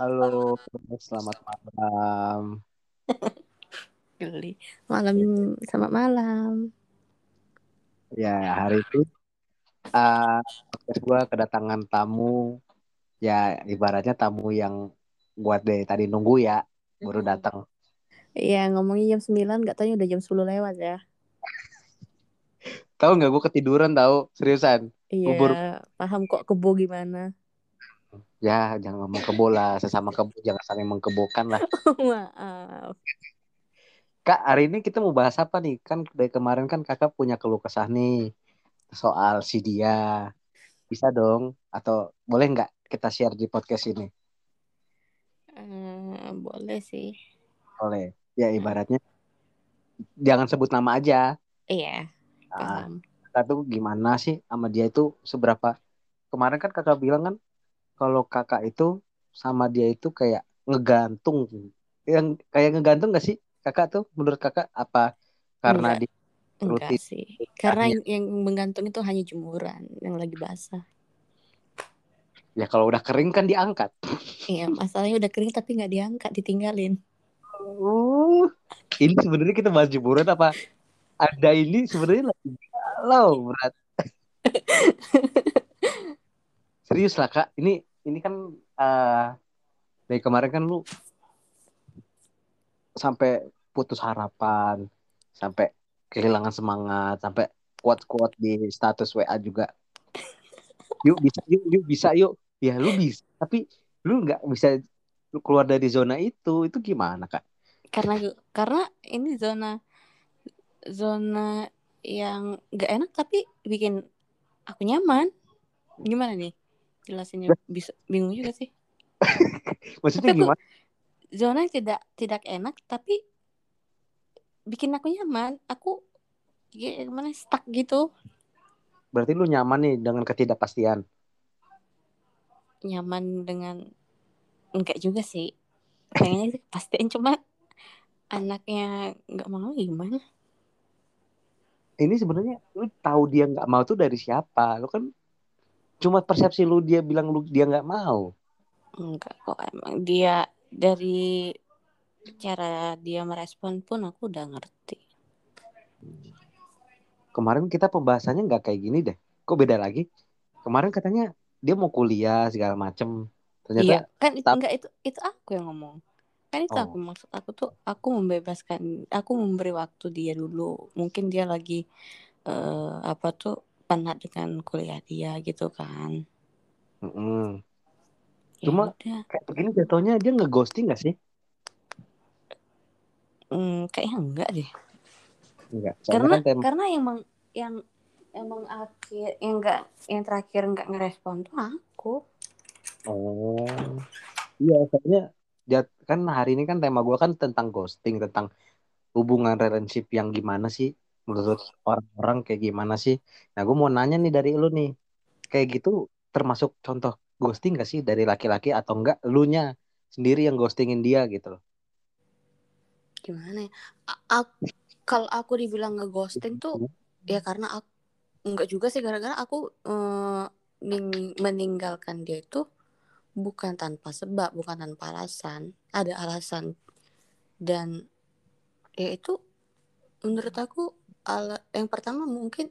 Halo, selamat malam. Geli. Malam, selamat malam. Ya, hari itu uh, gue kedatangan tamu, ya ibaratnya tamu yang buat deh tadi nunggu ya, baru datang. Iya, ngomongnya jam 9, gak tanya udah jam 10 lewat ya. Tahu nggak gue ketiduran tahu seriusan. Iya, paham kok kebo gimana. Ya, jangan ngomong kebo lah, sesama kebo jangan saling mengkebokan lah. Maaf. Kak, hari ini kita mau bahas apa nih? Kan dari kemarin kan kakak punya keluh kesah nih soal si dia. Bisa dong? Atau boleh nggak kita share di podcast ini? Eh, boleh sih. Boleh. Ya ibaratnya jangan sebut nama aja. Iya, Nah, paham. kakak tuh gimana sih sama dia itu seberapa? Kemarin kan kakak bilang kan kalau kakak itu sama dia itu kayak ngegantung. Yang kayak ngegantung gak sih kakak tuh menurut kakak apa karena Enggak. di Enggak rutin sih. Karena Akhirnya. yang menggantung itu hanya jemuran yang lagi basah. ya kalau udah kering kan diangkat. Iya, masalahnya udah kering tapi nggak diangkat, ditinggalin. Uh, ini sebenarnya kita bahas jemuran apa? Ada ini sebenarnya lagi galau berat. Serius lah kak, ini ini kan eh dari kemarin kan lu sampai putus harapan, sampai kehilangan semangat, sampai kuat-kuat di status WA juga. Yuk bisa, yuk, yuk bisa, yuk. Ya lu bisa, tapi lu nggak bisa lu keluar dari zona itu. Itu gimana kak? Karena karena ini zona zona yang nggak enak tapi bikin aku nyaman. Gimana nih? Jelasinnya bisa bingung juga sih. Maksudnya Tapi aku- gimana? Zona yang tidak tidak enak tapi bikin aku nyaman. Aku ya, gimana stuck gitu. Berarti lu nyaman nih dengan ketidakpastian. Nyaman dengan enggak juga sih. Pengennya sih kepastian cuma anaknya nggak mau gimana? Ini sebenarnya lu tahu dia nggak mau tuh dari siapa? Lu kan cuma persepsi lu dia bilang lu dia nggak mau. Enggak kok emang dia dari cara dia merespon pun aku udah ngerti. Kemarin kita pembahasannya nggak kayak gini deh. Kok beda lagi? Kemarin katanya dia mau kuliah segala macem. Ternyata Iya, kan itu enggak itu itu aku yang ngomong. Kan itu Oh. aku maksud aku tuh aku membebaskan, aku memberi waktu dia dulu. Mungkin dia lagi eh, apa tuh penat dengan kuliah dia gitu kan. Mm-mm. Ya Cuma- udah. kayak begini jatuhnya dia ngeghosting nggak sih? Hmm, kayaknya enggak deh. Enggak. Karena kan tema karena yang meng- yang emang akhir yang enggak yang terakhir enggak ngerespon tuh aku. Oh. Iya, soalnya jat- kan hari ini kan tema gua kan tentang ghosting, tentang hubungan relationship yang gimana sih menurut orang-orang kayak gimana sih? Nah, gue mau nanya nih dari lu nih, kayak gitu termasuk contoh ghosting gak sih dari laki-laki atau enggak elunya sendiri yang ghostingin dia gitu loh? Gimana ya? Aku- kalau aku dibilang ngeghosting tuh ya karena aku enggak juga sih gara-gara aku eh, ning- meninggalkan dia itu bukan tanpa sebab bukan tanpa alasan ada alasan dan ya itu menurut aku ala- yang pertama mungkin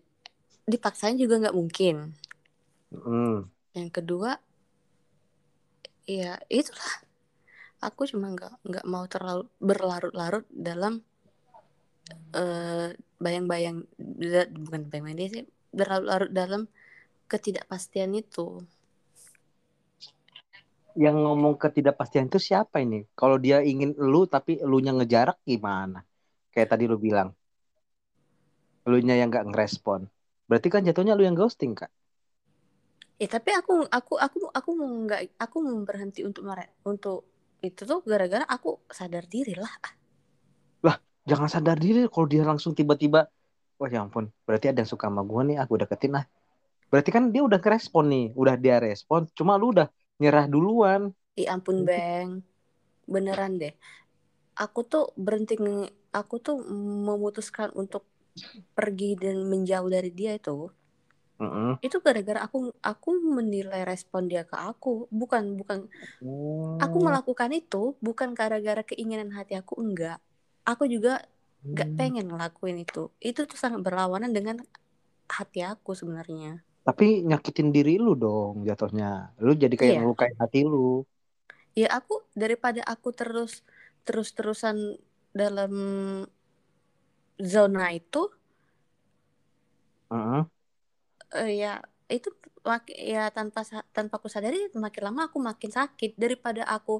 dipaksain juga nggak mungkin Hmm. yang kedua ya itulah aku cuma nggak nggak mau terlalu berlarut-larut dalam eh, bayang-bayang bukan bayang-bayang dia sih berlarut-larut dalam ketidakpastian itu Yang ngomong ketidakpastian itu siapa ini? Kalau dia ingin elu tapi elunya ngejarak gimana? Kayak tadi lu bilang, elunya yang nggak ngerespon. Berarti kan jatuhnya lu yang ghosting kak? Ya tapi aku aku aku aku mau nggak aku mau berhenti untuk mere- untuk itu tuh gara-gara aku sadar diri lah. jangan sadar diri kalau dia langsung tiba-tiba wah ya ampun berarti ada yang suka sama gue nih aku deketin lah berarti kan dia udah ngerespon nih udah dia respon cuma lu udah nyerah duluan Ya ampun beng, beneran deh. Aku tuh berhenti aku tuh memutuskan untuk pergi dan menjauh dari dia itu Mm-mm. itu gara-gara aku aku menilai respon dia ke aku bukan bukan aku Oh. melakukan itu bukan gara-gara keinginan hati aku enggak aku juga nggak Hmm. pengen ngelakuin itu itu tuh sangat berlawanan dengan hati aku sebenarnya Tapi nyakitin diri lu dong jatuhnya. Lu jadi kayak Iya. ngelukain hati lu. ya aku daripada aku terus terus terusan dalam zona itu Heeh. eh, ya itu ya tanpa tanpa aku sadari makin lama aku makin sakit daripada aku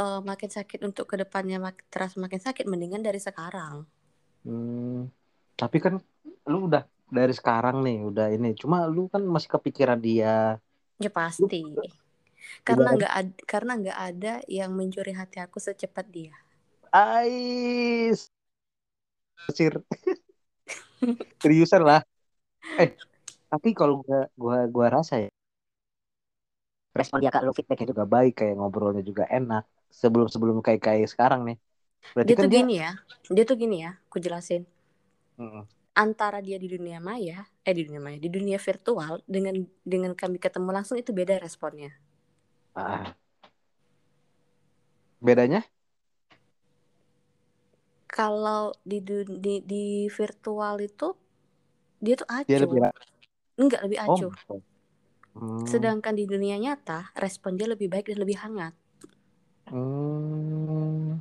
eh, makin sakit untuk ke depannya mak terasa makin sakit mendingan dari sekarang Hmm. Tapi kan lu udah dari sekarang nih udah ini. Cuma lu kan masih kepikiran dia. ya pasti karena Ibarat- nggak ada karena nggak ada yang mencuri hati aku secepat dia Ais. Sir. Seriusan lah. Eh, tapi kalau gua gua gua rasa ya respon dia kak lu feedbacknya juga baik kayak ngobrolnya juga enak sebelum sebelum kayak kayak sekarang nih berarti dia kan tuh dia gini ya dia tuh gini ya aku jelasin Mm-mm. antara dia di dunia maya eh di dunia maya di dunia virtual dengan dengan kami ketemu langsung itu beda responnya Ah. bedanya kalau di, di di virtual itu dia tuh dia acuh lebih ra- enggak lebih oh acuh Hmm. sedangkan di dunia nyata respon dia lebih baik dan lebih hangat Hmm.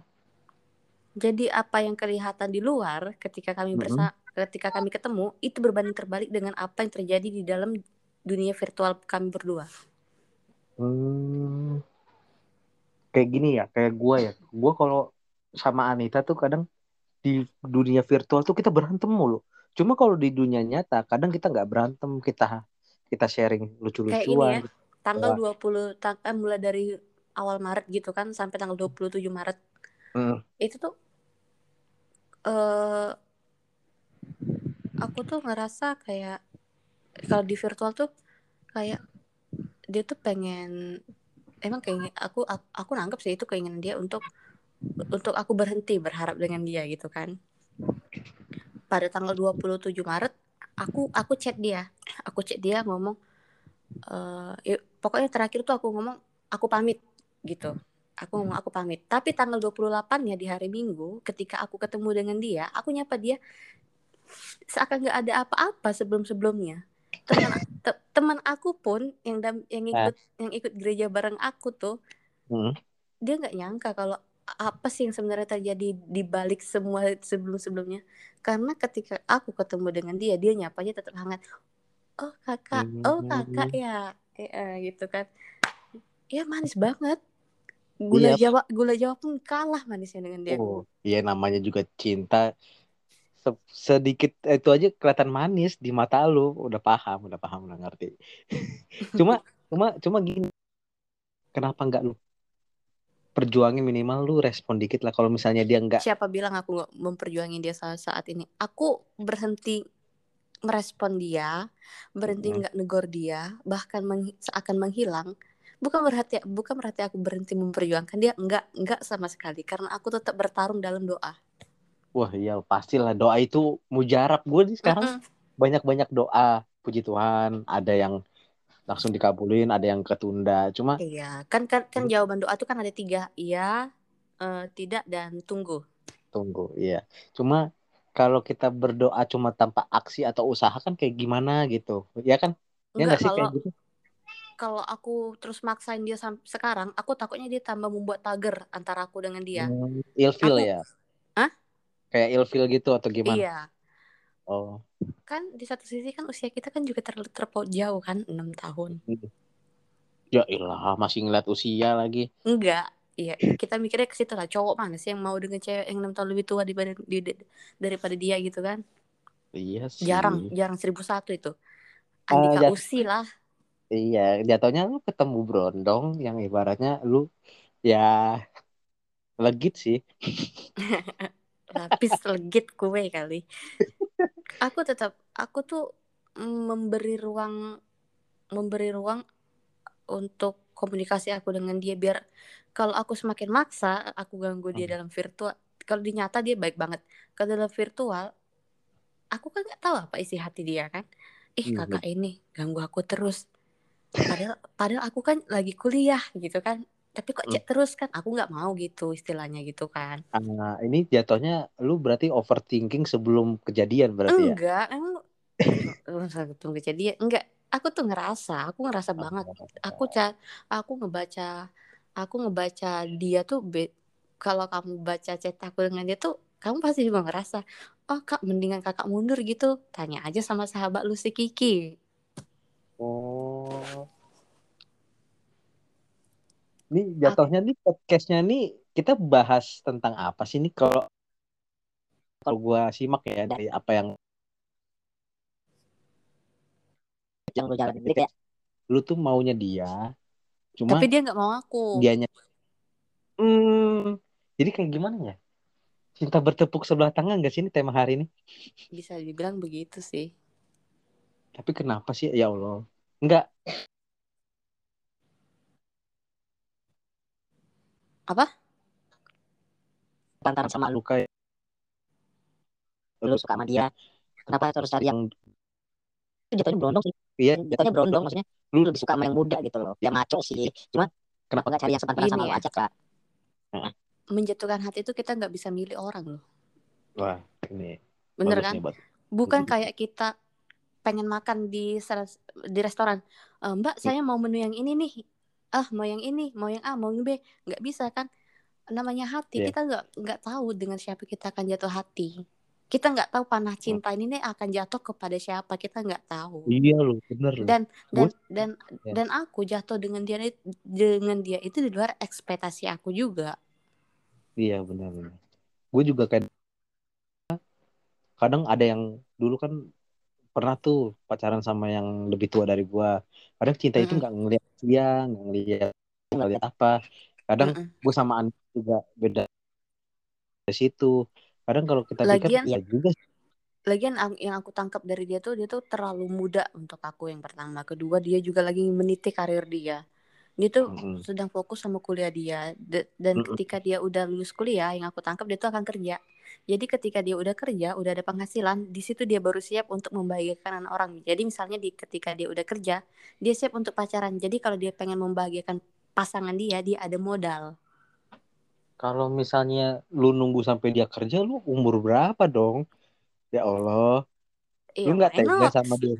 jadi apa yang kelihatan di luar ketika kami Mm-mm. bersa ketika kami ketemu itu berbanding terbalik dengan apa yang terjadi di dalam dunia virtual kami berdua Hmm. kayak gini ya kayak gua ya gua kalau sama Anita tuh kadang di dunia virtual tuh kita berantem mulu cuma kalau di dunia nyata kadang kita nggak berantem kita kita sharing kayak ini ya lucu-lucuan tanggal Wah. 20 tang eh, mulai dari awal Maret gitu kan sampai tanggal 27 Maret Hmm. itu tuh eh aku tuh ngerasa kayak kalau di virtual tuh kayak dia tuh pengen emang kayak aku aku, aku nangkep sih itu keinginan dia untuk untuk aku berhenti berharap dengan dia gitu kan. Pada tanggal 27 Maret aku aku chat dia. Aku chat dia ngomong eh ya, pokoknya terakhir tuh aku ngomong aku pamit gitu. Aku ngomong aku pamit. Tapi tanggal 28 nya di hari Minggu ketika aku ketemu dengan dia aku nyapa dia seakan nggak ada apa-apa sebelum-sebelumnya. Teman te- teman aku pun yang dam- yang ikut yang ikut gereja bareng aku tuh Hmm. dia nggak nyangka kalau apa sih yang sebenarnya terjadi di balik semua sebelum-sebelumnya karena ketika aku ketemu dengan dia dia nyapanya tetap hangat oh kakak oh kakak Hmm. ya Eh, eh, gitu kan ya manis banget gula Iya. jawa gula jawa pun kalah manisnya dengan dia Oh, iya namanya juga cinta. Se- sedikit itu aja kelihatan manis di mata lu. Udah paham, udah paham, udah ngerti. Cuma, cuma, cuma gini. Kenapa nggak lu perjuangin minimal lu respon dikit lah. Kalau misalnya dia nggak, siapa bilang aku nggak memperjuangin dia saat saat ini aku berhenti merespon dia berhenti nggak negor dia bahkan meng- seakan menghilang bukan berarti bukan berarti aku berhenti memperjuangkan dia enggak enggak sama sekali karena aku tetap bertarung dalam doa wah iya pastilah doa itu mujarab. Gue nih sekarang Mm-mm. banyak-banyak doa. Puji Tuhan, ada yang langsung dikabulin, ada yang ketunda. Cuma iya kan kan kan jawaban doa tuh kan ada tiga iya eh, tidak dan tunggu tunggu, iya. Cuma kalau kita berdoa cuma tanpa aksi atau usaha kan kayak gimana gitu, ya kan? Ya enggak nggak sih kalau kayak gitu? kalau aku terus maksain dia sampai sekarang aku takutnya dia tambah membuat pagar antara aku dengan dia Hmm, ilfeel Aku- ya? Hah? Kayak ilfeel gitu atau gimana? iya Oh, kan di satu sisi kan usia kita kan juga ter terpaut jauh kan enam tahun. Ya ilah masih ngeliat usia lagi. enggak iya kita mikirnya ke situ lah. Cowok mana sih yang mau dengan cewek yang enam tahun lebih tua daripada di- daripada dia gitu kan? Iya sih. jarang jarang seribu satu itu. Ah, Andika jat- Usi lah. Iya, jatuhnya lu ketemu Brondong yang ibaratnya lu ya legit sih. lapis legit kue kali aku tetap aku tuh memberi ruang memberi ruang untuk komunikasi aku dengan dia biar kalau aku semakin maksa aku ganggu dia Hmm. dalam virtual kalau di nyata dia baik banget. Kalau dalam virtual aku kan nggak tahu apa isi hati dia kan. Ih Hmm, kakak ini ganggu aku terus. Padahal padahal aku kan lagi kuliah gitu kan tapi kok Hmm. chat terus kan aku nggak mau gitu istilahnya gitu kan. Ah, ini jatuhnya lu berarti overthinking sebelum kejadian berarti ya? enggak emang tunggu jadi enggak. Aku tuh ngerasa aku ngerasa banget. aku ca aku ngebaca aku ngebaca dia tuh be- kalau kamu baca chat aku dengan dia tuh kamu pasti juga ngerasa oh kak mendingan kakak mundur gitu. Tanya aja sama sahabat lu si Kiki Oh. Ini jatuhnya nih podcastnya nih kita bahas tentang apa sih nih kalau kalau gua simak ya dari apa yang yang lu ini kayak lu tuh maunya dia cuma tapi dia nggak mau aku. dianya hmm, jadi kayak gimana ya? Cinta bertepuk sebelah tangan gak sih ini tema hari ini? Bisa dibilang begitu sih. Tapi kenapa sih? Ya Allah. Enggak apa? Pantaran sama lu kayak lu suka sama dia. Kenapa terus cari yang itu jatuhnya berondong sih. Iya jatuhnya berondong maksudnya. Lu lebih suka sama yang muda gitu loh ya maco sih. Cuma kenapa nggak cari yang sepantaran sama lu ya. aja kak? Menjatuhkan hati itu kita nggak bisa milih orang loh. Wah ini bener kan? nih, bukan kayak kita pengen makan di di restoran. "Eh, mbak saya mau menu yang ini nih ah mau yang ini mau yang A mau yang B. Nggak bisa kan? Namanya hati Iya. kita nggak nggak tahu dengan siapa kita akan jatuh hati. Kita nggak tahu panah cinta ini nih akan jatuh kepada siapa kita nggak tahu. Iya lu bener dan dan Gua- dan Ya. dan aku jatuh dengan dia dengan dia itu di luar ekspektasi aku juga. Iya bener bener. Gue juga kayak kadang ada yang dulu kan pernah tuh pacaran sama yang lebih tua dari gua kadang cinta itu Mm-mm. nggak ngeliat dia nggak ngeliat nggak ngeliat apa kadang Mm-mm. gue sama Andi juga beda dari situ kadang kalau kita pikir Lagian- ya juga. Lagian ang- yang aku tangkap dari dia tuh dia tuh terlalu muda untuk aku yang pertama. Kedua dia juga lagi meniti karir dia. Dia tuh Mm-mm. sedang fokus sama kuliah dia. D- dan Mm-mm. ketika dia udah lulus kuliah, yang aku tangkap dia tuh akan kerja. Jadi ketika dia udah kerja, udah ada penghasilan, di situ dia baru siap untuk membahagiakan orang. Jadi misalnya di ketika dia udah kerja, dia siap untuk pacaran. Jadi kalau dia pengen membahagiakan pasangan dia, dia ada modal. kalau misalnya lu nunggu sampai dia kerja lu umur berapa dong? Ya Allah. Iya, lu nggak tega sama dia?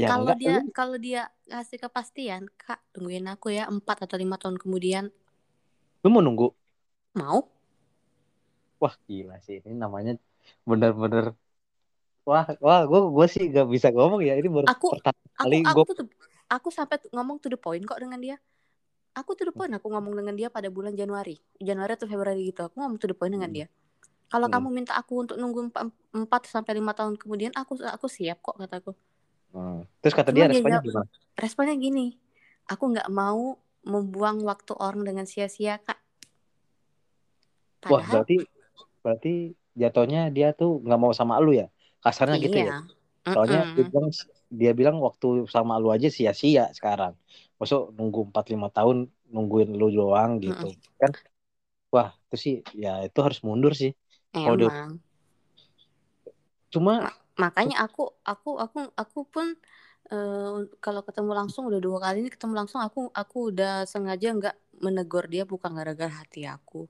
Ya, kalau enggak, dia lu- kalau dia ngasih kepastian, kak tungguin aku ya empat atau lima tahun kemudian. Lu mau nunggu? Mau wah gila sih ini namanya bener-bener wah wah gue gue sih gak bisa ngomong ya ini baru Aku- pertama aku kali aku gue tuh aku sampai ngomong to the point kok dengan dia aku to the point aku ngomong dengan dia pada bulan Januari Januari atau Februari gitu aku ngomong to the point dengan Hmm. dia kalau Hmm. kamu minta aku untuk nunggu empa- empat sampai lima tahun kemudian aku aku siap kok kataku Hmm. terus kata Cuma dia responnya gimana responnya gini aku nggak mau membuang waktu orang dengan sia-sia kak wah padahal berarti berarti jatuhnya dia tuh nggak mau sama lu ya? Kasarnya gitu ya? Iya soalnya dia Mm-mm. bilang dia bilang waktu sama lu aja sia-sia sekarang. Masuk nunggu 4 lima tahun nungguin lu doang gitu. Kan? Wah itu sih ya itu harus mundur sih. Kalau dia- emang. Cuma makanya aku aku aku aku pun eh, kalau ketemu langsung udah dua kali ini ketemu langsung aku aku udah sengaja nggak menegur dia bukan gara-gara hati aku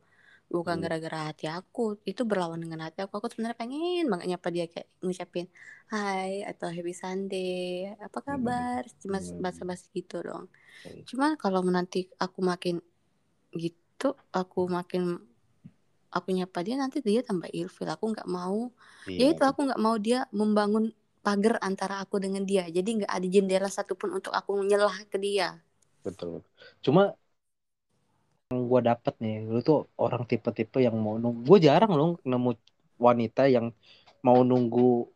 bukan Hmm. gara-gara hati aku itu berlawan dengan hati aku. Aku sebenarnya pengen banget nyapa dia kayak ngucapin hai atau happy Sunday apa kabar? Cuma Hmm. basa-basi gitu dong Hmm. cuman kalau nanti aku makin gitu aku makin aku nyapa dia nanti dia tambah ilfil. Aku nggak mau ya Iya, itu aku nggak mau dia membangun pagar antara aku dengan dia. Jadi nggak ada jendela satupun untuk aku nyelah ke dia. Betul. Cuma yang gue dapet nih. Lu tuh orang tipe-tipe yang mau nunggu gue jarang loh nemu wanita yang mau nunggu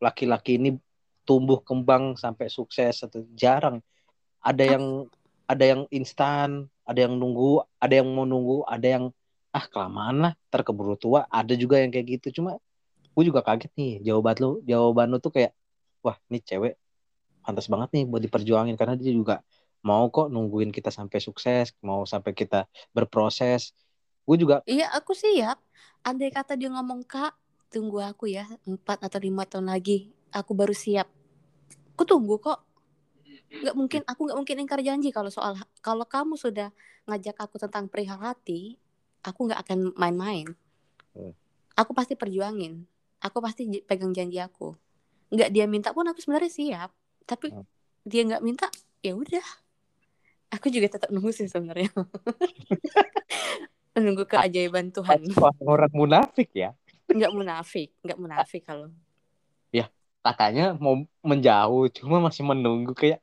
laki-laki ini tumbuh kembang sampai sukses atau jarang. Ada yang ada yang instan ada yang nunggu ada yang mau nunggu ada yang ah kelamaan lah terkeburu tua. Ada juga yang kayak gitu. Cuma gue juga kaget nih jawaban lu jawaban lu tuh kayak wah ini cewek pantas banget nih buat diperjuangin. Karena dia juga mau kok nungguin kita sampai sukses mau sampai kita berproses. Gue juga iya aku siap andai kata dia ngomong kak tunggu aku ya empat atau lima tahun lagi aku baru siap. Aku tunggu kok. Nggak mungkin aku nggak mungkin ingkar janji kalau soal kalau kamu sudah ngajak aku tentang perihal hati aku nggak akan main-main. Hmm. aku pasti perjuangin aku pasti pegang janji aku. Nggak dia minta pun aku sebenarnya siap tapi Hmm. dia nggak minta ya udah aku juga tetap nunggu sih sebenarnya. Menunggu keajaiban Tuhan. Orang munafik ya. Nggak munafik nggak munafik kalau. Katanya mau menjauh cuma masih menunggu kayak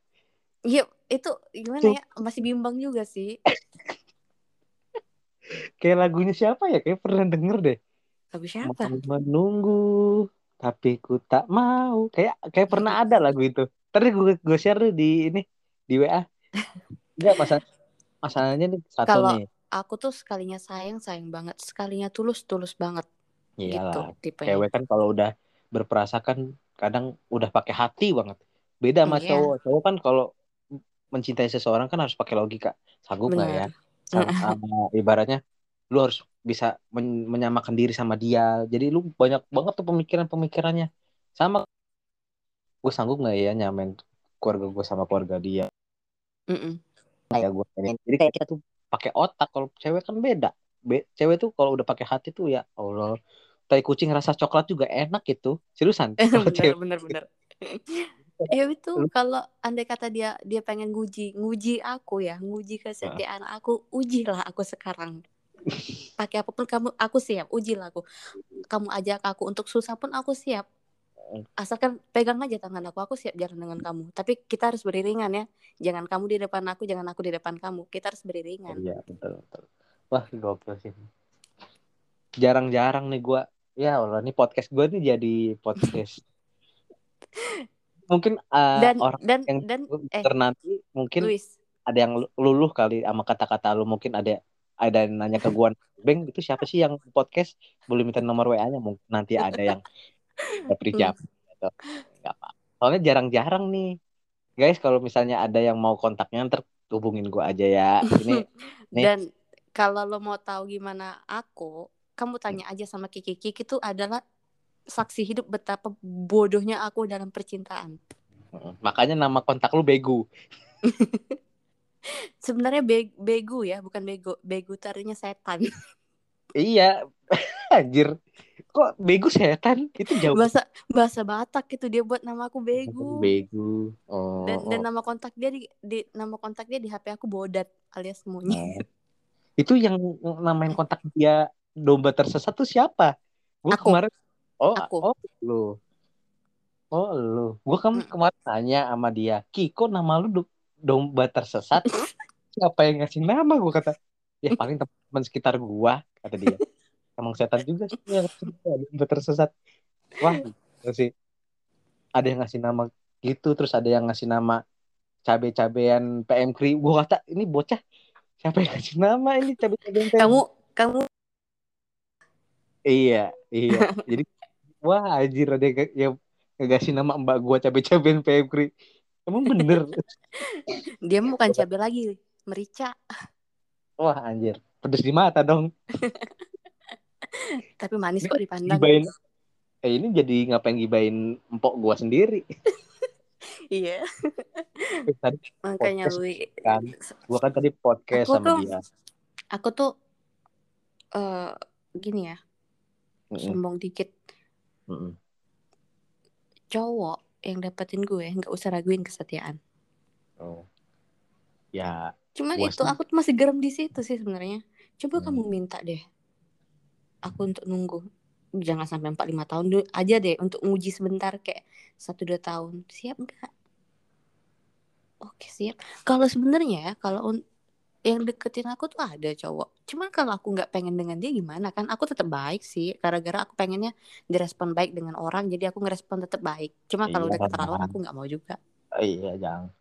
Iya, itu gimana ya? Masih bimbang juga sih. kayak lagunya siapa ya? Kayak pernah denger deh. Lagu siapa? Mau menunggu tapi ku tak mau. Kayak kayak pernah ada lagu itu. Tadi gue gue share di ini di WA enggak masa masalahnya nih satu Kalau nih aku tuh sekalinya sayang, sayang banget. Sekalinya tulus, tulus banget. Gitu iyalah tipenya. cewek kan kalau udah berperasa kan kadang udah pakai hati banget beda sama Iya. cowok cowok kan kalau mencintai seseorang kan harus pakai logika sanggup nggak ya sama ibaratnya lu harus bisa men- menyamakan diri sama dia jadi lu banyak banget tuh pemikiran-pemikirannya sama gue sanggup nggak ya nyamain keluarga gue sama keluarga dia Mm-mm. Kayak gue jadi kayak kita tuh pakai otak kalau cewek kan beda. Be- cewek tuh kalau udah pakai hati tuh ya Allah. Tai kucing rasa coklat juga enak gitu seriusan bener, cewek. bener, bener. ya itu kalau andai kata dia dia pengen nguji nguji aku ya nguji kesetiaan aku ujilah aku sekarang. Pakai apa pun kamu aku siap ujilah aku. Kamu ajak aku untuk susah pun aku siap asalkan pegang aja tangan aku aku siap jalan dengan kamu tapi kita harus beriringan ya jangan kamu di depan aku jangan aku di depan kamu kita harus beriringan Iya betul betul. Wah gokil sih. Jarang-jarang nih gua. Ya Allah nih podcast gue nih jadi podcast. mungkin uh, dan orang dan yang dan eh nanti mungkin Luis ada yang lu- luluh kali sama kata-kata lu mungkin ada ada yang nanya ke gua Beng itu siapa sih yang podcast boleh minta nomor WA-nya mungkin nanti ada yang dapet jam gitu. Gak apa soalnya jarang-jarang nih. Guys kalau misalnya ada yang mau kontaknya ntar hubungin gua aja ya. Ini nih. dan kalau lo mau tahu gimana aku kamu tanya aja sama Kiki. Kiki itu adalah saksi hidup betapa bodohnya aku dalam percintaan. Heeh. makanya nama kontak lu Begu. Sebenarnya be- begu ya bukan bego. Begu itu artinya setan. Iya, anjir. Kok bego setan? Itu jauh. bahasa bahasa Batak itu dia buat nama aku begu Bego. Oh, dan dan nama kontak dia di, di nama kontak dia di HP aku bodat alias monyet Oh. Itu yang namain kontak dia domba tersesat tuh siapa? Gue Aku. kemarin Oh, Aku. oh lu. Oh, lu. Gue kan Mm. kemarin tanya sama dia, "Kiko nama lu do- domba tersesat?" Siapa yang ngasih nama? Gue kata, "Ya paling teman sekitar gua," kata dia. Emang setan juga sih yang tersesat. Wah, gitu sih. Ada yang ngasih nama gitu, terus ada yang ngasih nama cabe-cabean PM Kri. Gue kata, ini bocah siapa yang ngasih nama ini cabe-cabean PM? kamu kamu Iya, iya. Jadi wah anjir ada yang, yang ngasih nama mbak gua cabe-cabean PM Kri. Emang bener. dia bukan cabai lagi merica Wah anjir. Pedes di mata dong. tapi manis kok dipandang Gibain. Eh ini jadi ngapain gibain empok gua sendiri. iya Tadi makanya Podcast lu kan. gua kan tadi podcast Aku sama tuh- dia. aku tuh eh gini ya Mm-mm, sombong dikit mm-mm. cowok yang dapetin gue nggak usah raguin kesetiaan Oh. Ya, cuman itu sih- aku tuh masih gerem di situ sih sebenarnya coba Hmm. kamu minta deh aku untuk nunggu jangan sampai 4 lima tahun dulu aja deh untuk nguji sebentar kayak satu dua tahun siap nggak oke siap kalau sebenarnya ya kalau yang deketin aku tuh ada cowok cuman kalau aku nggak pengen dengan dia gimana kan aku tetap baik sih gara-gara aku pengennya direspon baik dengan orang jadi aku ngerespon tetap baik cuma kalau Iya. udah keterlaluan aku nggak mau juga iya jangan.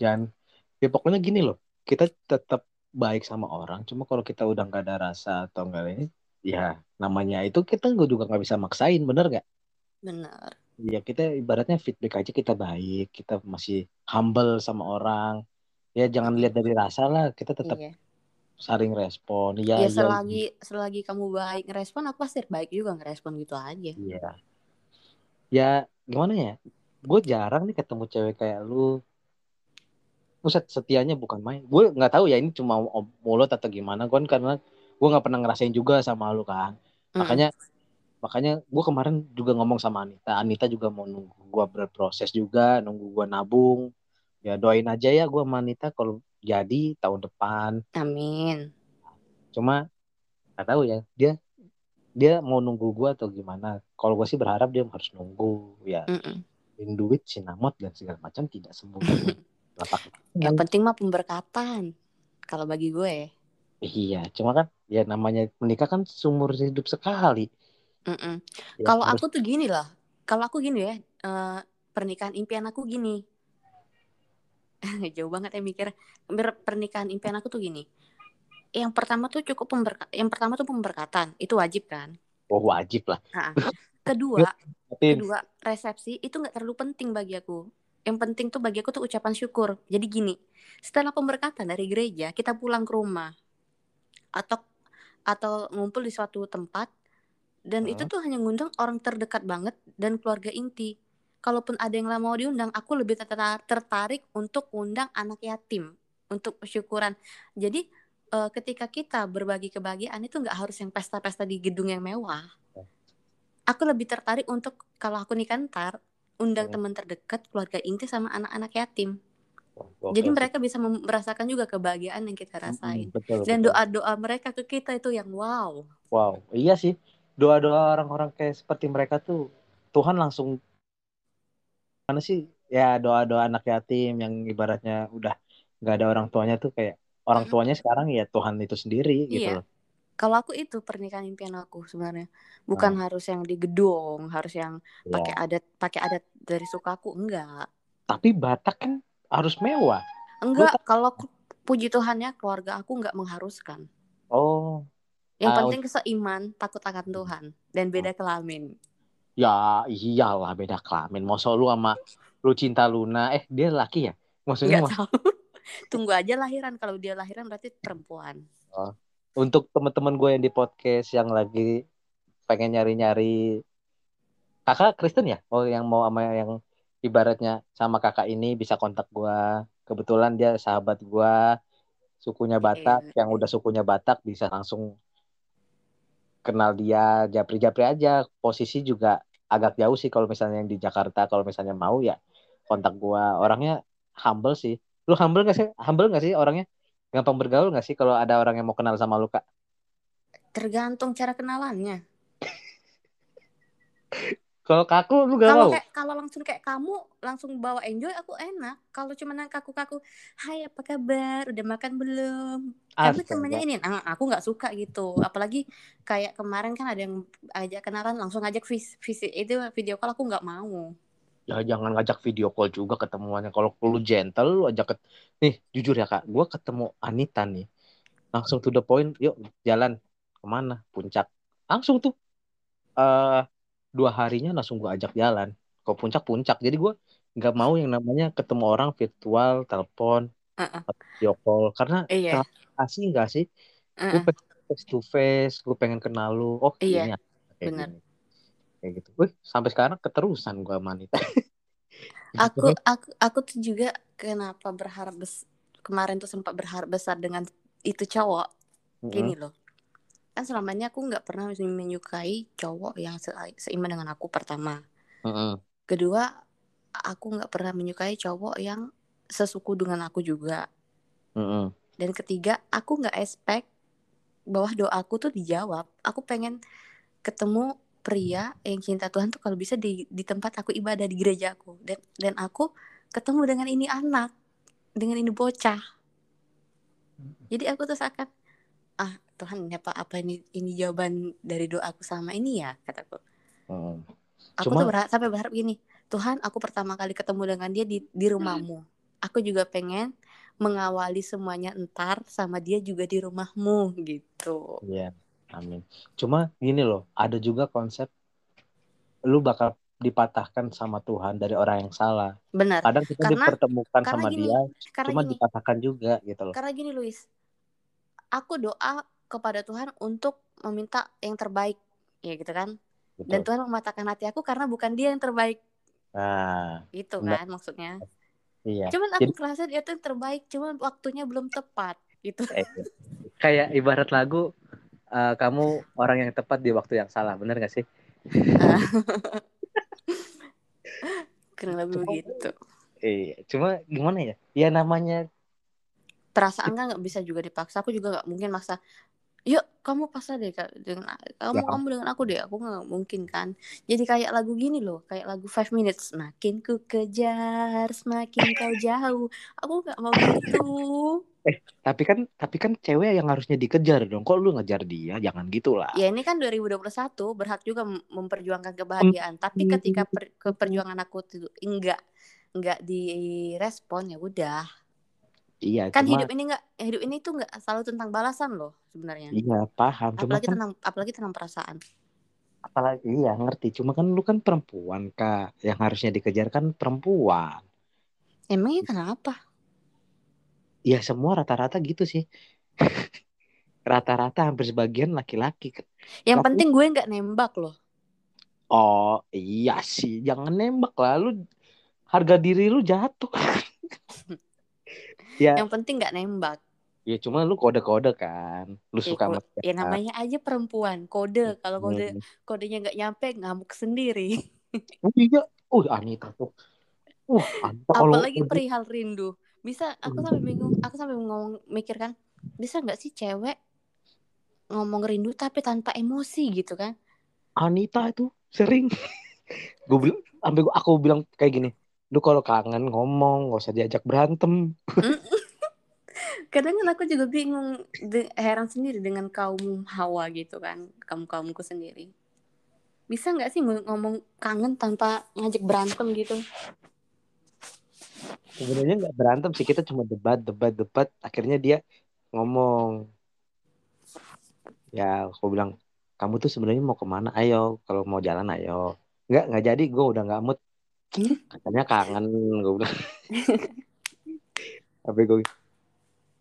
Jangan. Ya pokoknya gini loh. Kita tetap baik sama orang. Cuma kalau kita udah nggak ada rasa atau nggak ini, ya namanya itu kita juga nggak bisa maksain, bener nggak? bener Ya kita ibaratnya feedback aja kita baik, kita masih humble sama orang. Ya jangan lihat dari rasa lah, kita tetap iya saling respon. Ya, ya ya, selagi selagi kamu baik ngerespon aku pasti baik juga ngerespon gitu aja Iya. Ya gimana ya? gue jarang nih ketemu cewek kayak lu Buset, setianya bukan main. Gue nggak tahu ya ini cuma mulut atau gimana. Gue karena gue nggak pernah ngerasain juga sama lu kan. Mm-mm. Makanya makanya gue kemarin juga ngomong sama Anita. Anita juga mau nunggu gue berproses juga, nunggu gue nabung. Ya doain aja ya gue sama Anita kalau jadi tahun depan. amin Cuma nggak tahu ya dia dia mau nunggu gue atau gimana. Kalau gue sih berharap dia harus nunggu ya. Mm-mm. In duit, sinamot dan segala macam tidak. Lapak yang penting mah pemberkatan kalau bagi gue Iya, cuma kan ya namanya menikah kan seumur hidup sekali. Mm-mm. Ya, kalau harus- aku tuh gini lah kalau aku gini ya eh, pernikahan impian aku gini. Jauh banget ya mikir pernikahan impian aku tuh gini. Yang pertama tuh cukup pemberka yang pertama tuh pemberkatan itu wajib kan? Oh, wajib lah. Nah, kedua Tapi kedua resepsi itu nggak terlalu penting bagi aku. Yang penting tuh bagi aku tuh ucapan syukur. Jadi gini setelah pemberkatan dari gereja kita pulang ke rumah atau atau ngumpul di suatu tempat dan Hmm. itu tuh hanya ngundang orang terdekat banget dan keluarga inti. Kalaupun ada yang mau diundang aku lebih tertar- tertarik untuk undang anak yatim untuk syukuran. Jadi eh, ketika kita berbagi kebahagiaan itu nggak harus yang pesta-pesta di gedung yang mewah. Aku lebih tertarik untuk kalau aku nikah ntar undang Hmm. teman terdekat keluarga inti sama anak-anak yatim Oke, jadi mereka bisa merasakan juga kebahagiaan yang kita rasain betul, dan doa-doa mereka ke kita itu yang wow Wow, iya sih. Doa-doa orang-orang kayak seperti mereka tuh Tuhan langsung mana sih? Ya doa-doa anak yatim yang ibaratnya udah nggak ada orang tuanya tuh kayak orang tuanya sekarang ya Tuhan itu sendiri gitu Iya. loh. kalau aku itu pernikahan impian aku sebenarnya bukan harus yang di gedung harus yang Ya. pakai adat pakai adat dari sukaku enggak Tapi Batak kan harus mewah. enggak kalau ku- puji Tuhannya keluarga aku enggak mengharuskan. Oh, yang Ah, penting seiman takut akan Tuhan dan beda kelamin. Ya iyalah beda kelamin. Masa lu sama lu cinta Luna, eh dia laki ya? Maksudnya nggak tahu. Tunggu aja lahiran. Kalau dia lahiran berarti perempuan. Untuk teman-teman gue yang di podcast yang lagi pengen nyari-nyari kakak Kristen ya? Oh yang mau sama yang ibaratnya sama kakak ini bisa kontak gue kebetulan dia sahabat gue sukunya Batak. Yang udah sukunya Batak bisa langsung kenal dia japri-japri aja. Posisi juga agak jauh sih kalau misalnya yang di Jakarta. Kalau misalnya mau ya kontak gue orangnya humble sih. Lu humble gak sih? Humble gak sih orangnya? Gampang bergaul gak sih kalau ada orang yang mau kenal sama lu kak? Tergantung cara kenalannya Kalau kaku lu gak kalau kalau langsung kayak kamu langsung bawa enjoy aku enak kalau cuma yang kaku-kaku hai apa kabar udah makan belum Astaga. temennya ini nah, aku nggak suka gitu apalagi kayak kemarin kan ada yang ajak kenalan langsung ajak vis, vis- itu video call aku nggak mau Ya jangan ngajak video call juga ketemuannya. Kalau lu gentle lu ajak ke... Nih, jujur ya Kak, gua ketemu Anita nih. Langsung to the point, yuk jalan ke mana? Puncak. Langsung tuh eh dua harinya langsung gua ajak jalan. Ke puncak-puncak. Jadi gua nggak mau yang namanya ketemu orang virtual, telepon, Uh-uh. video call. Karena iya asing nggak sih? Gue uh-uh. pengen face to face, gue pengen kenal lu. Oh, Iya, kayak benar. gini. Kayak gitu. Wih, sampai sekarang keterusan gua sama Anita. aku aku aku tuh juga kenapa berharap bes kemarin tuh sempat berharap besar dengan itu cowok Mm-mm. gini loh kan selamanya aku nggak pernah menyukai cowok yang se- seiman dengan aku pertama. Mm-mm. kedua aku nggak pernah menyukai cowok yang sesuku dengan aku juga. Mm-mm. dan ketiga aku nggak expect bahwa doaku tuh dijawab. Aku pengen ketemu pria yang cinta Tuhan tuh kalau bisa di di tempat aku ibadah di gereja aku. Dan dan aku ketemu dengan ini anak dengan ini bocah. Jadi aku tuh seakan ah Tuhan apa apa ini ini jawaban dari doaku sama ini ya kataku Mm. aku Cuma- tuh berharap, sampai berharap gini Tuhan aku pertama kali ketemu dengan dia di di rumahmu aku juga pengen mengawali semuanya entar sama dia juga di rumahmu gitu Iya, amin. Cuma gini loh, ada juga konsep lu bakal dipatahkan sama Tuhan dari orang yang salah. benar Kadang kita Karena- dipertemukan karena sama gini, dia, karena cuma gini dipatahkan juga gitu loh. karena gini Luis aku doa kepada Tuhan untuk meminta yang terbaik ya gitu kan dan Betul. Tuhan mematahkan hati aku karena bukan dia yang terbaik Nah, Itu kan maksudnya. Iya. Cuman aku Jadi kerasa dia tuh yang terbaik, cuman waktunya belum tepat gitu. eh, kayak ibarat lagu eh, kamu orang yang tepat di waktu yang salah, bener gak sih? Kurang lebih begitu. iya, cuma gimana ya? Ya namanya Perasaan kan nggak bisa juga dipaksa. Aku juga nggak mungkin maksa. Yuk, kamu paksa deh dengan kamu kamu dengan aku deh. Aku nggak mungkin kan. Jadi kayak lagu gini loh, kayak lagu Five Minutes. Semakin ku kejar, semakin kau jauh. Aku nggak mau gitu. eh tapi kan tapi kan cewek yang harusnya dikejar dong. Kok lu ngejar dia? Jangan gitulah. Ya ini kan 2021 berhak juga mem- memperjuangkan kebahagiaan. Tapi ketika per, perjuangan aku itu enggak enggak direspon ya udah. Iya, Kan cuma hidup ini enggak hidup ini tuh enggak selalu tentang balasan loh sebenarnya. iya paham. Cuma Apalagi kan tentang apalagi tentang perasaan. apalagi iya ngerti. Cuma kan lu kan perempuan kak. Yang harusnya dikejar kan perempuan. Emangnya kenapa? Ya semua rata-rata gitu sih. Rata-rata hampir sebagian laki-laki. Yang Laki- penting gue nggak nembak loh. Oh iya sih, jangan nembak lah. Lu harga diri lu jatuh. ya, Yang penting nggak nembak. ya cuma lu kode-kode kan. Lu Ya, suka ko- sama ya siapa. namanya aja perempuan kode. Kalau kode Hmm. kodenya nggak nyampe ngamuk sendiri. Oh iya. Uh, Anita tuh. Uh, Anita kalau Apalagi perihal rindu. Bisa aku sampai bingung. Aku sampai ngomong mikir kan. Bisa nggak sih cewek ngomong rindu tapi tanpa emosi gitu kan? Anita itu sering gue bilang sampai aku bilang kayak gini. Lu kalau kangen ngomong, gak usah diajak berantem. Kadang kan aku juga bingung, heran sendiri dengan kaum hawa gitu kan, kaum kaumku sendiri. Bisa nggak sih ng- ngomong kangen tanpa ngajak berantem gitu? Sebenarnya nggak berantem sih, kita cuma debat, debat, debat. Akhirnya dia ngomong, ya aku bilang, kamu tuh sebenarnya mau ke mana? Ayo, kalau mau jalan ayo. Nggak, nggak jadi. Gue udah nggak mood. Katanya kangen, gue bilang. Tapi gue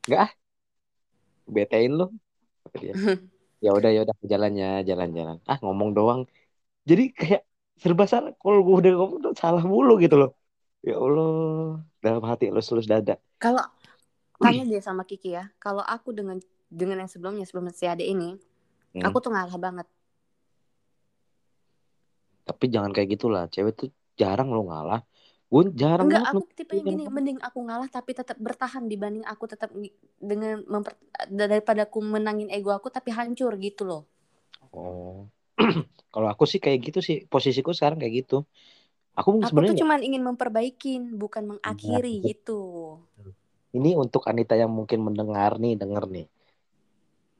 nggak ah, betein lo. Ya udah, ya udah jalannya, jalan-jalan. Ah ngomong doang. Jadi kayak serba salah. Kalau gue udah ngomong tuh salah mulu gitu loh. Ya Allah, dalam hati lulus-lulus dada. Kalau tanya dia sama Kiki ya, kalau aku dengan dengan yang sebelumnya sebelum si Ade ini, Hmm. aku tuh ngalah banget. Tapi jangan kayak gitulah. Cewek tuh jarang lo ngalah. Gue jarang Enggak, aku tipe yang gini, mending aku ngalah tapi tetap bertahan dibanding aku tetap dengan memper, daripada aku menangin ego aku tapi hancur gitu loh. Oh. Kalau aku sih kayak gitu sih. Posisiku sekarang kayak gitu. Aku Aku tuh sebenarnya cuma ingin memperbaikin, bukan mengakhiri Benar. gitu. ini untuk Anita yang mungkin mendengar nih, denger nih.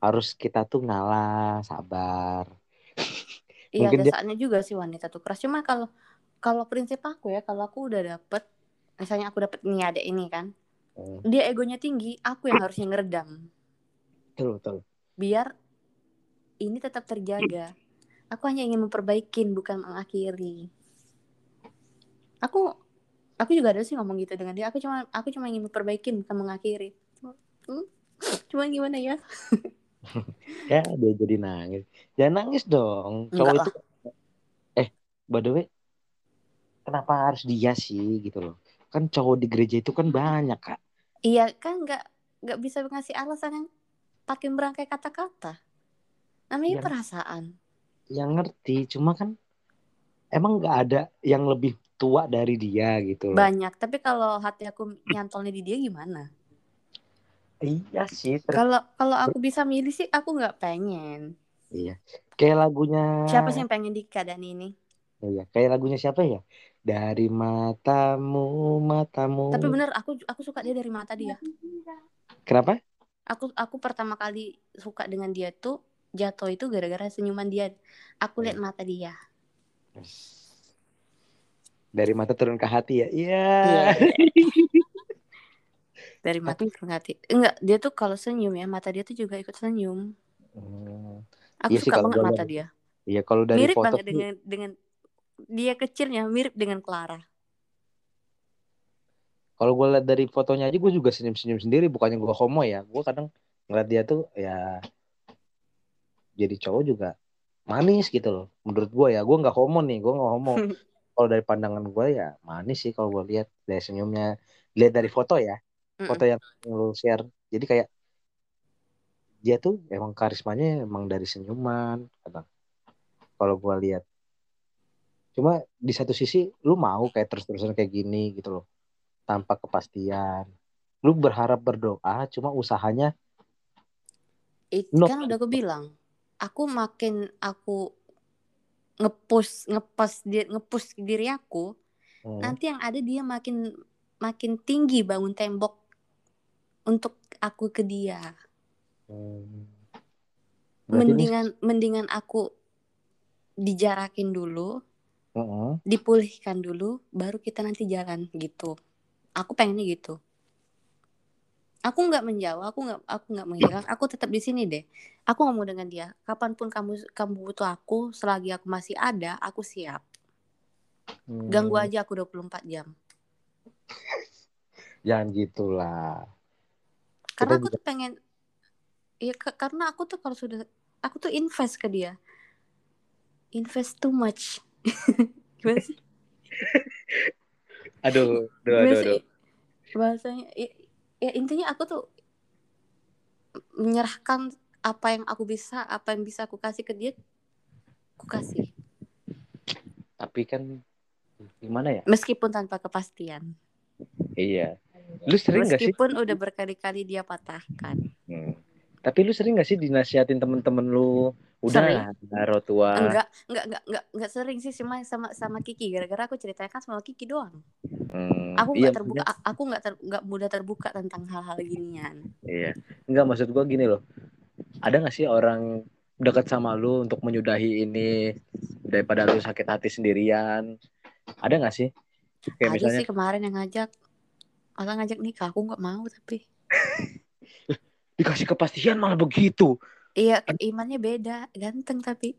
Harus kita tuh ngalah, sabar. Iya, ada dia- saatnya juga sih wanita tuh keras. Cuma kalau kalau prinsip aku ya, kalau aku udah dapet, misalnya aku dapet nih ada ini kan, Hmm, dia egonya tinggi, aku yang harusnya ngeredam. Betul, betul. Biar ini tetap terjaga. Aku hanya ingin memperbaikin, bukan mengakhiri. Aku aku juga ada sih ngomong gitu dengan dia. Aku cuma aku cuma ingin memperbaikin, bukan mengakhiri. Hmm, Cuma gimana ya? Ya, dia jadi nangis. Jangan nangis dong. Cowok itu eh, by the way, kenapa harus dia sih gitu loh? Kan cowok di gereja itu kan banyak, Kak. Iya kan nggak nggak bisa ngasih alasan yang pakai berangkai kata-kata. Namanya Iya. perasaan. Yang ngerti, cuma kan emang nggak ada yang lebih tua dari dia gitu loh. Banyak. Tapi kalau hati aku nyantolnya di dia gimana? Iya sih, Kalau kalau aku bisa milih sih aku nggak pengen. iya. Kayak lagunya Siapa sih yang pengen di keadaan ini? Iya, kayak lagunya siapa ya? Dari matamu, matamu. Tapi bener aku aku suka dia dari mata dia. Kenapa? Aku aku pertama kali suka dengan dia tuh jatuh itu gara-gara senyuman dia. Aku lihat mata dia. Dari mata turun ke hati ya. Iya. Dari mata Tapi- turun hati. Enggak, dia tuh kalau senyum ya, mata dia tuh juga ikut senyum. Hmm. Aku Iya sih, suka kalau banget mata dia. Iya, kalau dari mirip foto banget sih- dengan dengan dia kecilnya mirip dengan Clara. kalau gue lihat dari fotonya aja gue juga senyum-senyum sendiri, bukannya gue homo ya. Gue kadang ngeliat dia tuh ya jadi cowok juga manis gitu loh. Menurut gue ya, gue nggak homo nih, gue nggak homo. kalau dari pandangan gue ya manis sih kalau gue lihat dari senyumnya lihat dari foto ya foto Mm-mm. yang lu share jadi kayak dia tuh emang karismanya emang dari senyuman kadang kalau gue lihat cuma di satu sisi lu mau kayak terus-terusan kayak gini gitu loh. Tanpa kepastian. Lu berharap berdoa cuma usahanya It, no. kan udah aku bilang aku makin aku ngepush ngepas di, ngepush diri aku Hmm. nanti yang ada dia makin makin tinggi bangun tembok untuk aku ke dia. Hmm. Berarti ini- mendingan mendingan aku dijarakin dulu Heeh. dipulihkan dulu baru kita nanti jalan gitu. Aku pengennya gitu. Aku nggak menjauh aku nggak aku nggak menghilang. Aku tetap di sini deh. Aku ngomong dengan dia. Kapan pun kamu kamu butuh aku selagi aku masih ada aku siap. Hmm. ganggu aja aku 24 jam. Jangan gitulah. Karena aku tuh pengen ya ke- karena aku tuh kalau sudah aku tuh invest ke dia. Invest too much gimana sih? Aduh aduh aduh, sih? aduh. bahasanya ya, ya intinya aku tuh menyerahkan apa yang aku bisa apa yang bisa aku kasih ke dia aku kasih. Tapi kan gimana ya? Meskipun tanpa kepastian. Iya. Lu sering gak sih? Meskipun udah berkali-kali dia patahkan. Hmm. Tapi lu sering gak sih dinasihatin temen-temen lu? Udah Sering. lah tua. Enggak enggak enggak enggak enggak sering sih cuma sama sama Kiki. Gara-gara aku ceritanya kan sama Kiki doang. Hmm, aku iya nggak terbuka maksudnya- a- aku nggak ter, nggak mudah terbuka tentang hal-hal ginian. Iya. Enggak maksud gua gini loh. Ada gak sih orang dekat sama lu untuk menyudahi ini daripada lu sakit hati sendirian? Ada gak sih? Kayak ada misalnya sih kemarin yang ngajak. Orang ngajak nikah aku nggak mau tapi dikasih kepastian malah begitu. Iya imannya beda ganteng tapi.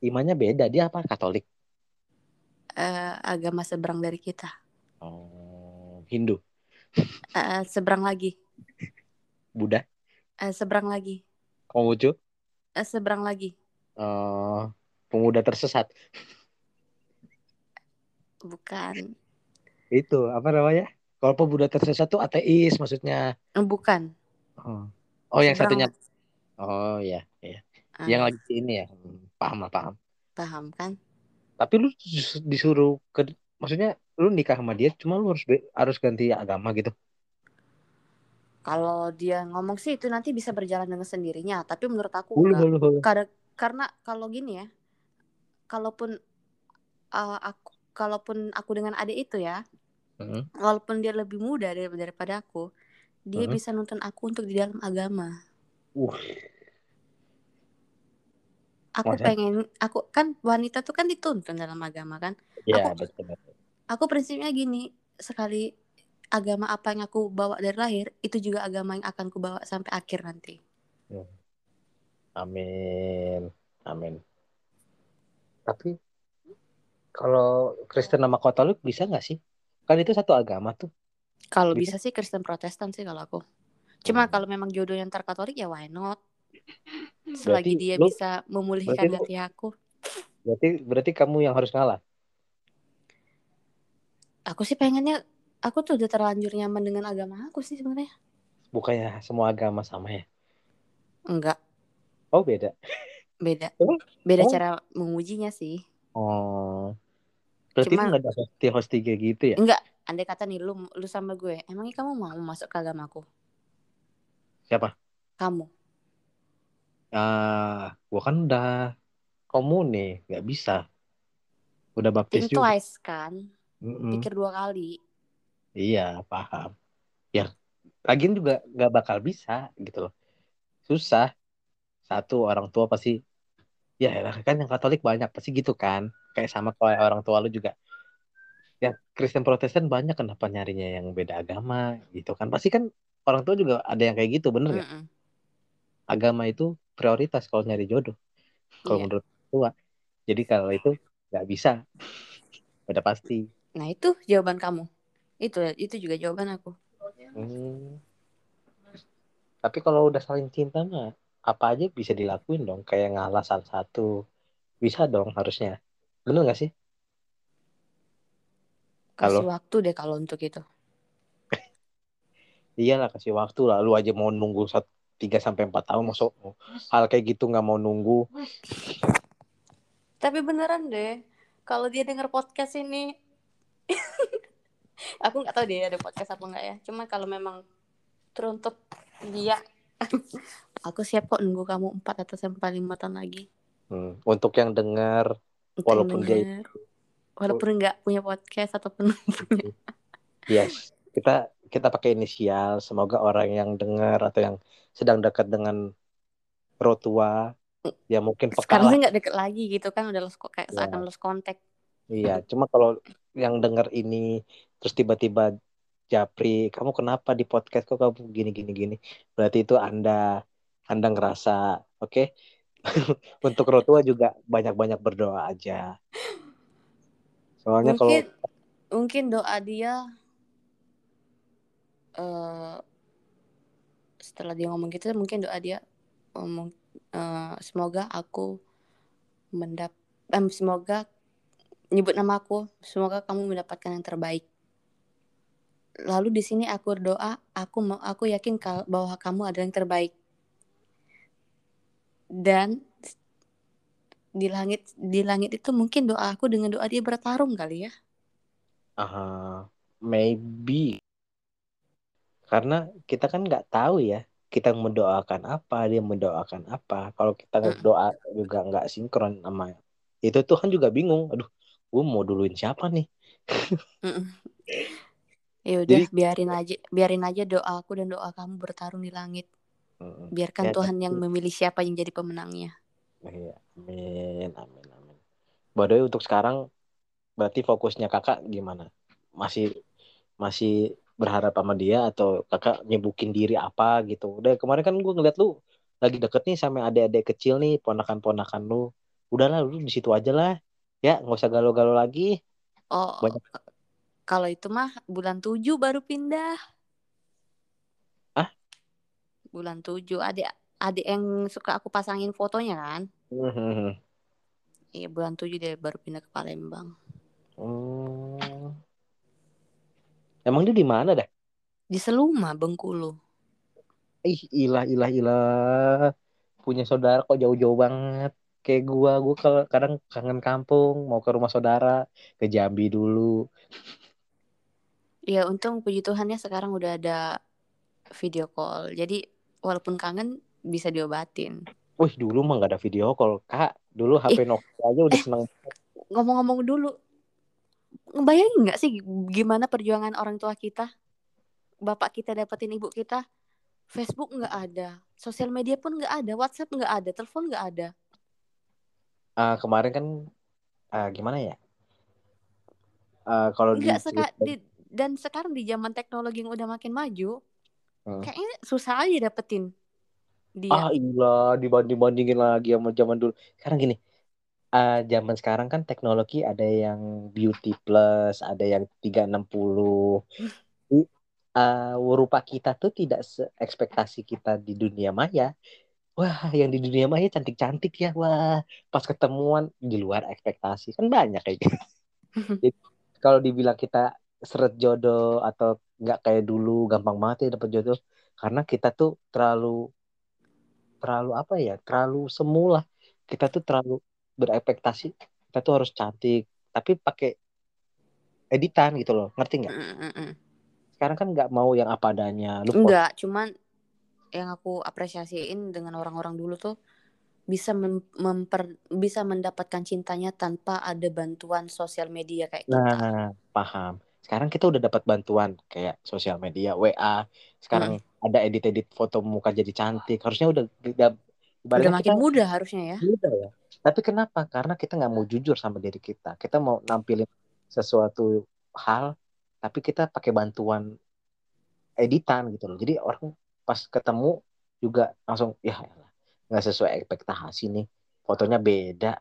Imannya beda dia apa? Katolik? Eh, agama seberang dari kita. Oh Hindu. Eh, seberang lagi. Buddha? Eh, seberang lagi. Konghucu? Eh, seberang lagi. Eh, pemuda tersesat. Bukan. Itu apa namanya? Kalau pemuda tersesat tuh ateis maksudnya. Bukan oh, oh yang Seberang satunya. Oh ya ya Ah, yang lagi ini ya. Hmm, paham lah paham. Paham kan? Tapi lu dis- disuruh ke maksudnya lu nikah sama dia cuma lu harus harus ganti agama gitu? Kalau dia ngomong sih itu nanti bisa berjalan dengan sendirinya tapi menurut aku enggak. hulu, hulu. Kada- karena kalau gini ya kalaupun uh, aku kalaupun aku dengan adik itu ya Hmm. walaupun dia lebih muda dari- daripada aku dia Mhm. bisa nuntun aku untuk di dalam agama Uh, aku Masa? pengen aku kan wanita tuh kan dituntun dalam agama kan ya Aku- betul aku prinsipnya gini sekali agama apa yang aku bawa dari lahir itu juga agama yang akan ku bawa sampai akhir nanti Amin. Amin. Tapi kalau Kristen sama Katolik bisa nggak sih? Kan itu satu agama tuh. Kalau Bisa. bisa sih Kristen Protestan sih kalau aku cuma Hmm. kalau memang jodohnya ntar Katolik ya why not selagi Berarti dia lu- bisa memulihkan berarti hati aku Berarti berarti kamu yang harus ngalah. aku sih pengennya aku tuh udah terlanjur nyaman dengan agama aku sih sebenarnya Bukannya semua agama sama ya? enggak Oh beda. beda Emang- beda emang- cara mengujinya sih Oh. Berarti Cuman- lu nggak ada hosti hosti kayak gitu ya? enggak andai kata nih lu lu sama gue emangnya kamu mau masuk ke agamaku Siapa? kamu Ah, gua kan udah komune, nggak bisa. Udah baptis think juga. twice kan Mm-mm. pikir dua kali Iya, paham. Ya, lagian juga nggak bakal bisa gitu loh. Susah. Satu orang tua pasti, ya elah, kan yang Katolik banyak pasti gitu kan. Kayak sama kayak orang tua lu juga. Ya Kristen Protestan banyak kenapa nyarinya yang beda agama gitu kan. Pasti kan orang tua juga ada yang kayak gitu, bener nggak? Mm-mm. Agama itu prioritas kalau nyari jodoh. Kalau Iya. menurut tua. Jadi kalau itu nggak bisa. Udah pasti. nah itu jawaban kamu itu itu juga jawaban aku Hmm. Tapi kalau udah saling cinta mah apa aja bisa dilakuin dong. Kayak ngalah salah satu. Bisa dong harusnya. Bener gak sih? kasih Kalau waktu deh kalau untuk itu iyalah kasih waktu lah. Lu aja mau nunggu satu tiga sampai empat tahun masuk hal kayak gitu nggak mau nunggu. tapi beneran deh kalau dia denger podcast ini aku nggak tahu dia ada podcast apa enggak ya cuma kalau memang teruntuk dia aku siap kok nunggu kamu empat atau sampai lima tahun lagi. Hmm. Untuk yang dengar walaupun dia denger, walaupun nggak punya podcast ataupun punya yes kita kita pakai inisial. Semoga orang yang dengar atau yang sedang dekat dengan rotua ya mungkin peka sekarang sih nggak deket lagi gitu kan udah lost kayak Ya. seakan lost kontak iya cuma kalau yang dengar ini terus tiba-tiba japri kamu kenapa di podcast kok kamu gini gini gini? Berarti itu anda anda ngerasa oke? Untuk rotua juga banyak-banyak berdoa aja. Soalnya kalau mungkin mungkin doa dia eh setelah dia ngomong gitu mungkin doa dia ngomong eh, semoga aku mendap em, semoga nyebut nama aku semoga kamu mendapatkan yang terbaik. Lalu di sini aku berdoa aku aku yakin bahwa kamu adalah yang terbaik dan di langit di langit itu mungkin doa aku dengan doa dia bertarung kali ya. Ah, maybe. Karena kita kan nggak tahu ya kita mendoakan apa dia mendoakan apa. Kalau kita Mm. doa juga nggak sinkron sama itu Tuhan juga bingung. Aduh gue mau duluin siapa nih? Ya udah biarin aja biarin aja doa aku dan doa kamu bertarung di langit Biarkan Ya, Tuhan yang memilih siapa yang jadi pemenangnya. Iya. amin amin amin. Way, untuk sekarang berarti fokusnya kakak gimana? Masih masih berharap sama dia atau kakak nyebukin diri apa gitu? Udah kemarin kan gue ngeliat lu lagi deket nih sama adik-adik kecil nih ponakan-ponakan lu. Udahlah lu di situ aja lah. Ya nggak usah galau-galau lagi. Oh Banyak. kalau itu mah bulan 7 baru pindah. Ah? Bulan 7 adik adik yang suka aku pasangin fotonya kan? Hmm. iya bulan 7 dia baru pindah ke Palembang. Hmm. emang dia di mana dah di Seluma Bengkulu. Ih ilah ilah ilah. Punya saudara kok jauh-jauh banget. Kayak gua gua kalau kadang kangen kampung mau ke rumah saudara ke Jambi dulu. Ya untung puji Tuhan ya sekarang udah ada video call. Jadi walaupun kangen bisa diobatin. Wih dulu mah nggak ada video call kak. Dulu HP Nokia aja udah seneng. ngomong-ngomong dulu ngebayangin nggak sih gimana perjuangan orang tua kita? Bapak kita dapetin ibu kita Facebook nggak ada sosial media pun nggak ada WhatsApp nggak ada telepon nggak ada. Ah, kemarin kan ah, gimana ya? Ah, kalau di nggak seka di- dan sekarang di zaman teknologi yang udah makin maju Hmm. kayaknya susah aja dapetin dia. Ah iya dibanding bandingin lagi sama zaman dulu. Sekarang gini ah, zaman sekarang kan teknologi ada yang beauty plus ada yang 360 Jadi, ah, rupa kita tuh tidak seekspektasi kita di dunia maya. Wah yang di dunia maya cantik-cantik ya. Wah pas ketemuan di luar ekspektasi. Kan banyak kayak gitu. Jadi, kalau dibilang kita seret jodoh atau nggak kayak dulu gampang banget ya dapet jodoh. Karena kita tuh terlalu terlalu apa ya terlalu semula. Kita tuh terlalu berekspektasi kita tuh harus cantik. Tapi pakai editan gitu loh ngerti nggak? Mm, mm, mm. sekarang kan nggak mau yang apa adanya lu enggak cuman yang aku apresiasiin dengan orang-orang dulu tuh bisa mem- memper bisa mendapatkan cintanya tanpa ada bantuan sosial media kayak kita. Nah paham sekarang kita udah dapat bantuan kayak sosial media WA sekarang ada edit-edit foto muka jadi cantik. Harusnya udah udah udah makin kita mudah harusnya ya. Mudah ya. Tapi kenapa? Karena kita nggak mau jujur sama diri kita. Kita mau nampilin sesuatu hal tapi kita pakai bantuan editan gitu loh. Jadi orang pas ketemu juga langsung ya nggak sesuai ekspektasi nih. Fotonya beda.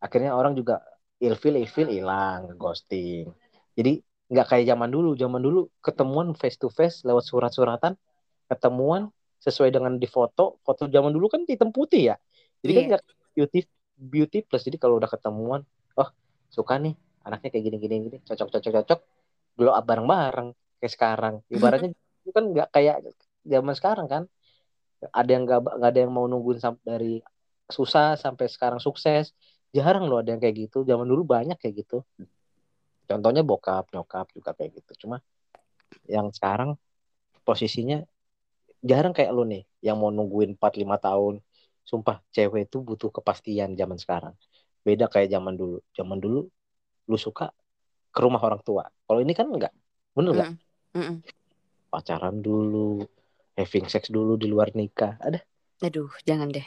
Akhirnya orang juga ilfil ilfil hilang ghosting. Jadi nggak kayak zaman dulu. Zaman dulu ketemuan face to face lewat surat-suratan ketemuan sesuai dengan di foto. Foto zaman dulu kan hitam putih ya. Jadi kan Iya. nggak beauty beauty plus. Jadi kalau udah ketemuan oh suka nih anaknya kayak gini gini gini cocok cocok. Cocok up bareng-bareng kayak sekarang. Ibaratnya itu kan nggak kayak zaman sekarang kan. Ada yang nggak nggak ada yang mau nungguin sampai dari susah sampai sekarang sukses. Jarang loh ada yang kayak gitu. Zaman dulu banyak kayak gitu contohnya bokap nyokap juga kayak gitu. Cuma yang sekarang posisinya jarang kayak lu nih yang mau nungguin 4-5 tahun. Sumpah cewek itu butuh kepastian zaman sekarang. Beda kayak zaman dulu. Zaman dulu lu suka ke rumah orang tua. Kalau ini kan enggak. Bener nggak? Mm, mm, mm. pacaran dulu having sex dulu di luar nikah. Ada? Aduh, jangan deh.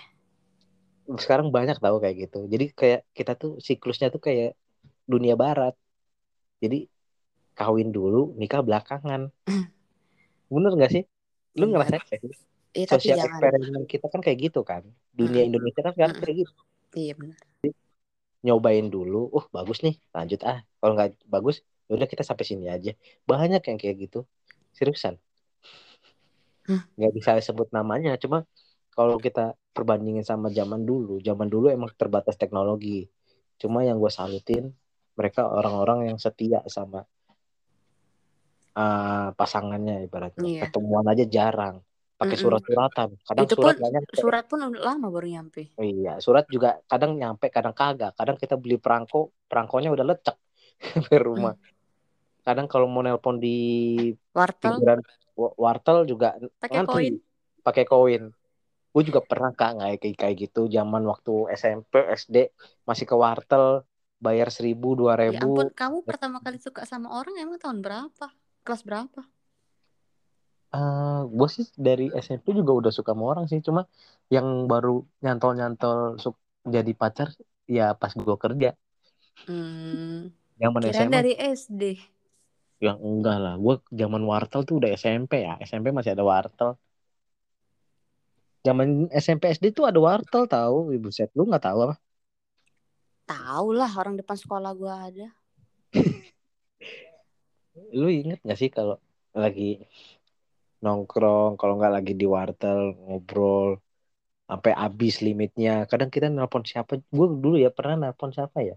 sekarang banyak tahu kayak gitu. Jadi kayak kita tuh siklusnya tuh kayak dunia barat jadi kawin dulu nikah belakangan. Bener nggak sih? Lu Iya. Iya, tapi sosial eksperimen kita kan kayak gitu kan. Dunia Mm-mm. Indonesia kan sekarang Mm-mm. kayak gitu. Iya benar. nyobain dulu oh bagus nih lanjut ah. Kalau nggak bagus ya udah kita sampai sini aja. Banyak yang kayak gitu. Seriusan. Nggak bisa sebut namanya cuma kalau kita perbandingin sama zaman dulu zaman dulu emang terbatas teknologi. Cuma yang gue salutin mereka orang-orang yang setia sama uh, pasangannya ibaratnya. Iya. ketemuan aja jarang. Pakai Mm-mm. surat-suratan. Kadang Itu surat pun nyampe surat pun lama baru nyampe. iya surat juga kadang nyampe kadang kagak. Kadang kita beli perangko perangkonya udah lecek sampai rumah. Kadang kalau mau nelpon di Wartel? pinggiran wa- wartel juga pakai koin. pakai koin. Gue juga pernah kak nggak kayak kayak gitu. Zaman waktu SMP SD masih ke wartel bayar seribu dua Ya ampun, ribu kamu pertama kali suka sama orang emang tahun berapa? Kelas berapa? gue sih dari SMP juga udah suka sama orang sih. Cuma yang baru nyantol nyantol jadi pacar ya pas gue kerja. Hmm, zaman kirain SMA dari SD. yang enggak lah gue zaman wartel tuh udah SMP ya. SMP masih ada wartel. Zaman SMP SD tuh ada wartel tahu. Ibu set lu nggak tahu apa Tahu lah orang depan sekolah gua ada. lu inget gak sih kalau lagi nongkrong kalau nggak lagi di wartel ngobrol sampai habis limitnya? Kadang kita nelpon siapa? Gue dulu ya pernah nelpon siapa ya?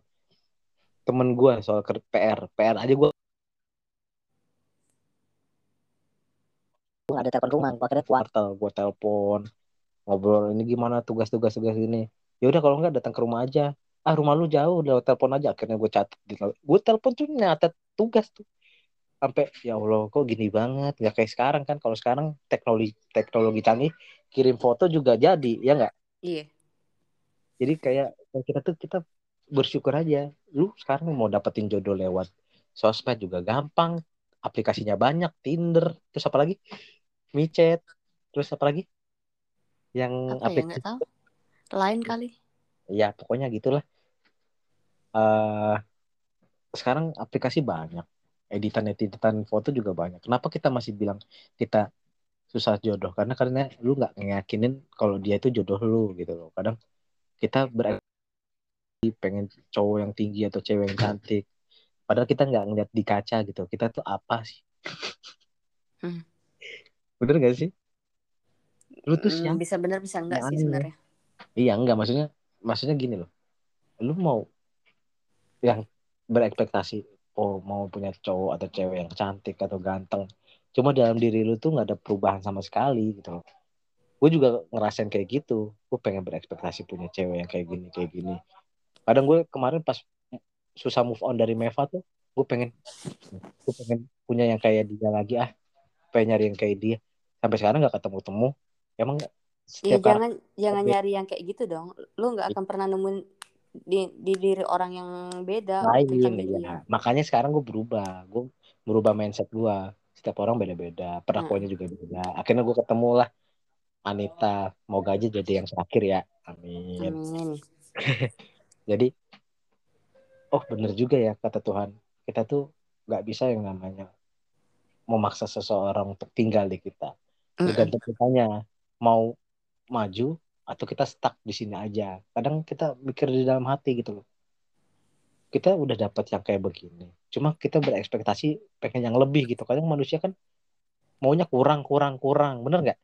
Temen gue soal ker- PR PR aja gue ada telepon rumah gue kira wartel gue telepon ngobrol ini gimana tugas-tugas tugas ini? Ya udah kalau nggak datang ke rumah aja ah rumah lu jauh udah telepon aja. Akhirnya gue catat gue telepon. Tuh nyatet tugas tuh. Sampai ya Allah kok gini banget? Nggak kayak sekarang kan. Kalau sekarang teknologi teknologi canggih kirim foto juga jadi ya nggak? Iya. jadi kayak kita tuh kita bersyukur aja. Lu sekarang mau dapetin jodoh lewat sosmed juga gampang. Aplikasinya banyak Tinder terus apa lagi? Micet terus apa lagi? Yang Apa ya aplikasi. Lain kali. Ya pokoknya gitulah. Eh sekarang aplikasi banyak. Editan editan foto juga banyak. Kenapa kita masih bilang kita susah jodoh? Karena karena lu nggak ngeyakinin kalau dia itu jodoh lu gitu loh. Kadang kita ber pengen cowok yang tinggi atau cewek yang cantik. Padahal kita nggak ngeliat di kaca gitu. Kita tuh apa sih? Hmm. bener gak sih? Lu tuh Hmm, siapa? bisa benar bisa enggak yang sih aneh. sebenarnya. iya enggak maksudnya maksudnya gini loh. Lu mau yang berekspektasi oh mau punya cowok atau cewek yang cantik atau ganteng cuma dalam diri lu tuh nggak ada perubahan sama sekali gitu loh. Gue juga ngerasain kayak gitu. Gue pengen berekspektasi punya cewek yang kayak gini kayak gini. Kadang gue kemarin pas susah move on dari Meva tuh gue pengen gue pengen punya yang kayak dia lagi ah pengen nyari yang kayak dia. Sampai sekarang nggak ketemu temu emang Iya jangan jangan nyari yang kayak gitu dong. Lu nggak akan pernah nemuin di, di diri orang yang beda lain tentang dia. ya makanya sekarang gue berubah. Gue merubah mindset gue setiap orang beda-beda perlakuannya juga beda. Akhirnya gue ketemu lah Anita. Moga aja jadi yang terakhir ya. Amin. Amin. jadi oh bener juga ya kata Tuhan. Kita tuh nggak bisa yang namanya memaksa seseorang untuk tinggal di kita. Tergantung kitanya. Mau maju atau kita stuck di sini aja. Kadang kita mikir di dalam hati gitu loh. Kita udah dapat yang kayak begini. Cuma kita berekspektasi pengen yang lebih gitu. Kadang manusia kan maunya kurang kurang kurang. Bener nggak?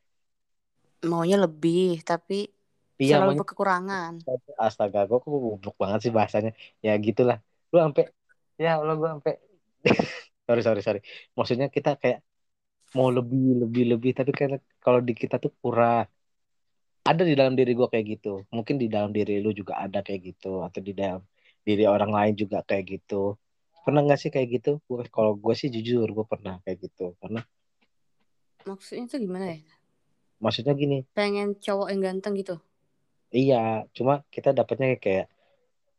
Maunya lebih tapi iya selalu maunya kekurangan. astaga gue kok goblok banget sih bahasanya. Ya gitulah. Lu sampai ya Allah gue sampai sorry sorry sorry. Maksudnya kita kayak mau lebih lebih lebih. Tapi kan kalau di kita tuh kurang ada di dalam diri gue kayak gitu mungkin di dalam diri lu juga ada kayak gitu atau di dalam diri orang lain juga kayak gitu pernah nggak sih kayak gitu gua, kalau gue sih jujur gue pernah kayak gitu karena Maksudnya tuh gimana ya? maksudnya gini Pengen cowok yang ganteng gitu? iya cuma kita dapatnya kayak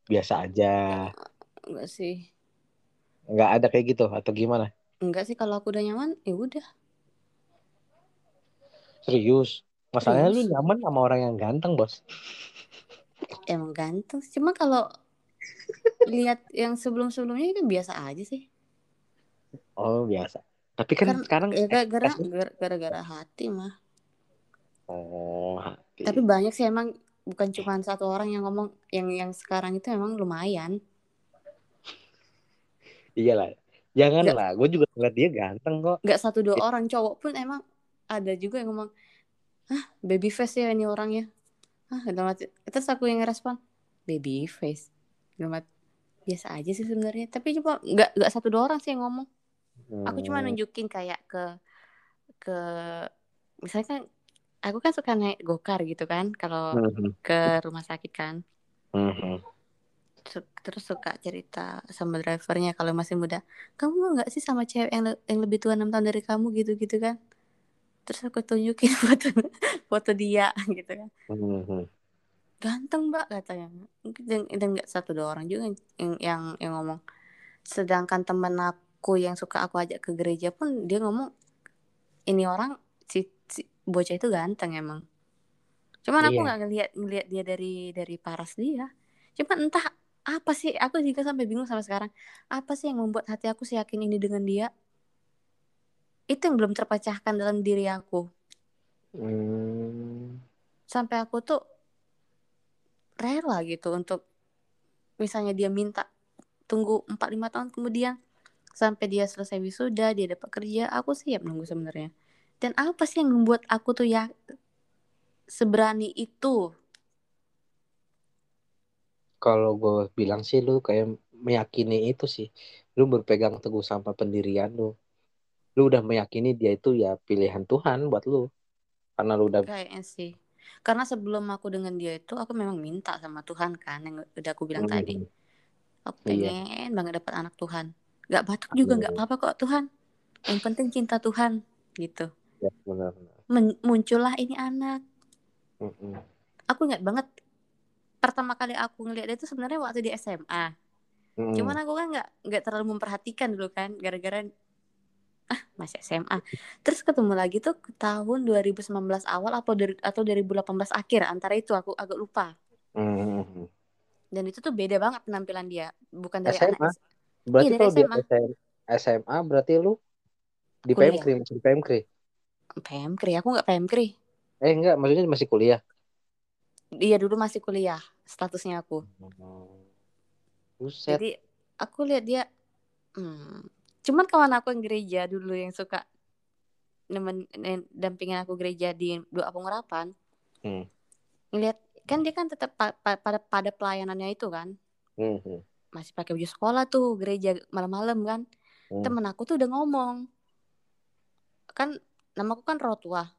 biasa aja Enggak sih. nggak ada kayak gitu atau gimana Enggak sih kalau aku udah nyaman, ya udah. serius masalahnya lu nyaman sama orang yang ganteng bos Emang ganteng. Cuma kalau lihat yang sebelum-sebelumnya kan biasa aja sih. oh biasa tapi kan Kan sekarang ya gara-gara ekspektasi- gara-gara hati mah. oh hati Tapi banyak sih emang bukan cuma satu orang yang ngomong yang yang sekarang itu emang lumayan. iyalah janganlah gue juga ngeliat dia ganteng kok Enggak satu dua orang cowok pun emang ada juga yang ngomong, "Ah, baby face ya ini orangnya." Ah, dalam hati. Terus aku yang ngerespon, "Baby face." Dalam hati, biasa aja sih sebenarnya. Tapi cuma enggak enggak satu dua orang sih yang ngomong. Aku cuma Hmm, nunjukin kayak ke ke misalnya kan aku kan suka naik gokar gitu kan kalau mhm, ke rumah sakit kan. Su- terus suka cerita sama drivernya kalau masih muda kamu mau nggak sih sama cewek yang, le- yang lebih tua enam tahun dari kamu gitu gitu kan terus aku tunjukin foto foto dia gitu kan. Mhm. ganteng mbak katanya. Dan dan nggak satu dua orang juga yang yang yang ngomong. Sedangkan temen aku yang suka aku ajak ke gereja pun dia ngomong ini orang si, si bocah itu ganteng emang. Cuman aku Iya. nggak ngelihat ngelihat dia dari dari paras dia. Cuman entah apa sih aku juga sampai bingung sampai sekarang. Apa sih yang membuat hati aku seyakin ini dengan dia itu yang belum terpecahkan dalam diri aku. Hmm, sampai aku tuh rela gitu untuk misalnya dia minta tunggu 4-5 tahun kemudian sampai dia selesai wisuda dia dapat kerja aku siap nunggu sebenarnya. Dan apa sih yang membuat aku tuh ya seberani itu? Kalau gue bilang sih lu kayak meyakini itu sih. Lu berpegang teguh sama pendirian lu lu udah meyakini dia itu ya pilihan Tuhan buat lu karena lu udah kayaknya sih karena sebelum aku dengan dia itu aku memang minta sama Tuhan kan yang udah aku bilang tadi Mhm. aku Iya. pengen banget dapat anak Tuhan nggak batuk juga nggak Amin. apa-apa kok Tuhan yang penting cinta Tuhan gitu ya benar benar Men- muncullah ini anak Mhm. aku ingat banget pertama kali aku ngeliat dia itu sebenarnya waktu di SMA Mhm. cuman aku kan nggak nggak terlalu memperhatikan dulu kan gara-gara ah masih SMA terus ketemu lagi tuh tahun 2019 awal atau dari atau 2018 akhir antara itu aku agak lupa Mhm. dan itu tuh beda banget penampilan dia bukan dari SMA? anak berarti Iya, dari kalau dia SMA. SM SMA berarti lu di Kuliah. PMKRI masih di PMKRI PMKRI aku nggak PMKRI eh enggak maksudnya masih kuliah dia dulu masih kuliah statusnya aku Buset. jadi aku lihat dia hmm, cuman kawan aku yang gereja dulu yang suka nemen dampingin aku gereja di doa pengurapan Hmm. ngeliat kan dia kan tetap pa- pa- pada pada pelayanannya itu kan Mhm. masih pakai baju sekolah tuh gereja malam-malam kan Hmm. temen aku tuh udah ngomong kan namaku kan Rotwa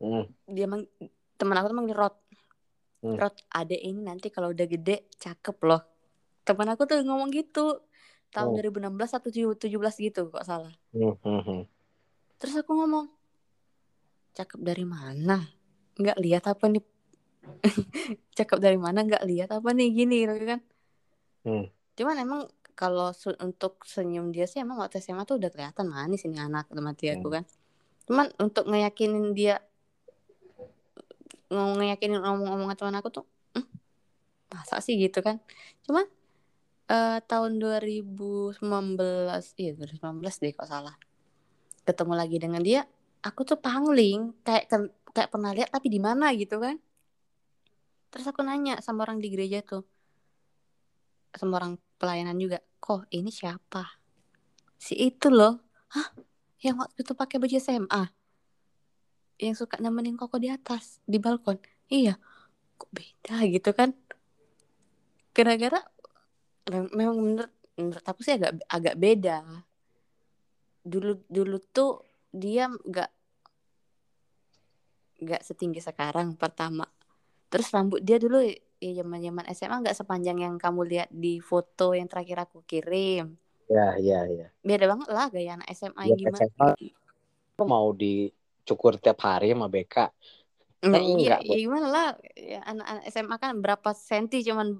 Hmm. dia mang temen aku tuh manggil Rot Hmm. Rot adek ini nanti kalau udah gede cakep loh temen aku tuh ngomong gitu tahun Oh. 2016 atau 17 gitu kok salah. Hmm. Hmm. terus aku ngomong cakep dari mana? Nggak lihat apa nih? Cakep dari mana? Nggak lihat apa nih? Gini gitu kan. Hmm. cuman emang kalau untuk senyum dia sih emang waktu SMA tuh udah kelihatan manis ini anak dia aku kan. Cuman untuk ngeyakinin dia ngeyakinin ngomong-ngomongan teman aku tuh "Hmm, masa sih? gitu kan. Cuman eh, tahun 2019 iya 2019 deh kok salah. Ketemu lagi dengan dia aku tuh pangling kayak kayak pernah lihat tapi di mana gitu kan. Terus aku nanya sama orang di gereja tuh sama orang pelayanan juga kok ini siapa? Si itu loh. Hah? Yang waktu itu pakai baju SMA yang suka nemenin koko di atas di balkon. Iya. Kok beda gitu kan? Gara-gara memang menurut menurut aku sih agak agak beda dulu dulu tuh dia nggak nggak setinggi sekarang pertama terus rambut dia dulu ya zaman zaman SMA nggak sepanjang yang kamu lihat di foto yang terakhir aku kirim Ya, ya, ya. beda banget lah gaya anak SMA Ya, gimana SMA. Mau dicukur tiap hari sama BK. Nah, Kan iya, enggak, ya gimana lah ya, anak-anak SMA kan berapa senti cuman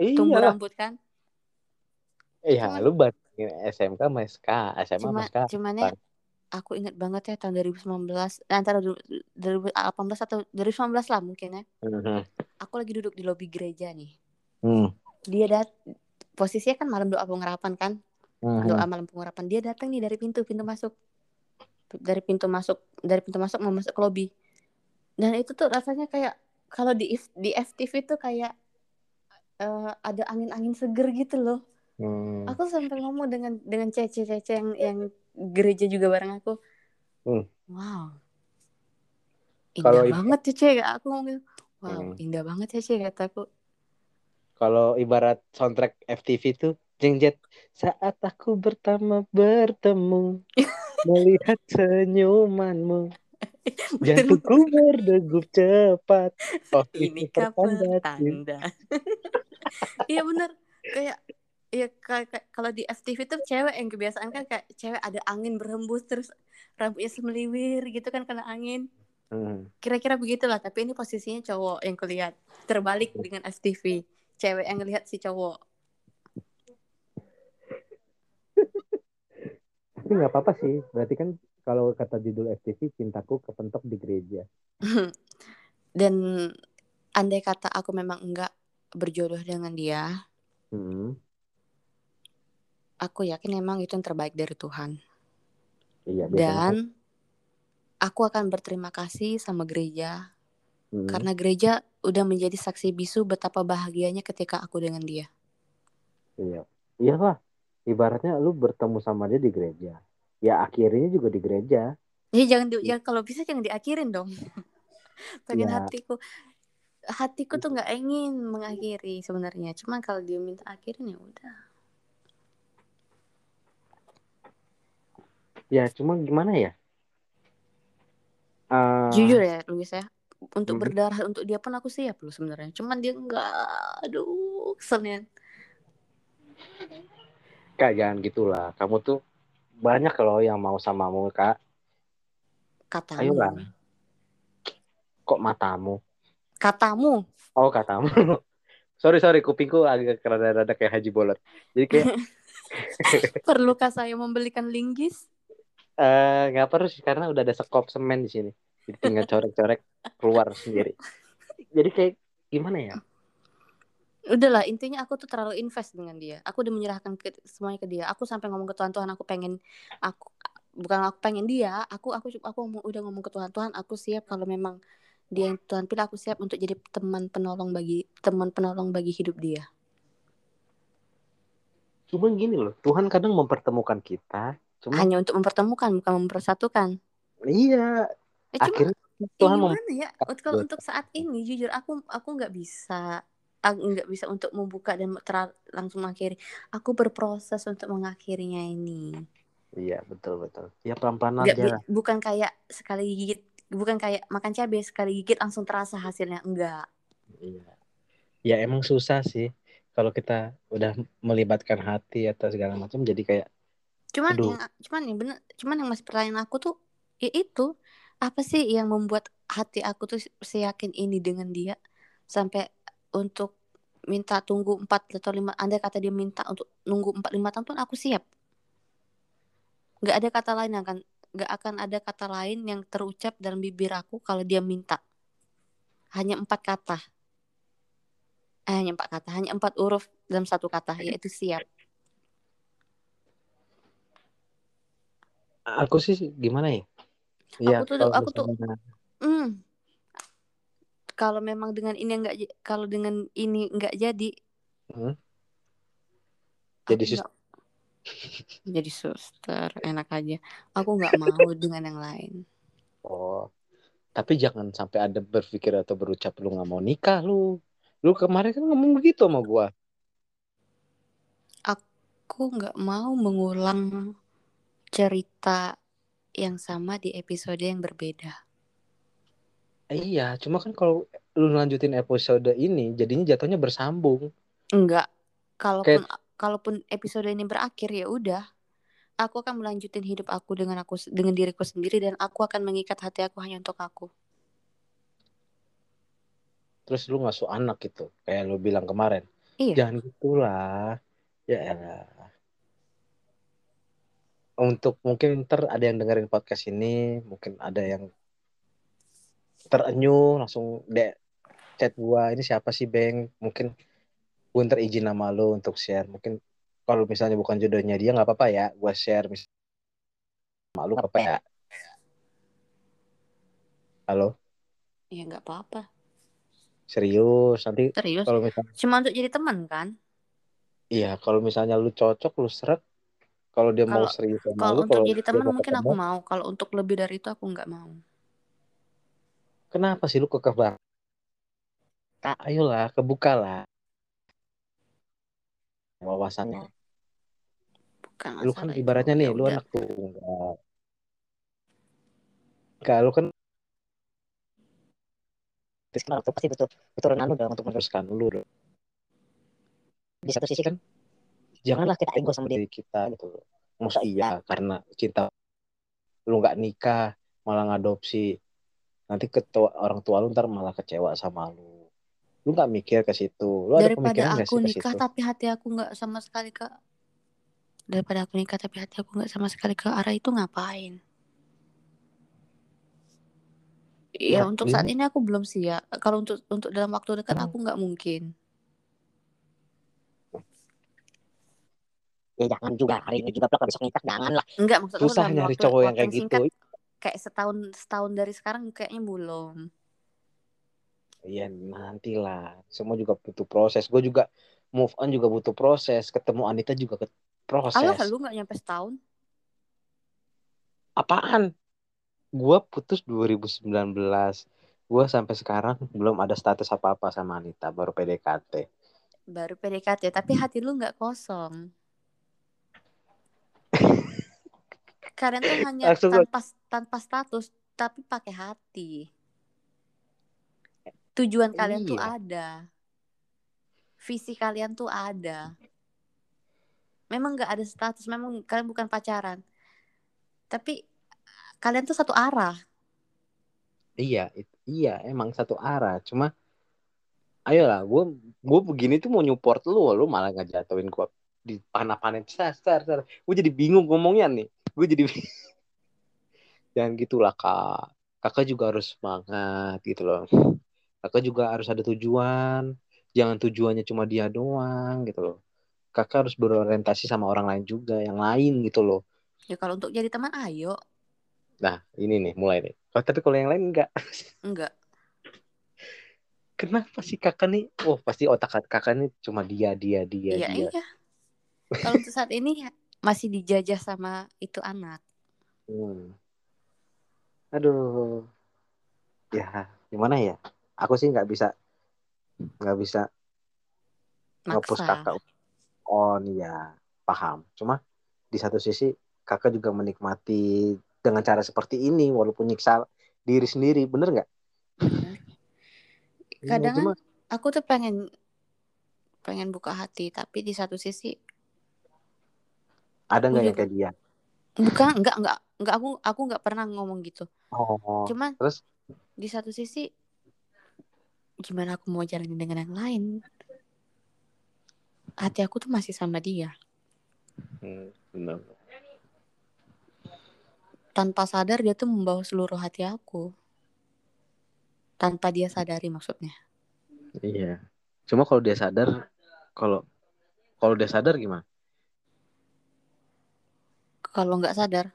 Iya tumbuh rambut kan Iya, lu bandingin SMK sama SK, SMA sama cuma SK. cuman ya aku ingat banget ya tahun 2019 eh, antara du- 2018 atau 2019 lah mungkin ya Mhm. aku lagi duduk di lobi gereja nih Hmm. dia dat posisinya kan malam doa pengharapan kan Mhm. doa malam pengharapan dia datang nih dari pintu pintu masuk dari pintu masuk dari pintu masuk mau masuk ke lobi dan itu tuh rasanya kayak kalau di di FTV tuh kayak eh, ada angin-angin seger gitu loh Hmm. aku sampai ngomong dengan dengan cece-cece yang yang gereja juga bareng aku Hmm. wow indah banget cek aku ngomong wow Hmm. indah banget cek kataku Kalau ibarat soundtrack FTV tuh jengjet saat aku pertama bertemu melihat senyumanmu jantungku berdegup cepat oh ini cinta. pertanda iya bener kayak ya kayak- kalau di FTV tuh cewek yang kebiasaan kan kayak cewek ada angin berhembus terus rambutnya semeliwir gitu kan kena angin. Hmm. kira-kira begitulah tapi ini posisinya cowok yang kulihat terbalik dengan FTV cewek yang ngelihat si cowok. Tapi nggak apa-apa sih berarti kan kalau kata judul FTV cintaku kepentok di gereja. Dan andai kata aku memang enggak berjodoh dengan dia Hmm. Aku yakin memang itu yang terbaik dari Tuhan iya biasanya dan aku akan berterima kasih sama gereja Hmm. karena gereja udah menjadi saksi bisu betapa bahagianya ketika aku dengan dia Iya. Iya lah. Ibaratnya lu bertemu sama dia di gereja. Ya akhirnya juga di gereja. ya jangan di, ya kalau bisa jangan diakhirin dong pengen Ya. hatiku hatiku tuh nggak ingin mengakhiri sebenarnya cuma kalau dia minta akhirin ya udah Ya cuma gimana ya? Eh, jujur ya Luis ya untuk Mhm. berdarah untuk dia pun aku siap loh sebenarnya cuman dia nggak aduh keselnya Kak jangan gitulah. Kamu tuh banyak loh yang mau samamu kak. katamu Ayolah. Kok matamu? katamu Oh katamu. sorry sorry kupingku agak rada-rada kayak Haji Bolot. Jadi kayak perlukah saya membelikan linggis eh nggak perlu sih karena udah ada sekop semen di sini. Jadi tinggal coret-coret keluar sendiri. Jadi kayak gimana ya? udahlah intinya aku tuh terlalu invest dengan dia aku udah menyerahkan ke, semuanya ke dia aku sampai ngomong ke Tuhan Tuhan aku pengen aku bukan aku pengen dia aku aku aku ngomong- udah ngomong ke Tuhan Tuhan aku siap kalau memang dia yang Tuhan pilih aku siap untuk jadi teman penolong bagi teman penolong bagi hidup dia Cuma gini loh, Tuhan kadang mempertemukan kita. Cuma hanya untuk mempertemukan bukan mempersatukan. Iya, eh, akhirnya eh, Tuhan mem- gimana ya? kalau untuk saat ini jujur aku aku nggak bisa aku nggak bisa untuk membuka dan ter- langsung mengakhiri. Aku berproses untuk mengakhirinya ini. Iya betul betul. Ya pelan-pelan Nggak, aja. bi- bukan kayak sekali gigit bukan kayak makan cabai sekali gigit langsung terasa hasilnya. Enggak Iya. Ya emang susah sih. Kalau kita udah melibatkan hati atau segala macam jadi kayak cuman Aduh. yang cuman yang bener cuman yang masih pertanyaan aku tuh ya itu apa sih yang membuat hati aku tuh seyakin ini dengan dia? Sampai untuk minta tunggu 4 atau 5 andai kata dia minta untuk nunggu 4 5 tahun pun aku siap. Nggak ada kata lain yang akan nggak akan ada kata lain yang terucap dalam bibir aku kalau dia minta. Hanya empat kata. Eh, hanya empat kata. Hanya empat huruf dalam satu kata yaitu siap aku sih gimana ya? Iya, Aku tuh- kalau aku tuh- Hmm. Kalau memang dengan ini enggak kalau dengan ini enggak jadi Hmm. aku Jadi sus- jadi suster enak aja. Aku nggak mau dengan yang lain. Oh. Tapi jangan sampai ada berpikir atau berucap lu nggak mau nikah lu. Lu kemarin kan ngomong begitu sama gua. Aku nggak mau mengulang cerita yang sama di episode yang berbeda. Iya, cuma kan kalau lu lanjutin episode ini jadinya jatuhnya bersambung. Enggak. Kalaupun kalaupun episode ini berakhir ya udah. Aku akan melanjutin hidup aku dengan aku dengan diriku sendiri dan aku akan mengikat hati aku hanya untuk aku. Terus lu ngasuh anak gitu, kayak lu bilang kemarin. Iya. Jangan gitulah. Ya elah. Untuk mungkin ntar ada yang dengerin podcast ini, mungkin ada yang terenyuh langsung dek chat gua ini siapa sih Beng? Mungkin gue ntar izin nama lo untuk share. Mungkin kalau misalnya bukan jodohnya dia nggak apa-apa ya gua share misalnya malu apa ya. Halo? Ya nggak apa-apa. Serius? Nanti serius? kalau misalnya cuma untuk jadi teman kan? Iya kalau misalnya lu cocok lu seret kalau dia Kalau- mau serius sama kalau lu untuk kalau jadi teman mungkin aku mau kalau untuk lebih dari itu aku nggak mau kenapa sih lu kekeh banget tak ayolah kebukalah wawasannya bukan lu kan itu. ibaratnya nih Ya lu udah. anak tunggal kalau kan Terus pasti butuh keturunan lu dong untuk meneruskan meneruskan. lu dong. Di satu sisi kan janganlah kita ego sama diri. kita gitu. Masa iya? Karena cinta lu nggak nikah malah ngadopsi. Nanti ketua orang tua lu ntar malah kecewa sama lu. Lu nggak mikir ke situ. Lu ada daripada pemikiran nggak aku sih nikah tapi hati aku nggak sama sekali ke daripada aku nikah tapi hati aku nggak sama sekali ke arah itu ngapain? Ya Nah, untuk ini- saat ini aku belum siap kalau untuk untuk dalam waktu dekat Hmm. aku nggak mungkin Ya jangan juga hari ini juga blok besok nikah jangan lah. Enggak maksud aku susah nyari waktu, cowok yang kayak gitu. singkat kayak setahun setahun dari sekarang kayaknya belum. Iya nantilah. Semua juga butuh proses. Gue juga move on juga butuh proses. Ketemu Anita juga ke proses. Allah lu nggak nyampe setahun? Apaan? Gue putus 2019 gue sampai sekarang belum ada status apa-apa sama Anita baru PDKT baru PDKT tapi hati lu nggak kosong kalian tuh hanya Langsung tanpa tanpa status tapi pakai hati. Tujuan kalian tuh Iya. ada. Visi kalian tuh ada. Memang nggak ada status memang kalian bukan pacaran. Tapi kalian tuh satu arah. Iya, iya emang satu arah. Cuma, ayolah, gue gue begini tuh mau nyupport lu, lu malah ngejatuhin gue di panah-panin sar sar sar. Gue jadi bingung ngomongnya nih. Gue jadi jangan gitulah kak. Kakak juga harus semangat gitu loh. Kakak juga harus ada tujuan. Jangan tujuannya cuma dia doang gitu loh. Kakak harus berorientasi sama orang lain juga, yang lain gitu loh. ya kalau untuk jadi teman ayo Nah, ini nih mulai nih. Oh, tapi kalau yang lain enggak. enggak Kenapa sih kakak nih? Oh, pasti otak kakak nih cuma dia, dia, dia, iya dia. iya kalau untuk saat ini masih dijajah sama itu anak Hmm. Aduh. Ya, gimana ya? Aku sih nggak bisa nggak bisa ngapus kakak on ya paham. Cuma di satu sisi kakak juga menikmati dengan cara seperti ini walaupun nyiksa diri sendiri, bener nggak? Iya, kadang cuma kan aku tuh pengen pengen buka hati tapi di satu sisi ada nggak aku yang kayak dia? bukan enggak enggak enggak aku aku enggak pernah ngomong gitu Oh, cuman terus di satu sisi gimana aku mau jalanin dengan yang lain hati aku tuh masih sama dia hmm, bener. tanpa sadar dia tuh membawa seluruh hati aku tanpa dia sadari maksudnya Iya. Cuma kalau dia sadar, kalau kalau dia sadar gimana? Kalau nggak sadar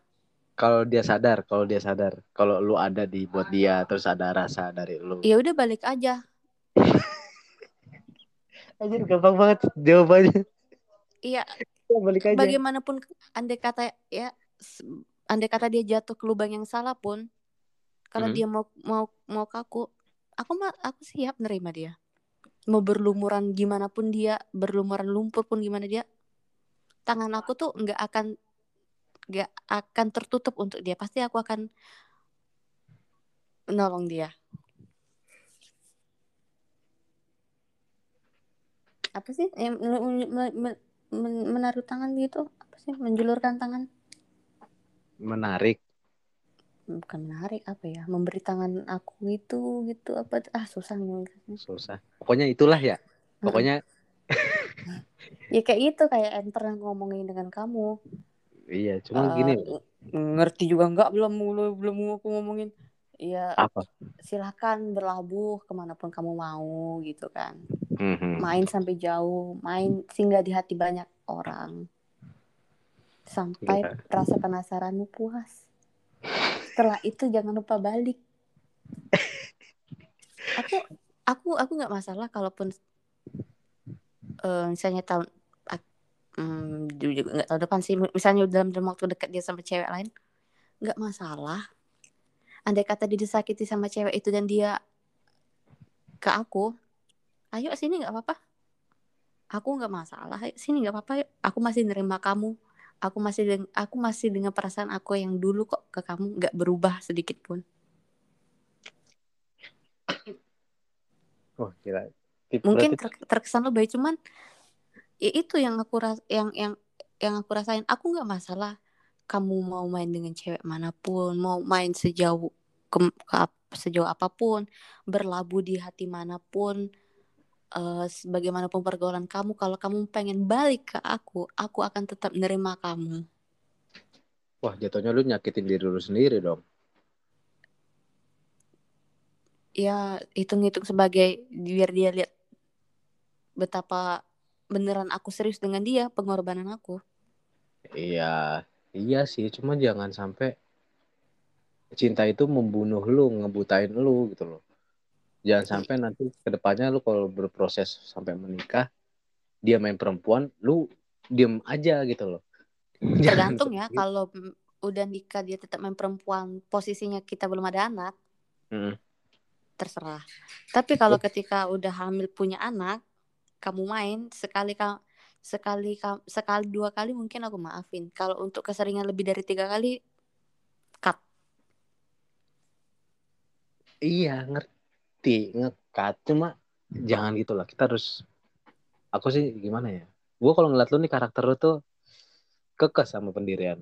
Kalau dia sadar, kalau dia sadar, kalau lu ada di buat dia, terus ada rasa dari lu. ya udah balik aja Anjir gampang banget jawabannya. iya Ya, balik aja. bagaimanapun andai kata ya andai kata dia jatuh ke lubang yang salah pun kalau Mhm. dia mau mau mau kaku aku mah aku siap nerima dia mau berlumuran gimana pun dia berlumuran lumpur pun gimana dia tangan aku tuh nggak akan gak akan tertutup untuk dia. Pasti aku akan menolong dia. Apa sih? Yang men- men- men- men- menaruh tangan gitu? Apa sih? Menjulurkan tangan? Menarik. bukan menarik apa ya? Memberi tangan aku itu gitu. Apa ah susah nih. Susah. Pokoknya itulah ya. Pokoknya ya kayak gitu. Kayak yang pernah ngomongin dengan kamu iya, cuma Eh, gini ng- ngerti juga enggak belum belum belum aku ngomongin ya apa? silahkan berlabuh ke mana pun kamu mau gitu kan Mhm. main sampai jauh main singgah di hati banyak orang sampai Iya. rasa penasaranmu puas setelah itu jangan lupa balik aku aku aku nggak masalah kalaupun eh, misalnya tahun hmm, juga nggak tahun depan sih. Misalnya dalam dalam waktu dekat dia sama cewek lain nggak masalah. Andai kata dia disakiti sama cewek itu dan dia ke aku ayo sini nggak apa-apa. Aku nggak masalah sini nggak apa-apa aku masih nerima kamu. Aku masih deng- aku masih dengan perasaan aku yang dulu kok ke kamu nggak berubah sedikit pun. Oh, gila. Tip- mungkin ter- terkesan lebay cuman ya itu yang aku ras yang yang yang aku rasain aku nggak masalah kamu mau main dengan cewek mana pun mau main sejauh ke, ke sejauh apa pun berlabuh di hati mana pun eh sebagaimanapun pergaulan kamu kalau kamu pengen balik ke aku aku akan tetap nerima kamu Wah, jatuhnya lu nyakitin diri lu sendiri dong. ya hitung-hitung sebagai biar dia lihat betapa beneran aku serius dengan dia pengorbanan aku Iya, iya sih, cuma jangan sampai cinta itu membunuh lu, ngebutain lu gitu loh. Jangan sampai nanti ke depannya lu kalau berproses sampai menikah, dia main perempuan, lu diem aja gitu loh. Tergantung ya kalau udah nikah dia tetap main perempuan posisinya kita belum ada anak Mm. terserah tapi kalau ketika udah hamil punya anak kamu main sekali ka- sekali ka- sekali dua kali mungkin aku maafin kalau untuk keseringan lebih dari tiga kali cut Iya, ngerti, ngekat. Cuma jangan gitu lah. Kita harus, aku sih gimana ya? Gue kalau ngeliat lu nih karakter lu tuh kekeh sama pendirian.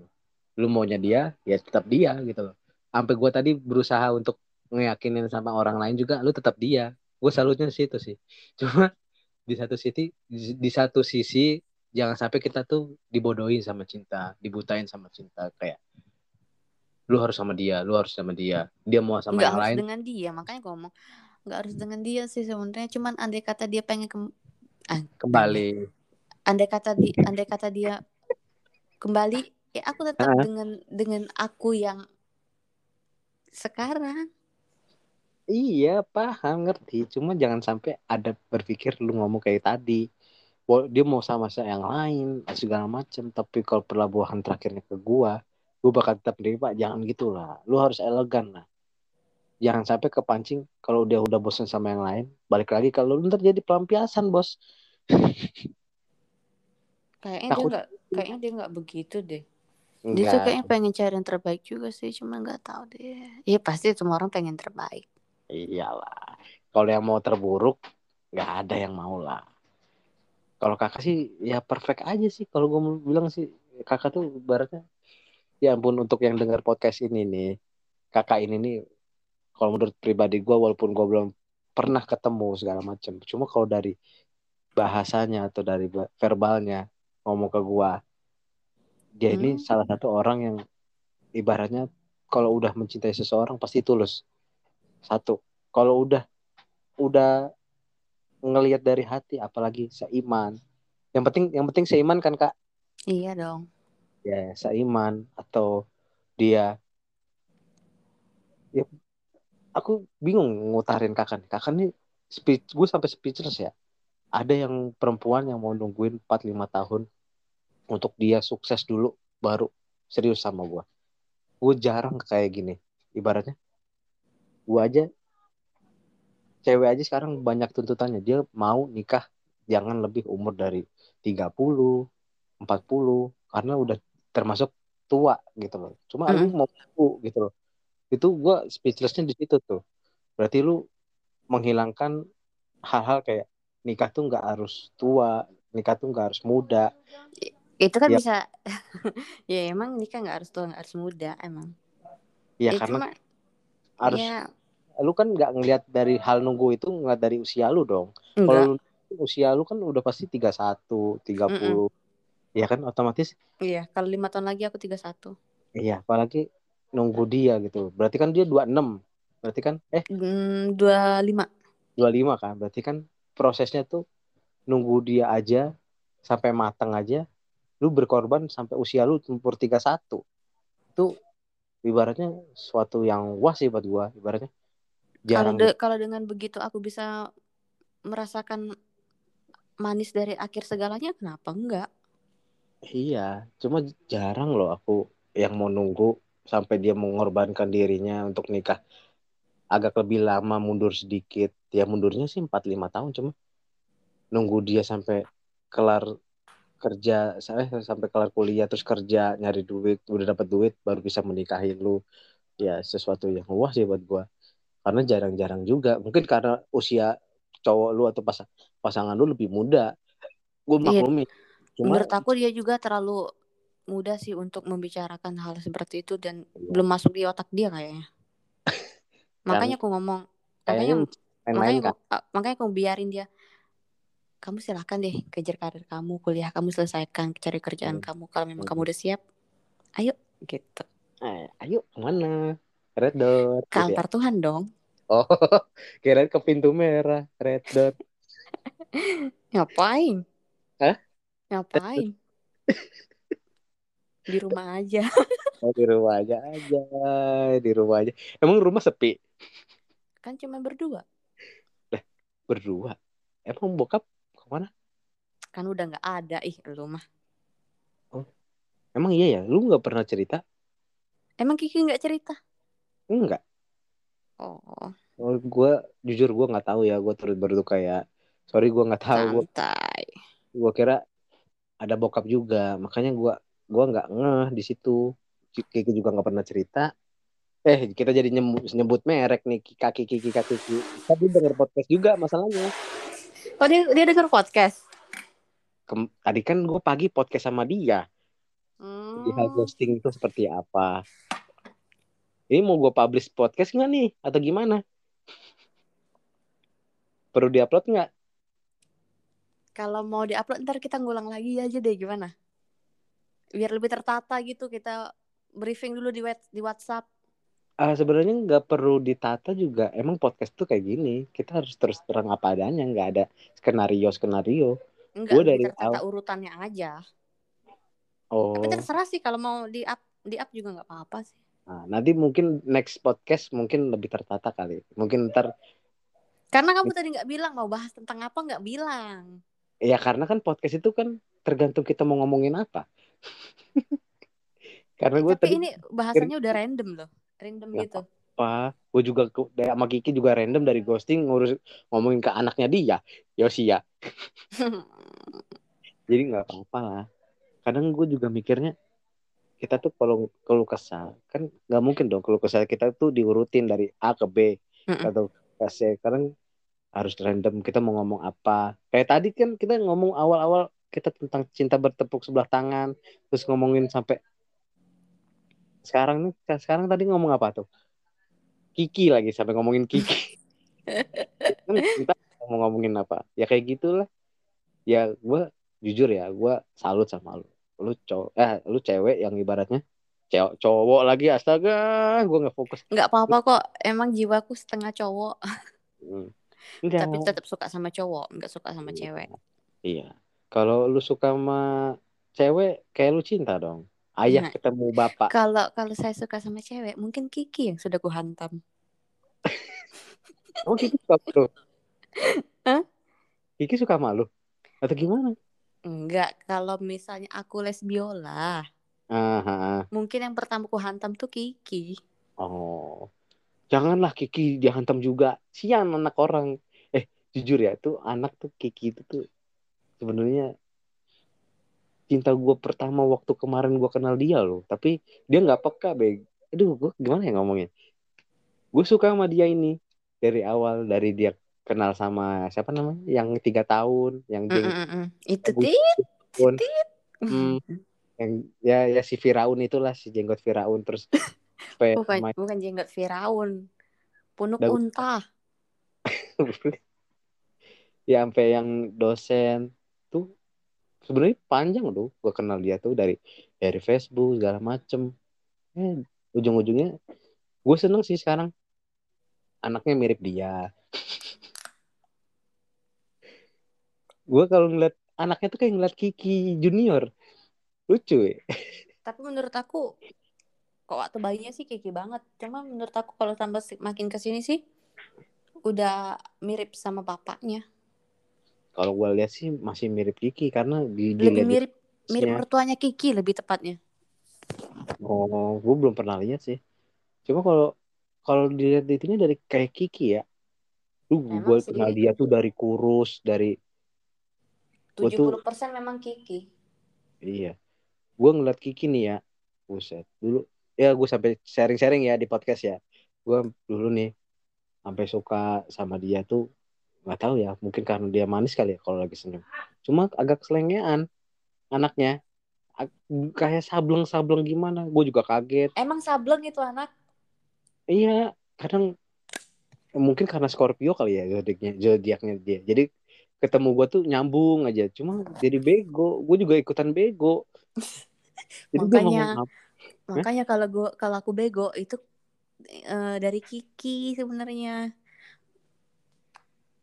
lu. Maunya dia, ya tetap dia gitu loh. Sampai gue tadi berusaha untuk ngeyakinin sama orang lain juga, lu tetap dia. Gue salutnya di situ sih. Cuma di satu sisi, di satu sisi jangan sampai kita tuh dibodohin sama cinta, dibutain sama cinta kayak lu harus sama dia, lu harus sama dia. Dia mau sama nggak yang harus lain, dengan dia makanya aku ngomong nggak harus dengan dia sih sebenarnya cuman andai kata dia pengen kem- ah, kembali. andai kata di andai kata dia kembali ya aku tetap dengan dengan aku yang sekarang Iya, paham, ngerti. Cuma jangan sampai ada berpikir lu ngomong kayak tadi. Wah, dia mau sama saya yang lain, segala macam. Tapi kalau pelabuhan terakhirnya ke gua, gua bakal tetap nerima. Jangan gitulah. Lu harus elegan lah. Jangan sampai kepancing kalau dia udah bosan sama yang lain. Balik lagi kalau lu ntar jadi pelampiasan, bos. kayaknya dia nggak kayaknya dia nggak begitu deh dia tuh Enggak. kayaknya pengen cari yang terbaik juga sih cuma nggak tahu deh iya pasti semua orang pengen terbaik Iyalah. Kalau yang mau terburuk, nggak ada yang mau lah. Kalau kakak sih ya perfect aja sih. Kalau gue bilang sih kakak tuh ibaratnya ya ampun untuk yang dengar podcast ini nih. Kakak ini nih kalau menurut pribadi gue walaupun gue belum pernah ketemu segala macam. Cuma kalau dari bahasanya atau dari ba- verbalnya ngomong ke gue, dia ini Hmm. salah satu orang yang ibaratnya kalau udah mencintai seseorang pasti tulus. Satu, kalau udah udah ngelihat dari hati apalagi seiman. Yang penting yang penting seiman kan Kak? iya dong Ya, seiman atau dia ya aku bingung ngutarin Kakak nih. Kakak nih speech gue sampai speechless ya. Ada yang perempuan yang mau nungguin 4 5 tahun untuk dia sukses dulu baru serius sama gue. Gue jarang kayak gini. Ibaratnya gue aja cewek aja sekarang banyak tuntutannya. Dia mau nikah jangan lebih umur dari 30 40 karena udah termasuk tua gitu loh. Cuma lu mau nunggu gitu loh. Itu gue speechlessnya di situ tuh. Berarti lu menghilangkan hal-hal kayak nikah tuh nggak harus tua nikah tuh nggak harus muda. Itu kan Ya. bisa ya emang nikah nggak harus tua nggak harus muda emang. Ya Ya, karena cuma harus ya lu kan nggak ngelihat dari hal nunggu itu ngeliat dari usia lu dong. Kalau usia lu kan udah pasti 31, 30 ya kan otomatis? Iya kalau lima tahun lagi aku 31 iya apalagi nunggu dia gitu. Berarti kan dia 26 berarti kan eh hmm, 25 25 kan? Berarti kan prosesnya tuh nunggu dia aja sampai matang aja lu berkorban sampai usia lu umur 31 itu ibaratnya suatu yang wah sih buat gua ibaratnya kalau de- kalau dengan begitu aku bisa merasakan manis dari akhir segalanya kenapa enggak? Iya cuma jarang loh aku yang mau nunggu sampai dia mengorbankan dirinya untuk nikah. Agak lebih lama mundur sedikit. Ya mundurnya sih 4-5 tahun cuma nunggu dia sampai kelar kerja saya sampai kelar kuliah terus kerja nyari duit udah dapat duit baru bisa menikahin lu. Ya sesuatu yang wah sih buat gua karena jarang-jarang juga. Mungkin karena usia cowok lu atau pas pasangan lu lebih muda. Gue Iya. maklumi cuma menurut aku dia juga terlalu muda sih untuk membicarakan hal seperti itu dan belum masuk di otak dia kayaknya. Makanya aku ngomong makanya main-main makanya kan? aku, ah, makanya aku biarin dia kamu silahkan deh kejar karir kamu kuliah kamu selesaikan cari kerjaan Hmm. kamu. Kalau memang Hmm. kamu udah siap ayo gitu. Eh, ayo ke mana red dot ke gitu ya. Tuhan dong. Oh kirain ke pintu merah red dot. Ngapain? Hah? ngapain? Di rumah aja. Oh, di rumah aja aja di rumah aja. Emang rumah sepi? Kan cuma berdua. Berdua? Emang bokap ke mana? Kan udah nggak ada. Ih lu mah. Emang iya ya? Lu nggak pernah cerita? Emang Kiki nggak cerita enggak. Oh. Oh, gue jujur gue nggak tahu ya gue turut berduka ya. Sorry gue nggak tahu. Gue santai. gue kira ada bokap juga. Makanya gue gue nggak ngeh di situ. Kiki juga nggak pernah cerita. Eh kita jadi nyebut, nyebut merek nih kaki kiki kaki kiki. Tadi denger podcast juga masalahnya. Oh dia dia denger podcast? Kem- tadi kan gue pagi podcast sama dia. Di hal hmm. ghosting itu seperti apa ini mau gue publish podcast nggak nih atau gimana perlu diupload nggak kalau mau diupload ntar kita ngulang lagi aja deh gimana biar lebih tertata gitu kita briefing dulu di di WhatsApp Ah, sebenarnya nggak perlu ditata juga. Emang podcast tuh kayak gini. Kita harus terus terang apa adanya. Nggak ada skenario skenario. lebih dari tertata awal- urutannya aja Oh, tapi terserah sih kalau mau di up di up juga nggak apa-apa sih nah, nanti mungkin next podcast mungkin lebih tertata kali. Mungkin ntar karena kamu tadi nggak bilang mau bahas tentang apa nggak bilang ya karena kan podcast itu kan tergantung kita mau ngomongin apa. karena gue tapi tadi ini bahasanya udah random loh random Nggak gitu apa? Gue juga dari- sama Kiki juga random dari ghosting ngurus ngomongin ke anaknya dia, Yosia. Jadi nggak apa-apa lah. Kadang gue juga mikirnya kita tuh kalau kalau kesal kan nggak mungkin dong kalau kesal kita tuh diurutin dari A ke B Mm-mm. atau ke C. Kadang harus random kita mau ngomong apa. Kayak tadi kan kita ngomong awal-awal kita tentang cinta bertepuk sebelah tangan, terus ngomongin sampai sekarang nih sekarang tadi ngomong apa tuh? Kiki lagi sampai ngomongin Kiki. kan kita mau ngomongin apa? Ya kayak gitulah. Ya gue jujur ya, gue salut sama lu. Lu cowok, eh lu cewek yang ibaratnya cowok, cowok lagi astaga, gue nggak fokus. nggak apa-apa kok emang jiwaku setengah cowok Hmm. Enggak. tapi tetap suka sama cowok nggak suka sama cewek Iya. Kalau lu suka sama cewek, kayak lu cinta dong. Ayah Nah. ketemu bapak. kalau kalau saya suka sama cewek mungkin Kiki yang sudah kuhantam Oh, Kiki suka lu? Hah? Kiki suka sama lu? Atau gimana? Enggak kalau misalnya aku les biola Aha. mungkin yang pertama ku hantam tuh Kiki Oh. Janganlah Kiki dihantam juga. Sian anak orang. Eh, jujur ya, tuh anak tuh Kiki itu tuh sebenarnya cinta gue pertama waktu kemarin gue kenal dia loh tapi dia nggak peka beg aduh gue gimana ya ngomongnya gue suka sama dia ini dari awal dari dia kenal sama siapa namanya yang tiga tahun yang Mm, jeng mm, mm. Itu tit, Pun. tit. Hmm. yang ya ya si Firaun itulah si jenggot Firaun terus Bukan, main- bukan jenggot Firaun. Punuk Dagu- unta. ya sampai yang dosen tuh sebenarnya panjang loh gue kenal dia tuh dari dari Facebook segala macem eh, ujung-ujungnya gue seneng sih sekarang anaknya mirip dia gue kalau ngeliat anaknya tuh kayak ngeliat Kiki Junior lucu ya Tapi menurut aku kok waktu bayinya sih kiki banget. Cuma menurut aku kalau tambah makin ke sini sih udah mirip sama bapaknya. kalau gue lihat sih masih mirip Kiki karena di Lebih mirip mirip Iya. mertuanya Kiki lebih tepatnya. oh gue belum pernah lihat sih cuma kalau kalau dilihat itunya dari kayak Kiki ya Tuh Emang gue kenal dia tuh dari kurus dari Gua tuh- 70% memang Kiki. Iya. Gue ngeliat Kiki nih ya. Buset. Dulu ya gue sampai sharing-sharing ya di podcast ya. Gue dulu nih sampai suka sama dia tuh nggak tahu ya. Mungkin karena dia manis kali ya kalau lagi senyum. Cuma agak selengean anaknya. Kayak sableng-sableng gimana. Gue juga kaget. Emang sableng itu anak. Iya. Kadang mungkin karena Scorpio kali ya zodiaknya zodiaknya dia. Jadi ketemu gue tuh nyambung aja. Cuma jadi bego. Gue juga ikutan bego. Jadi Makanya-? Makanya kalau gua kalau aku bego itu eh, dari Kiki sebenarnya.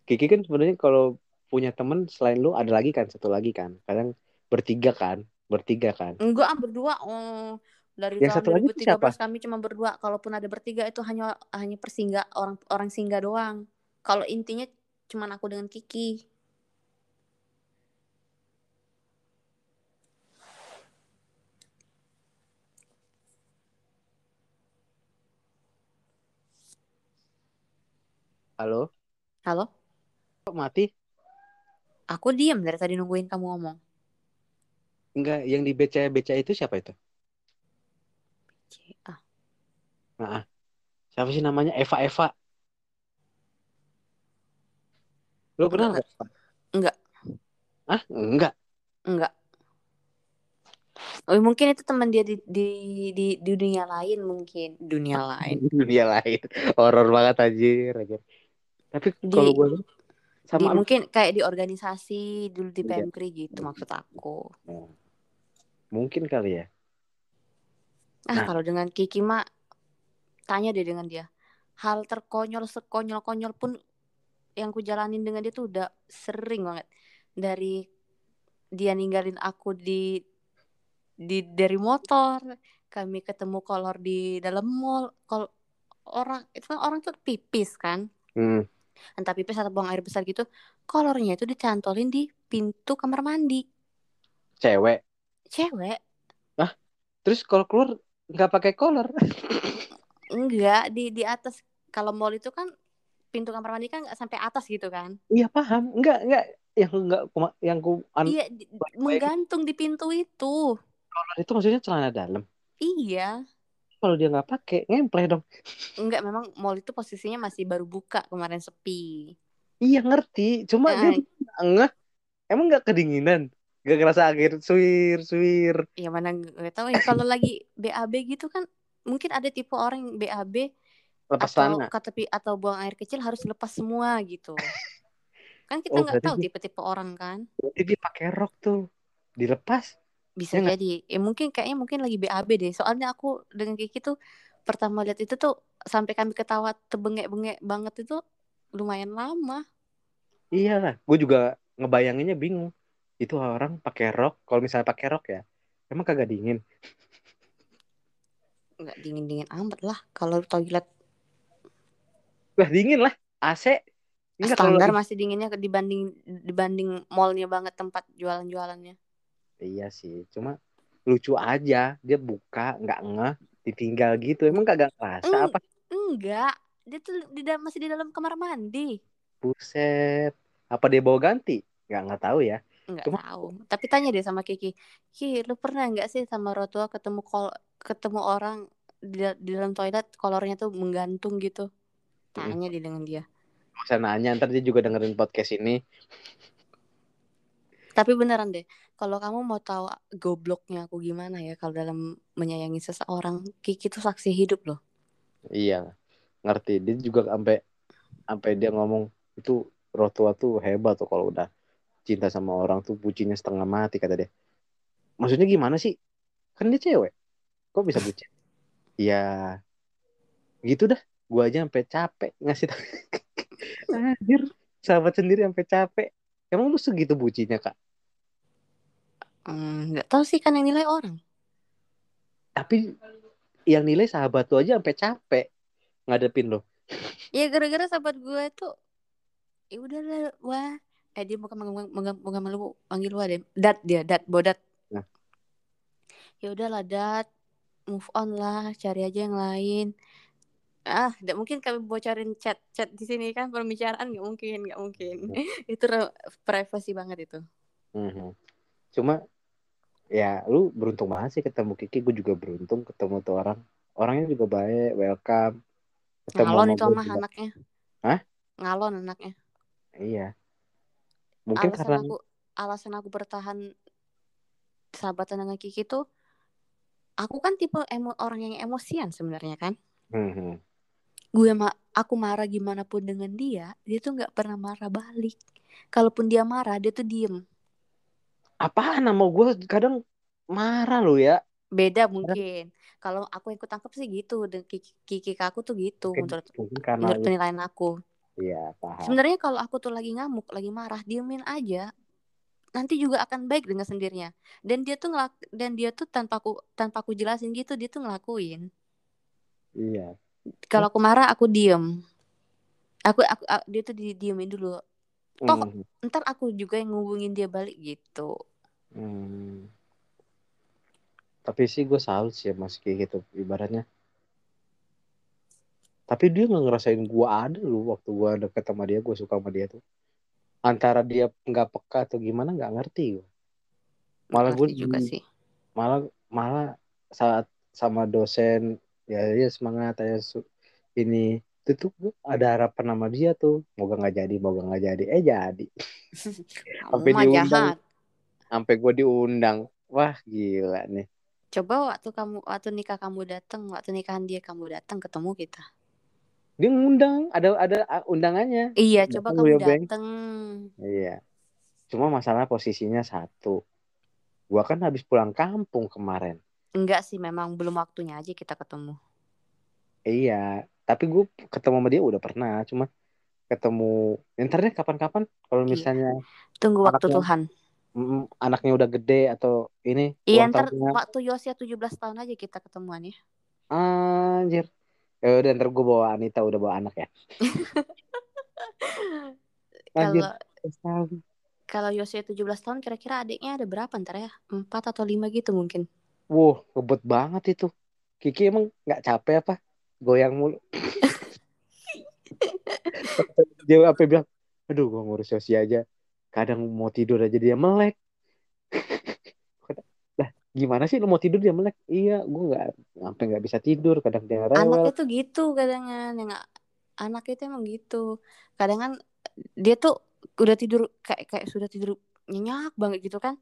Kiki kan sebenarnya kalau punya temen selain lu ada lagi kan satu lagi kan kadang bertiga kan bertiga kan Enggak, ah, berdua. Oh, dari Yang tahun satu lagi itu 2013 kami cuma berdua. Kalaupun ada bertiga itu hanya hanya persingga orang orang singgah doang. Kalau intinya cuman aku dengan Kiki. Halo? Halo? kok mati? Aku diam dari tadi nungguin kamu ngomong. enggak yang di BCA BCA itu siapa itu? Ah, siapa sih namanya? Eva Eva. Lu kenal Enggak. nggak? Enggak. ah enggak? Enggak. Oh, mungkin itu teman dia di, di di di dunia lain mungkin, dunia lain. dunia lain. Horor banget anjir anjir tapi Di- kalau gue Di sama mungkin kayak di organisasi dulu di Iya. Pemkri gitu maksud aku. mungkin kali ya Ah, Nah. kalau dengan Kiki mah tanya deh dengan dia. Hal terkonyol sekonyol-konyol pun yang ku jalanin dengan dia tuh udah sering banget. Dari dia ninggalin aku di di dari motor, kami ketemu kolor di dalam mall. Kalau orang itu kan orang tuh pipis kan, hmm. Entah pipis atau buang air besar gitu, kolornya itu dicantolin di pintu kamar mandi. cewek Cewek terus kalau keluar nggak pakai collar Enggak, di di atas. Kalau mall itu kan pintu kamar mandi kan nggak sampai atas gitu kan? iya paham enggak enggak yang enggak yang ku an- Iya, di- menggantung di pintu itu. collar itu maksudnya celana dalam Iya. Kalau dia nggak pakai ngempleh dong. Enggak, memang mall itu posisinya masih baru buka kemarin sepi. iya ngerti. Cuma dia Eh. enggak emang nggak kedinginan? Nggak ngerasa angin suwir suwir Ya mana nggak tahu ya. Kalau lagi BAB gitu kan mungkin ada tipe orang yang BAB lepas atau tanah kata atau buang air kecil harus lepas semua gitu. Kan kita Oh, nggak berarti tahu dia- tipe-tipe orang kan. Berarti dia pakai rok tuh. Dilepas Bisa Ya jadi. Ya mungkin kayaknya mungkin lagi BAB deh. Soalnya aku dengan Kiki tuh pertama lihat itu tuh sampai kami ketawa tebengek-bengek banget itu lumayan lama. iya lah gue juga ngebayanginnya bingung itu orang pakai rok kalau misalnya pakai rok ya emang kagak dingin Nggak dingin-dingin amat lah kalau toilet lah dingin lah AC Enggak, kalau standar lagi- masih dinginnya dibanding dibanding mallnya banget tempat jualan-jualannya. Iya sih cuma lucu aja dia buka nggak ngeh ditinggal gitu. Emang kagak ngerasa Hmm. apa? Enggak, dia tuh di masih di dalam kamar mandi. buset apa dia bawa ganti? Nggak nggak tahu ya. Nggak Cuma- tahu tapi tanya deh sama Kiki Ki lu pernah nggak sih sama Rotua ketemu kol ketemu orang di, di dalam toilet kolornya tuh menggantung gitu? Tanya deh dengan dia. Masa nanya ntar dia juga dengerin podcast ini. Tapi beneran deh kalau kamu mau tahu gobloknya aku gimana ya kalau dalam menyayangi seseorang Kiki tuh saksi hidup loh. Iya ngerti. Dia juga sampai sampai dia ngomong itu Rotua tuh hebat tuh kalau udah cinta sama orang tuh bucinnya setengah mati kata dia. Maksudnya gimana sih? Kan dia cewek. Kok bisa bucin? Ya gitu dah. Gua aja sampai capek ngasih tau. Anjir. Sahabat sendiri sampai capek. Emang lu segitu bucinnya kak Hmm, nggak tahu sih kan yang nilai orang. Tapi yang nilai sahabat lu aja sampai capek ngadepin lo ya gara-gara sahabat gue tuh ya udah lah wah. Eh dia bukan bukan malu panggil wah deh. Dat dia dat bodat Nah. ya udahlah dat move on lah cari aja yang lain. Ah tidak mungkin kami bocorin chat chat di sini kan pembicaraan nggak mungkin nggak mungkin. Itu re- privacy banget itu. Mhm. Cuma ya lu beruntung banget sih ketemu Kiki, gue juga beruntung ketemu tuh orang. Orangnya juga baik, welcome. Ketemu ngalon sama itu juga. anaknya Hah? ngalon anaknya Iya. Mungkin alasan karena aku alasan aku bertahan sahabatan dengan Kiki tuh aku kan tipe emo orang yang emosian sebenarnya kan Mhm. gue ma aku marah gimana pun dengan dia dia tuh nggak pernah marah balik kalaupun dia marah dia tuh diem apaan? Sama gue kadang marah lo ya. beda mungkin. Kalau aku yang kutangkep sih gitu. Kiki, Kiki aku tuh gitu menurut karena menurut penilaian aku. Iya paham. sebenarnya kalau aku tuh lagi ngamuk lagi marah diemin aja nanti juga akan baik dengan sendirinya. Dan dia tuh ngelak dan dia tuh tanpa aku tanpa aku jelasin gitu dia tuh ngelakuin. Iya. kalau aku marah aku diem. Aku aku, a- dia tuh didiemin dulu. Toh, Mhm. ntar aku juga yang ngubungin dia balik gitu Hmm. Tapi sih gue salut sih sama si Kiki gitu ibaratnya. Tapi dia nggak ngerasain gue ada loh waktu gue deket sama dia, gue suka sama dia tuh. Antara dia nggak peka atau gimana nggak ngerti gue. Malah gue juga sih malah malah saat sama dosen ya ya semangat ya ini itu tuh gue ada harapan sama dia tuh moga nggak jadi moga nggak jadi eh jadi Sampai mah diundang. jahat sampai gue diundang. Wah gila nih. Coba waktu kamu waktu nikah kamu datang waktu nikahan dia kamu datang ketemu kita. Dia ngundang ada ada undangannya. Iya coba kamu datang iya. Cuma masalah posisinya satu. Gua kan habis pulang kampung kemarin. Enggak sih memang belum waktunya aja kita ketemu. Iya tapi gue ketemu sama dia udah pernah. Cuma ketemu ntar deh kapan-kapan? Kalau Iya. misalnya tunggu waktu Anaknya- Tuhan anaknya udah gede atau ini iya ntar tahunnya. Waktu Yosia 17 tahun aja kita ketemuan ya anjir. Ya udah ntar gue bawa Anita udah bawa anak ya. Anjir. Kalau kalau Yosia 17 tahun kira-kira adiknya ada berapa ntar ya? Empat atau lima gitu mungkin. Wow ngebet banget itu. Kiki emang nggak capek apa? Goyang mulu. Dia apa bilang aduh gue ngurus Yosi aja kadang mau tidur aja dia melek. Lah gimana sih lu mau tidur dia melek? Iya gue nggak sampai nggak bisa tidur kadang dia rewel. Anaknya tuh gitu kadang-kadang yang anak itu emang gitu. Kadang kan dia tuh udah tidur kayak kayak sudah tidur nyenyak banget gitu kan.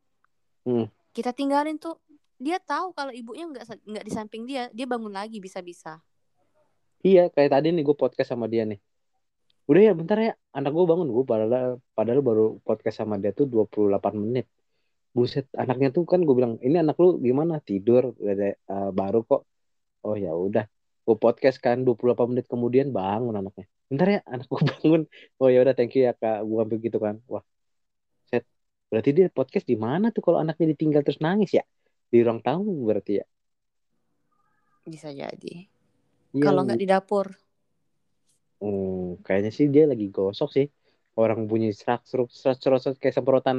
Hmm. kita tinggalin tuh dia tahu kalau ibunya nggak nggak di samping dia dia bangun lagi bisa-bisa. Iya, kayak tadi nih gue podcast sama dia nih. Udah ya bentar ya, anak gue bangun. Gue padahal, padahal baru podcast sama dia tuh 28 menit. Buset, anaknya tuh kan gue bilang, ini anak lu gimana? Tidur, eh, baru kok. Oh ya udah, gue podcast kan 28 menit kemudian bangun anaknya. Bentar ya, anak gue bangun. Oh ya udah, thank you ya kak. Gue ambil gitu kan. Wah, set. Berarti dia podcast di mana tuh kalau anaknya ditinggal terus nangis ya? Di ruang tamu berarti ya? bisa jadi Iya, kalau nggak di dapur Hmm, kayaknya sih dia lagi gosok sih. Orang bunyi serak seruk serak serok serok kayak semprotan.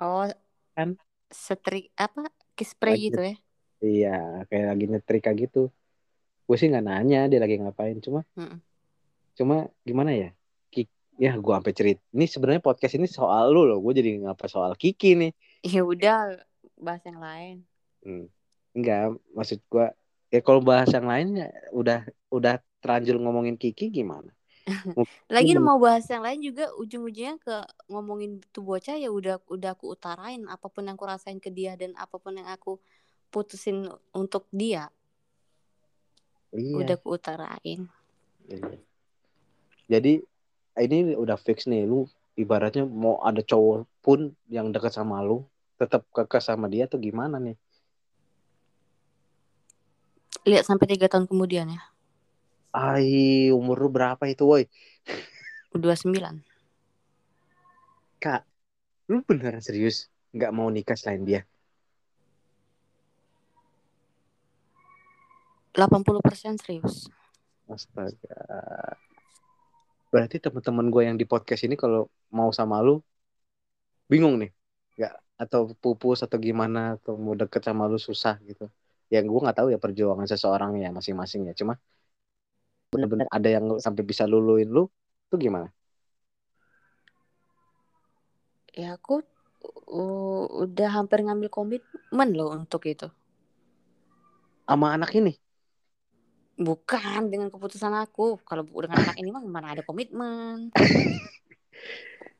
oh Kan? setrik apa spray Lagi. gitu ya Iya, kayak lagi nyetrika gitu. Gue sih nggak nanya dia lagi ngapain. Cuma, Mm-mm. cuma gimana ya? Ki- ya gue sampai cerita ini sebenarnya podcast ini soal lu loh gue jadi ngapa soal Kiki nih Ya udah bahas yang lain. Hmm. Enggak, maksud gua ya kalau bahas yang lainnya udah udah terlanjur ngomongin Kiki gimana? Lagi mau bahas yang lain juga ujung-ujungnya ke ngomongin tuh bocah ya udah udah aku utarain apa pun yang aku rasain ke dia dan apa pun yang aku putusin untuk dia Iya. udah aku utarain. Iya. Jadi ini udah fix nih lu ibaratnya mau ada cowok pun yang dekat sama lu tetap kekeh sama dia tuh gimana nih? Lihat sampai tiga tahun kemudian ya. Ai, umur lu berapa itu, woi? 29. Kak, lu beneran serius nggak mau nikah selain dia? 80% serius. Astaga. Berarti teman-teman gue yang di podcast ini kalau mau sama lu bingung nih, nggak atau pupus atau gimana atau mau deket sama lu susah gitu. Yang gue nggak tahu ya perjuangan seseorang ya masing-masing ya. Cuma bener-bener ada yang sampai bisa luluin lu tuh gimana? Ya aku uh, udah hampir ngambil komitmen loh untuk itu. Sama anak ini? Bukan dengan keputusan aku. Kalau dengan anak ini mah mana ada komitmen.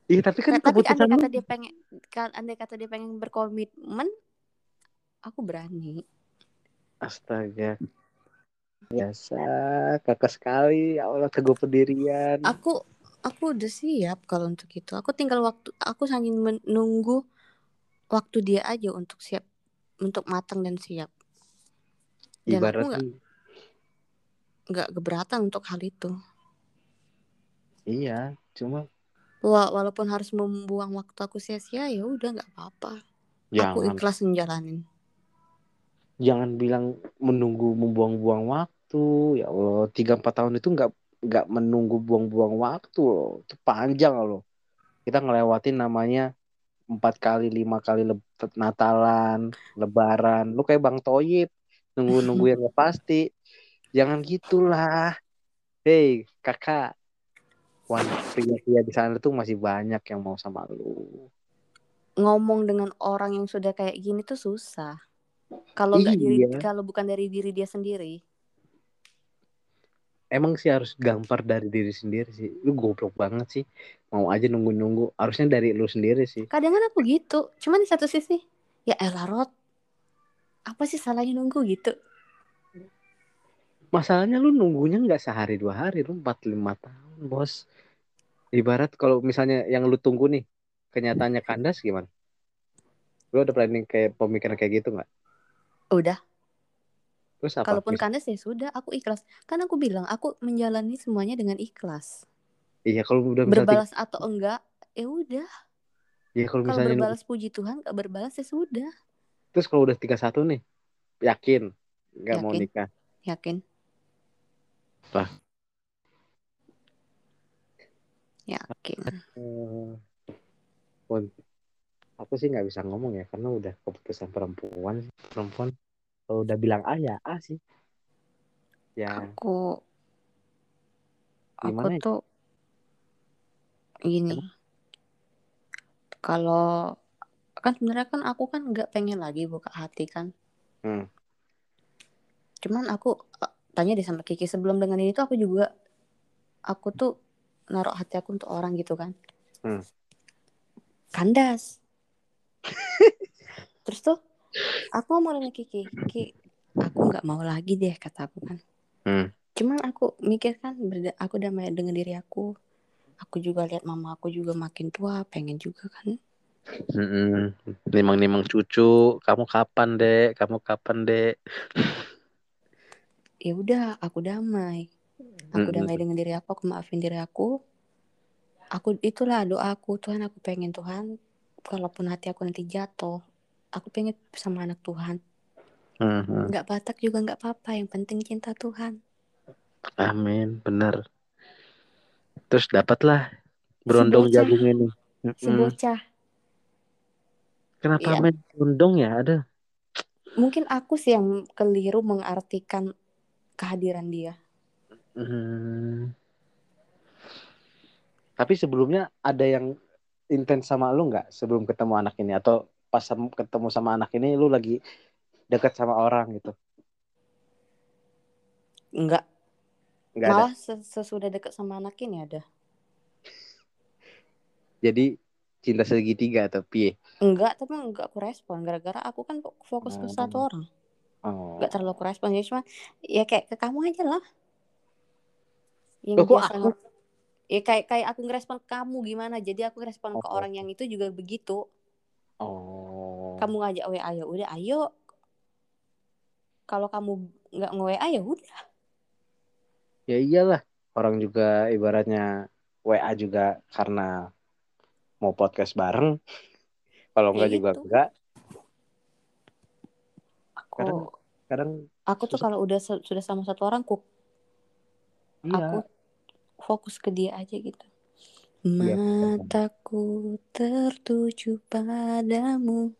Iya tapi kan Tapi keputusan andai lu. kata dia pengen andai kata dia pengen berkomitmen, aku berani. Astaga. Biasa, kakak sekali. Ya Allah, teguh pendirian. Aku aku udah siap kalau untuk itu. Aku tinggal waktu aku saking menunggu waktu dia aja untuk siap untuk matang dan siap. Dan aku Ibaratnya, nggak nggak keberatan untuk hal itu. iya. Cuma Wa- Walaupun harus membuang waktu aku sia-sia ya udah nggak apa-apa. Aku ikhlas menjalanin. jangan bilang menunggu membuang-buang waktu ya Allah tiga empat tahun itu nggak nggak menunggu buang-buang waktu loh. Itu panjang loh. Kita ngelewatin namanya empat kali lima kali leb- Natalan Lebaran. Lu kayak Bang Toyib nunggu-nunggu yang pasti. Jangan gitulah. Hei kakak. Pria-pria di sana tuh masih banyak yang mau sama lu. Ngomong dengan orang yang sudah kayak gini tuh susah. Kalau Iya. kalau bukan dari diri dia sendiri. Emang sih harus gampar dari diri sendiri sih. Lu goblok banget sih. Mau aja nunggu-nunggu. Harusnya dari lu sendiri sih. Kadang kan aku gitu. Cuman di satu sisi ya elah Rod. Apa sih salahnya nunggu gitu? masalahnya lu nunggunya nggak sehari dua hari. Lu empat lima tahun bos. Ibarat kalau misalnya yang lu tunggu nih kenyataannya kandas gimana? Lu ada planning kayak pemikiran kayak gitu nggak? Udah, terus apa kalaupun kandas ya sudah, aku ikhlas. Kan aku bilang aku menjalani semuanya dengan ikhlas. iya kalau udah Berbalas atau enggak, ya udah. iya kalau Kalau misalnya berbalas puji Tuhan, nggak berbalas ya sudah. terus kalau udah tiga satu nih yakin nggak mau nikah Yakin? Lah. Yakin. Eh, pun aku sih nggak bisa ngomong ya karena udah keputusan perempuan perempuan kalau udah bilang A ya A sih ya Aku aku Gimana ya? tuh gini. Kalau kan sebenarnya kan aku kan nggak pengen lagi buka hati kan. Hmm. Cuman aku eh, tanya deh sama Kiki sebelum dengan ini tuh aku juga aku tuh naruh hati aku untuk orang gitu kan. Hmm. Kandas. Terus tuh aku ngomong sama Kiki, Ki, aku nggak mau lagi deh kata aku kan. Hmm. Cuman aku mikir kan berda- aku damai dengan diri aku. Aku juga lihat mama aku juga makin tua, pengen juga kan. Mm-mm. Nimang-nimang cucu, kamu kapan dek? Kamu kapan dek? Ya udah, aku damai. Aku Mm-mm. damai dengan diri aku, aku maafin diri aku. Aku itulah doa aku, Tuhan aku pengen Tuhan kalaupun hati aku nanti jatuh, aku pengen sama anak Tuhan. Mhm. Nggak Batak juga nggak apa-apa, yang penting cinta Tuhan. Amin, bener. Terus dapatlah berondong jagung ini. Si bocah. Kenapa Iya. main berondong ya? Ada. Mungkin aku sih yang keliru mengartikan kehadiran dia. Hmm. Tapi sebelumnya ada yang intens sama lu nggak sebelum ketemu anak ini atau pas ketemu sama anak ini lu lagi dekat sama orang gitu? Enggak. Nggak ada. Malah ses- sesudah deket sama anak ini ada. Jadi cinta segitiga atau piye? Enggak, tapi enggak aku respon. Gara-gara aku kan fokus ke Oh. satu orang. Oh. Enggak terlalu aku respon. Ya cuma ya kayak ke kamu aja lah. Yang Loh, biasa aku? Ya kayak kayak aku ngerespon ke kamu gimana. Jadi aku respon ke Oh. orang yang itu juga begitu. Oh. Kamu ngajak WA ya udah ayo. Kalau kamu nggak nge-WA ya udah. Ya iyalah, orang juga ibaratnya WA juga karena mau podcast bareng. Kalau Ya enggak juga itu. enggak. Aku Kadang- Kadang aku tuh kalau udah sudah sama satu orang ku iya. aku fokus ke dia aja gitu. Iya. Mataku tertuju padamu.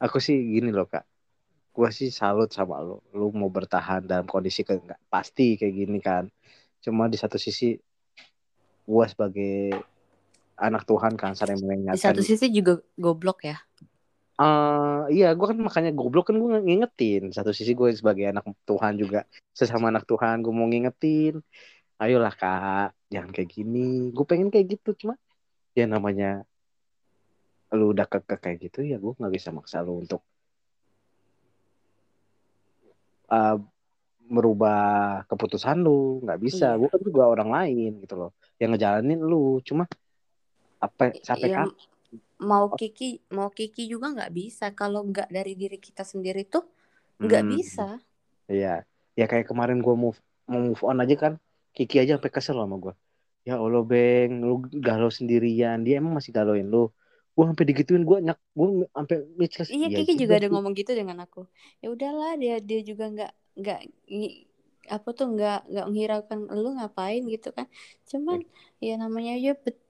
Aku sih gini loh kak. Gua sih salut sama lo. Lu mau bertahan dalam kondisi ke nggak pasti kayak gini kan. Cuma di satu sisi gua sebagai anak Tuhan kan sering Di mengingatkan. satu sisi juga goblok ya. Eh, iya, gue kan makanya goblok kan gue ngingetin. Satu sisi gue sebagai anak Tuhan juga sesama anak Tuhan gue mau ngingetin. Ayolah kak, jangan kayak gini. Gue pengen kayak gitu cuma ya namanya lu udah kekeh kayak gitu ya gue nggak bisa maksa lu untuk eh, merubah keputusan lu. Nggak bisa. Iya. Gue kan juga orang lain gitu loh. Yang ngejalanin lu. Cuma apa sampai Ya, kapan? mau Kiki mau Kiki juga nggak bisa kalau nggak dari diri kita sendiri tuh nggak Hmm. bisa. Iya, ya kayak kemarin gue move mau move on aja kan, Kiki aja sampai kesel sama gue. Ya Allah beng, lu galau sendirian, dia emang masih galauin lu. Gue sampai digituin gue nyak, gue sampai speechless. Iya Iya Kiki juga ada sih. ngomong gitu dengan aku. Ya udahlah dia dia juga nggak nggak apa tuh nggak nggak menghiraukan lu ngapain gitu kan. Cuman ya namanya ya bet-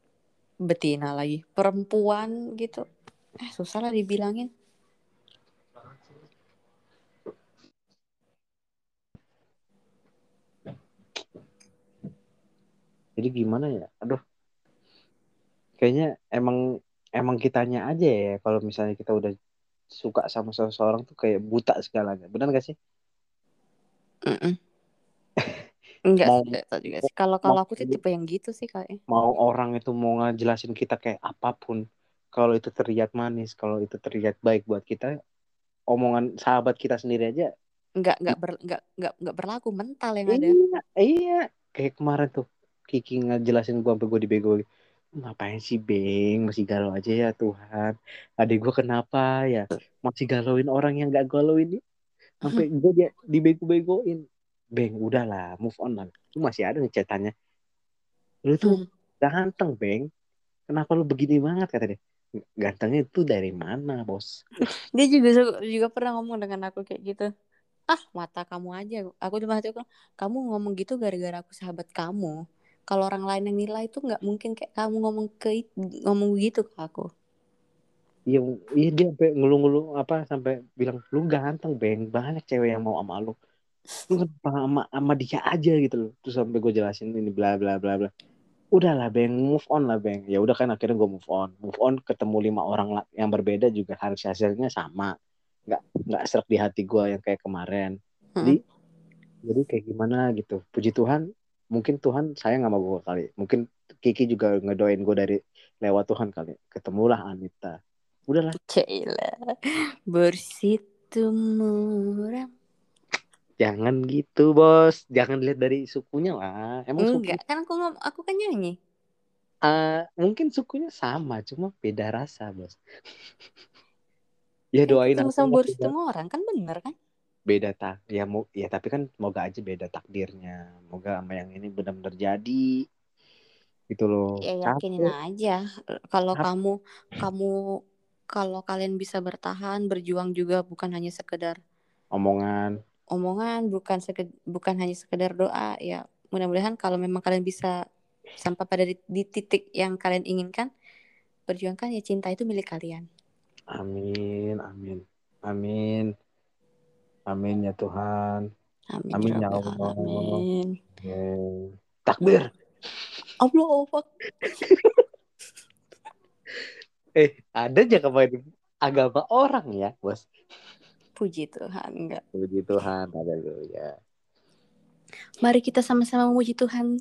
betina lagi perempuan gitu. Eh susah lah dibilangin. Jadi gimana ya? Aduh, kayaknya emang emang kitanya aja ya. Kalau misalnya kita udah suka sama seseorang tuh kayak buta segalanya. Benar gak sih? Mm-mm. Enggak Mau enggak juga sih. Kalau kalau aku sih tipe yang gitu sih kayaknya. mau orang itu mau ngejelasin kita kayak apa pun, kalau itu terlihat manis, kalau itu terlihat baik buat kita, omongan sahabat kita sendiri aja Enggak enggak ber, enggak enggak enggak berlaku mental yang ada. Iya, iya. Kayak kemarin tuh Kiki ngejelasin gua sampai gua dibegoin. Ngapain sih Beng masih galau aja ya Tuhan. Adik gua kenapa ya masih galauin orang yang gak galauin ini. Sampai gua dia dibego-begoin. Beng udahlah move on lah. Lu masih ada nih catatannya. Lu tuh Hmm. ganteng Beng. Kenapa lu begini banget kata dia. Gantengnya itu dari mana bos? Dia juga juga pernah ngomong dengan aku kayak gitu. Ah, mata kamu aja. Aku cuma bilang, kamu ngomong gitu gara-gara aku sahabat kamu. Kalau orang lain yang nilai itu nggak mungkin kayak kamu ngomong ke ngomong begitu ke aku. Iya, iya dia sampai ngeluh-ngeluh apa sampai bilang lu ganteng Beng banyak cewek yang mau sama lu. lu kenapa sama, sama dia aja gitu loh. Terus sampai gue jelasin ini bla bla bla bla. Udahlah beng move on lah beng. Ya udah kan akhirnya gue move on. Move on ketemu lima orang yang berbeda juga harus hasilnya sama. Nggak nggak serak di hati gue yang kayak kemarin. Jadi jadi kayak gimana gitu. Puji Tuhan mungkin Tuhan sayang sama gue kali mungkin Kiki juga ngedoain gue dari lewat Tuhan kali ketemulah Anita udahlah Cila bersitu muram. jangan gitu bos jangan lihat dari sukunya lah emang suku Enggak, kan aku ngom aku kan nyanyi. Eh, mungkin sukunya sama, cuma beda rasa, bos. ya doain sama bersitu beda, orang kan bener kan? Beda tak, ya mau, ya tapi kan moga aja beda takdirnya, moga sama yang ini benar-benar jadi, gitu loh. Ya yakinin Capek, aja. Kalau kamu kamu kalau kalian bisa bertahan, berjuang juga bukan hanya sekedar omongan, omongan, bukan seked- bukan hanya sekedar doa. Ya mudah-mudahan kalau memang kalian bisa sampai pada di, di titik yang kalian inginkan, perjuangkan ya cinta itu milik kalian. amin, amin, amin, amin ya Tuhan. Amin, Amin, ya Allah. alamin. Eh, Takbir. Allah Akbar. Eh, ada aja kemarin agama orang ya, bos. Puji Tuhan, enggak. Puji Tuhan, ada ya. Mari kita sama-sama memuji Tuhan.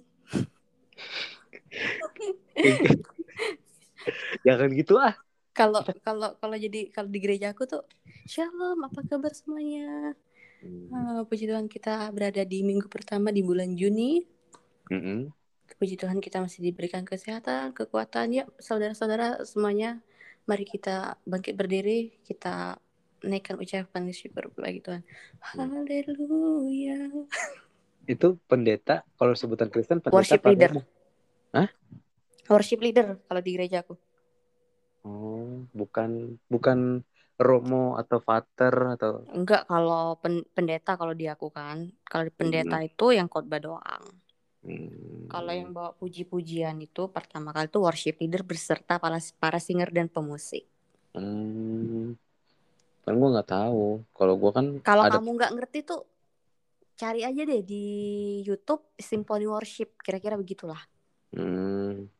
Jangan gitu ah. Kalau kalau kalau jadi kalau di gereja aku tuh Shalom, apa kabar semuanya? Ah, puji Tuhan kita berada di minggu pertama di bulan Juni. Mm-mm. Puji Tuhan kita masih diberikan kesehatan, kekuatan. Ya, saudara-saudara semuanya, mari kita bangkit berdiri, kita naikkan ucapan syukur bagi Tuhan. Haleluya. Itu pendeta, kalau sebutan Kristen pendeta Worship leader. Hah? Worship leader kalau di gerejaku. Oh, bukan bukan romo atau pater atau Enggak kalau pen- pendeta kalau di aku kan. Kalau di pendeta itu yang khotbah doang. Hmm. Kalau yang bawa puji-pujian itu pertama kali itu worship leader beserta para para singer dan pemusik. Hmm. Kan gue nggak tahu. Kalau gue kan Kalau ada kamu nggak ngerti tuh cari aja deh di YouTube Symphony Worship kira-kira begitulah. Hmm.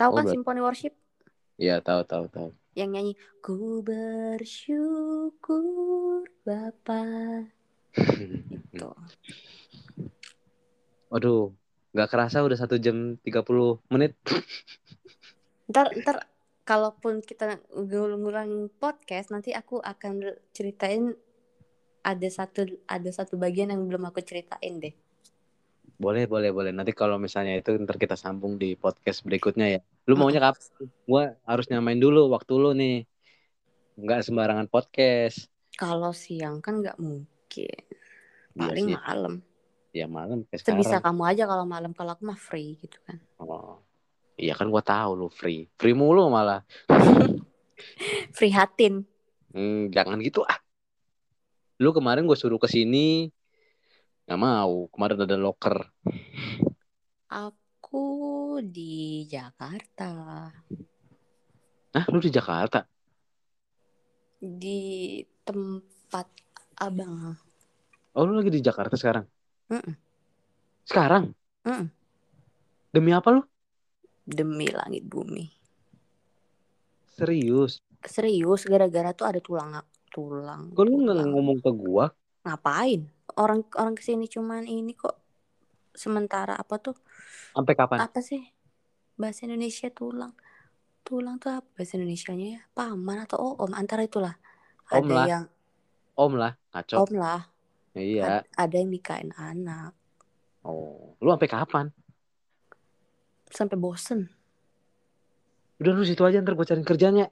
Tahu Oh, kan Symphony Worship Ya tahu tahu tahu. yang nyanyi ku bersyukur Bapa itu. Waduh, nggak kerasa udah satu jam 30 menit. Ntar ntar kalaupun kita ngulang podcast nanti aku akan ceritain ada satu ada satu bagian yang belum aku ceritain deh. Boleh, boleh, boleh. Nanti kalau misalnya itu ntar kita sambung di podcast berikutnya ya. Lu maunya kapan? Gua harus nyamain dulu waktu lu nih. Nggak sembarangan podcast. Kalau siang kan nggak mungkin. Iya Paling sih. malam. Ya malam bisa kamu aja kalau malam kalau aku mah free gitu kan. Oh. Iya kan gua tahu lu free. Free mulu malah. Free hatin. Hmm, jangan gitu ah. Lu kemarin gue suruh ke sini nggak mau. Kemarin ada locker. Aku di Jakarta. Nah, lu di Jakarta. Di tempat abang. Oh, lu lagi di Jakarta sekarang? Mm-mm. Sekarang? Mm-mm. Demi apa lu? Demi langit bumi. Serius? Serius gara-gara tuh ada tulang tulang. Kok lu nggak ngomong ke gua? Ngapain? Orang orang ke sini cuman ini kok. Sementara apa tuh? Sampai kapan? Apa sih? Bahasa Indonesia tulang. Tulang tuh apa bahasa Indonesianya ya? Paman atau om antara itulah. Om ada lah. yang Om lah, ngaco. om lah. Iya. Ad- ada yang nikahin anak. Oh, lu sampai kapan? Sampai bosen. Udah lu situ aja ntar gua cariin kerjanya.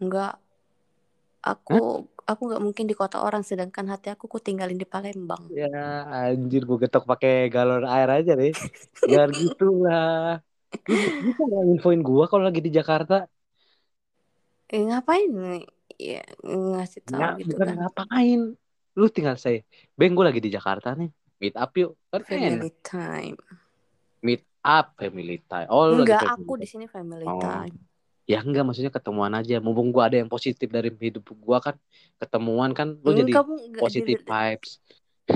Enggak. Aku aku nggak mungkin di kota orang sedangkan hati aku ku tinggalin di Palembang. Ya anjir gua getok pakai galon air aja deh. Biar gitu lah. Lu bisa nggak infoin gua kalau lagi di Jakarta? Eh, ngapain? Ya, ngasih tahu Ya, gitu kan. ngapain. Lu tinggal say, Beng gue lagi di Jakarta nih. Meet up yuk. Kan. Family time. Meet up family time. Oh, Enggak, aku di sini family Oh. time. Ya enggak, maksudnya ketemuan aja. Mumpung gua ada yang positif dari hidup gua kan. Ketemuan kan lu Hmm, jadi kamu positive vibes.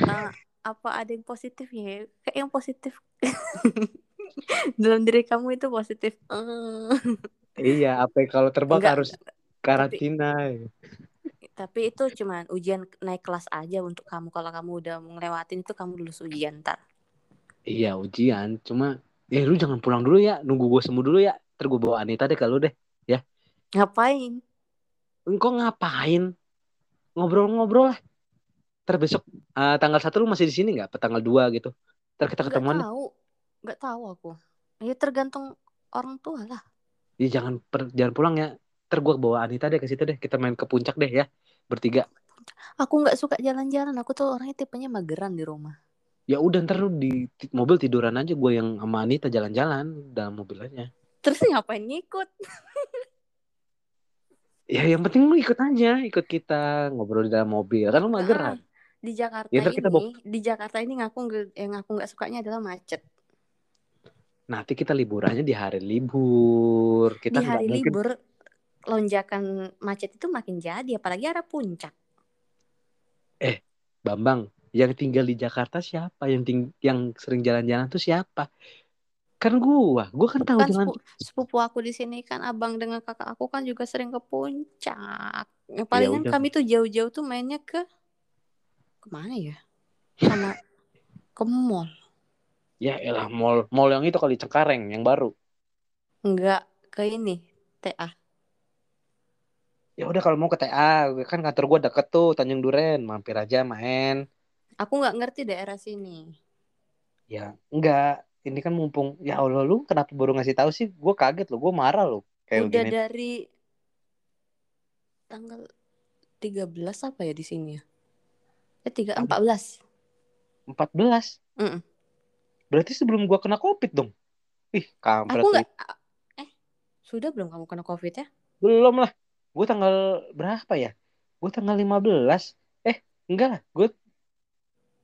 Ah, apa ada yang positif ya? Kayak yang positif dalam diri kamu itu positif. Eh. Iya, apa kalau terbang Enggak, harus karantina. Tapi itu cuman ujian naik kelas aja untuk kamu. Kalau kamu udah ngelewatin itu kamu lulus ujian ntar. Iya, ujian. Cuma ya lu jangan pulang dulu ya. Nunggu gua sembuh dulu ya. Ntar gua bawa Anita deh kalau deh. Ngapain? Engkau ngapain? Ngobrol-ngobrol lah. Ntar besok eh, tanggal satu lu masih di sini nggak? Tanggal 2 gitu. Ntar kita ketemuan. deh. tahu. Nggak tahu aku. Ya tergantung orang tua lah. Ya, jangan per- jangan pulang ya. Ntar gua bawa Anita deh ke situ deh. Kita main ke puncak deh ya. Bertiga. Aku nggak suka jalan-jalan. Aku tuh orangnya tipenya mageran di rumah. Ya udah ntar lu di mobil tiduran aja gue yang sama Anita jalan-jalan dalam mobil aja. Terus ngapain ngikut? Ya yang penting lu ikut aja, ikut kita ngobrol di dalam mobil. Kan lu mageran. Ah, di Jakarta Ya, ini, kita bawa- di Jakarta ini ngaku yang aku nggak sukanya adalah macet. Nanti kita liburannya di hari libur. Kita di hari mungkin libur lonjakan macet itu makin jadi, apalagi ada puncak. Bambang, Yang tinggal di Jakarta siapa? Yang ting yang sering jalan-jalan tuh siapa? Kan gua, gua kan tahu kan jalan. sepu- sepupu aku di sini kan abang dengan kakak aku kan juga sering ke puncak. Yang palingan udah. kami tuh jauh-jauh tuh mainnya ke ke mana ya? Sama ke mall. Ya elah mall mall yang itu kali Cengkareng yang baru. Enggak ke ini TA. Ya udah kalau mau ke TA, kan kantor gua deket tuh Tanjung Duren, mampir aja main. Aku nggak ngerti daerah sini. Ya enggak, ini kan mumpung ya Allah lu kenapa baru ngasih tahu sih? Gua kaget loh, gua marah loh kayak Udah begini. dari tanggal 13 apa ya di sini ya? Eh tiga Apa? 14. 14. Mm-mm. Berarti sebelum gua kena Covid dong. Ih, kampret Aku nggak eh sudah belum kamu kena covid ya? Belum lah. Gue tanggal berapa ya? Gue tanggal 15. Eh, enggak lah. Gue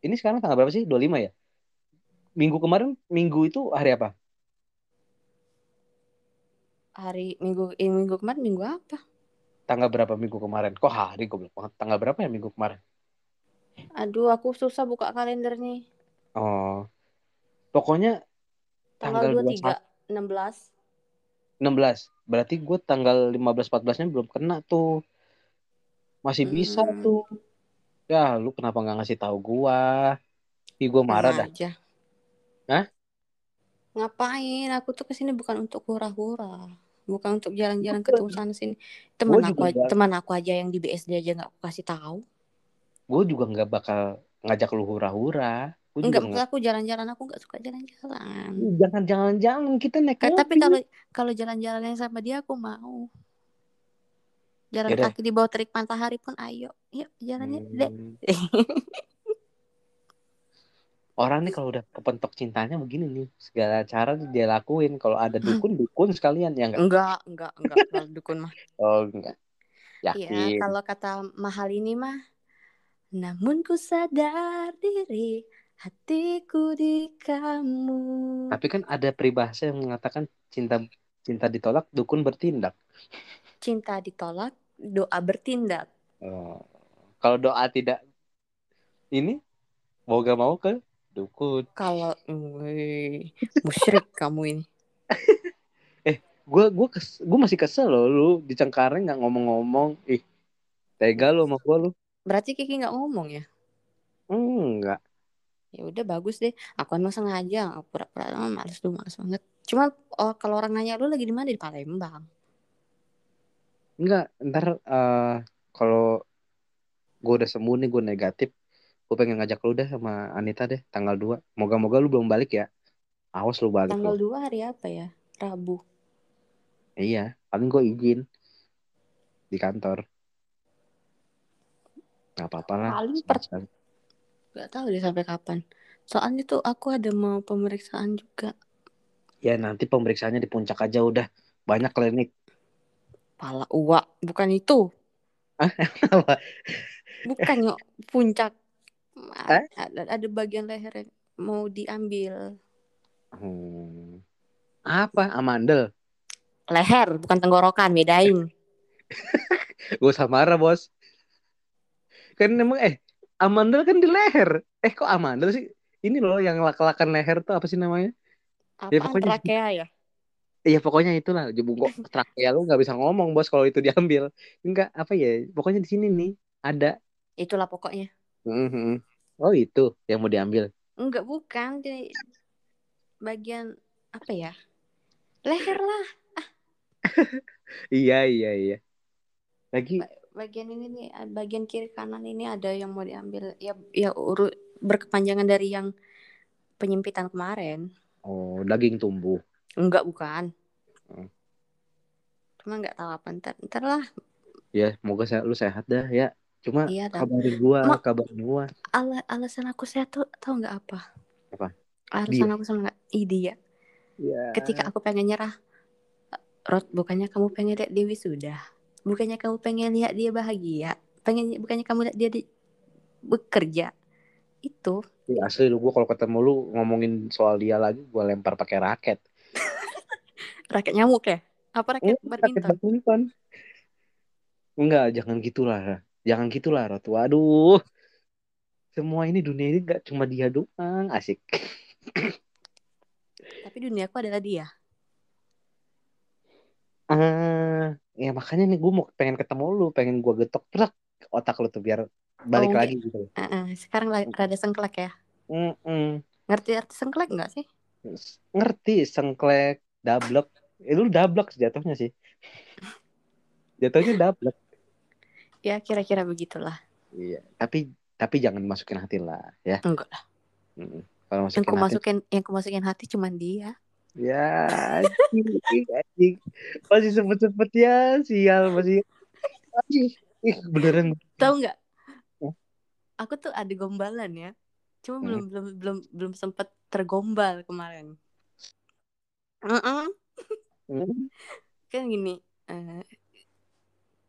ini sekarang tanggal berapa sih? 25 ya? Minggu kemarin, minggu itu hari apa? Hari minggu ini minggu kemarin minggu apa? Tanggal berapa minggu kemarin? Kok hari gue banget. Tanggal berapa ya minggu kemarin? Aduh, aku susah buka kalender nih. Oh. Pokoknya Tanggal tanggal 23, 16. 16. Berarti gue tanggal 15 14-nya belum kena tuh. Masih bisa Hmm. tuh. Ya, lu kenapa nggak ngasih tahu gua? Ih, gue marah dah. aja. Hah? Ngapain? Aku tuh ke sini bukan untuk hura-hura. Bukan untuk jalan-jalan ketemu sana sini. Teman Gua aku aja, teman aku aja yang di BSD aja nggak aku kasih tahu. Gue juga nggak bakal ngajak lu hura-hura. Enggak, nggak. maksud aku jalan-jalan aku nggak suka jalan-jalan. Jangan jangan-jangan kita naik Eh, tapi kalau kalau jalan-jalannya sama dia aku mau. Jalan Yaudah. kaki di bawah terik matahari pun ayo. Yuk, jalannya, Dek. Hmm. Orang nih kalau udah kepentok cintanya begini nih, segala cara dia lakuin. Kalau ada dukun, dukun sekalian ya enggak? Enggak, enggak, enggak kalau dukun mah. Oh enggak. Yakin. kalau kata mahal ini mah namun ku sadar diri hatiku di kamu. Tapi kan ada peribahasa yang mengatakan cinta cinta ditolak, dukun bertindak. Cinta ditolak, doa bertindak. Oh. Kalau doa tidak ini mau gak mau ke Kalau Wih, musyrik kamu ini. Gue gue kes, gue masih kesel loh lu di Cengkareng nggak ngomong-ngomong. Ih, tega lo sama gue lu. Berarti Kiki nggak ngomong ya? Enggak. Ya udah bagus deh. Aku masa sengaja, aku pura-pura oh, males tuh, males banget. Cuma oh, kalau orang nanya lu lagi di mana di Palembang. Enggak, ntar eh, kalau gue udah sembuh nih gue negatif, gue pengen ngajak lu deh sama Anita deh tanggal 2. Moga-moga lu belum balik ya. Awas lu balik Tanggal lu. 2 hari apa ya? Rabu. Iya, paling gue izin di kantor. Gak apa-apa lah. Paling per- sekali-sekali. Gak tahu deh sampai kapan. Soalnya tuh aku ada mau pemeriksaan juga. Ya nanti pemeriksaannya di puncak aja udah. Banyak klinik. Pala uak, bukan itu. Bukan yuk, puncak. Hah? Ada, ada bagian leher yang mau diambil. Hmm. Apa? Amandel. Leher, bukan tenggorokan, bedain. Gue marah bos. Kan emang eh amandel kan di leher. Eh kok amandel sih? Ini loh yang lak-lakan leher tuh apa sih namanya? Ya, Apaan pokoknya- trakea ya? Iya pokoknya itulah. Jebuk kok trakea lu nggak bisa ngomong bos kalau itu diambil. Enggak apa ya? Pokoknya di sini nih ada. Itulah pokoknya. Mhm. Oh itu yang mau diambil. Enggak, bukan. Di bagian apa ya? Leher lah. Iya iya iya. Lagi Bagian ini nih, bagian kiri kanan ini ada yang mau diambil. Ya, ya urut berkepanjangan dari yang penyempitan kemarin. oh daging tumbuh. Enggak, bukan. Hmm. Cuma nggak tahu apa ntar. Ntar lah. Ya semoga saya lu sehat dah ya. Cuma Iya, kabarin gua, Ma- kabarin gua. Ala alasan aku sehat tuh tahu nggak apa? Apa? Alasan aku sama nggak? Ide ya. Iya. Ketika aku pengen nyerah, Rod, bukannya kamu pengen lihat Dewi sudah, bukannya kamu pengen lihat dia bahagia, pengen bukannya kamu lihat dia di, bekerja, itu Ih, asli lu gua kalau ketemu lu ngomongin soal dia lagi gua lempar pakai raket. raket nyamuk ya? Apa raket Raket badminton? badminton. Enggak, jangan gitulah. Jangan gitulah, Rot. Waduh. semua ini dunia ini gak cuma dia doang asik Tapi duniaku adalah dia. ah ya makanya nih gue mau pengen ketemu lu pengen gue getok plak otak lu tuh biar balik Oh, lagi gitu Heeh, sekarang la- rada sengklek ya. Mm-mm. Ngerti arti sengklek nggak sih? ngerti sengklek dablek eh, lu dablek jatuhnya sih jatuhnya dablek Ya kira-kira begitulah. iya tapi tapi jangan masukin hati lah ya Enggak lah. Mm. kalau Yang masukin ku hati masukin, yang ku masukin hati cuman dia. ya anjing, anjing. masih sempet sempet ya sial masih anjing. ih beneran Tahu nggak? Oh. Aku tuh ada gombalan ya. Cuma Hmm. belum belum belum belum sempat tergombal kemarin. Heeh. Hmm. Kan gini, eh,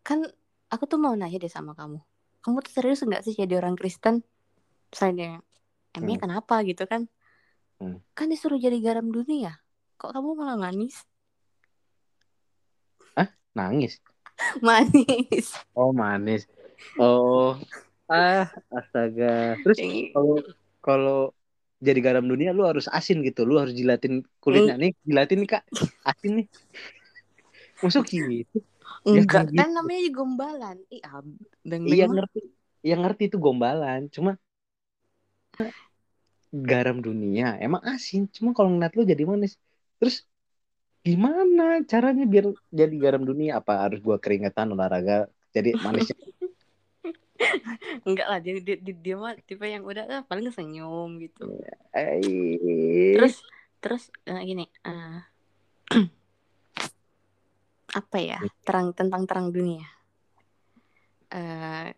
kan aku tuh mau nanya deh sama kamu. Kamu tuh serius nggak sih jadi orang Kristen? Saya emangnya kenapa gitu kan? Hmm. Kan disuruh jadi garam dunia. Kok kamu malah manis? nangis Manis. oh manis oh ah astaga terus kalau kalau jadi garam dunia lu harus asin gitu lu harus jilatin kulitnya nih jilatin nih kak asin nih masuk gitu Enggak, kayak kan gitu. namanya juga gombalan. Ih, abang iya ngerti. Iya ngerti itu gombalan. Cuma garam dunia emang asin. Cuma kalau ngeliat lu jadi manis. Terus gimana caranya biar jadi garam dunia? Apa harus gua keringetan olahraga jadi manisnya Enggak lah, dia, dia, dia, dia mah tipe yang udah ah, paling senyum gitu. Eh, Terus terus eh, gini, eh, apa ya? Terang tentang terang dunia. Eh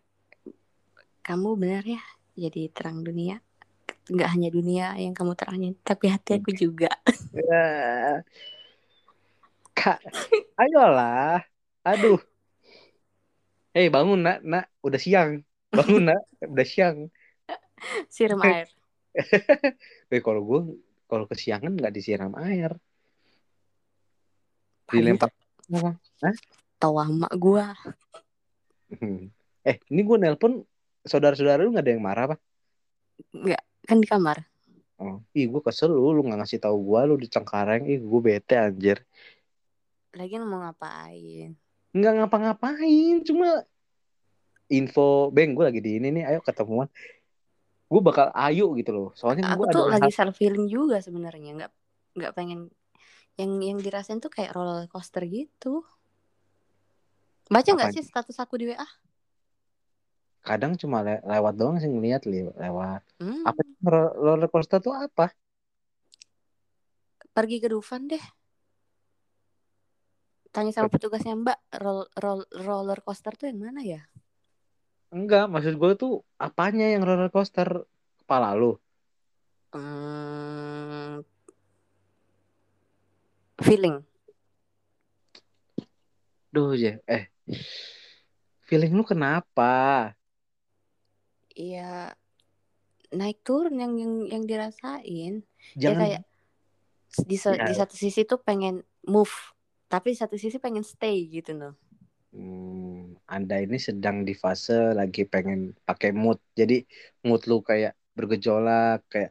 kamu benar ya jadi terang dunia. Enggak hanya dunia yang kamu terangin, tapi hati aku juga. Ya. Kak, ayolah. Aduh. Hei, bangun, Nak. Nak, udah siang. Bangun, Nak. Udah siang. Siram air. Eh, kalau gue kalau kesiangan nggak disiram air. Pagi Dilempar. tawa mak gua. Eh, ini gue nelpon saudara-saudara lu nggak ada yang marah apa? Enggak, kan di kamar. Oh, ih gue kesel lu, lu nggak ngasih tahu gue, lu di Cengkareng, ih gue bete anjir. Lagian mau ngapain? Nggak ngapa-ngapain, cuma info, beng gue lagi di ini nih, ayo ketemuan. Gue bakal ayo gitu loh, soalnya Aku gue tuh lagi self feeling juga sebenarnya, nggak nggak pengen yang yang dirasain tuh kayak roller coaster gitu. Baca nggak sih status aku di WA? kadang cuma le- lewat doang sih ngeliat li- lewat. Hmm, Apa roller coaster tuh apa? pergi ke Dufan deh. Tanya sama petugasnya Mbak, roll, roll- roller coaster tuh yang mana ya? Enggak, maksud gue tuh apanya yang roller coaster kepala lu? Hmm, feeling. Duh, ya, eh. Feeling lu kenapa? Iya naik turun yang yang yang dirasain. Ya Jangan kayak di, Ya. di satu sisi tuh pengen move, tapi di satu sisi pengen stay gitu loh. Hmm, Anda ini sedang di fase lagi pengen pakai mood. Jadi mood lu kayak bergejolak, kayak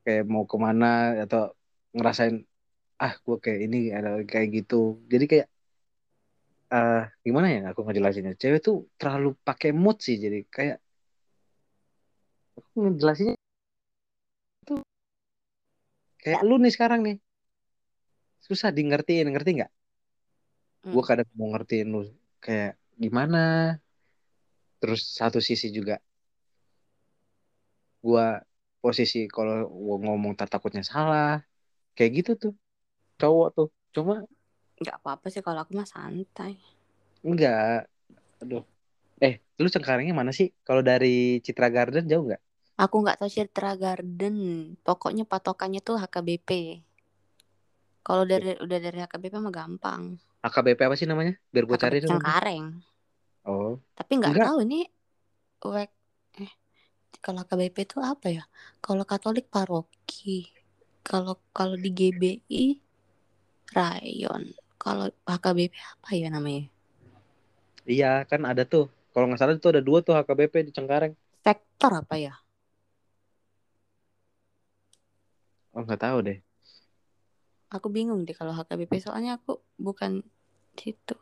kayak mau ke mana atau ngerasain ah gue kayak ini ada kayak gitu. Jadi kayak eh gimana ya aku ngejelasinnya? Cewek tuh terlalu pakai mood sih. Jadi kayak aku ngejelasinnya tuh kayak lu nih sekarang nih susah di ngertiin, ngerti nggak? Hmm. Gue kadang mau ngertiin lu kayak gimana. Terus satu sisi juga gua posisi kalau gua ngomong tak takutnya salah kayak gitu tuh cowok tuh cuma nggak apa-apa sih kalau aku mah santai. enggak aduh eh lu cengkarengnya mana sih kalau dari Citra Garden jauh nggak Aku nggak tahu Citra Garden. Pokoknya patokannya tuh HKBP. Kalau dari udah dari HKBP mah gampang. AKBP apa sih namanya biar gua cari HKBP dulu Cengkareng. oh Tapi nggak Enggak. tahu ini wek eh kalau HKBP itu apa ya? Kalau Katolik paroki. Kalau kalau di GBI rayon. Kalau HKBP apa ya namanya? iya kan ada tuh kalau nggak salah tuh ada dua tuh HKBP di Cengkareng sektor apa ya Oh nggak tahu deh. aku bingung deh kalau HKBP soalnya aku bukan situ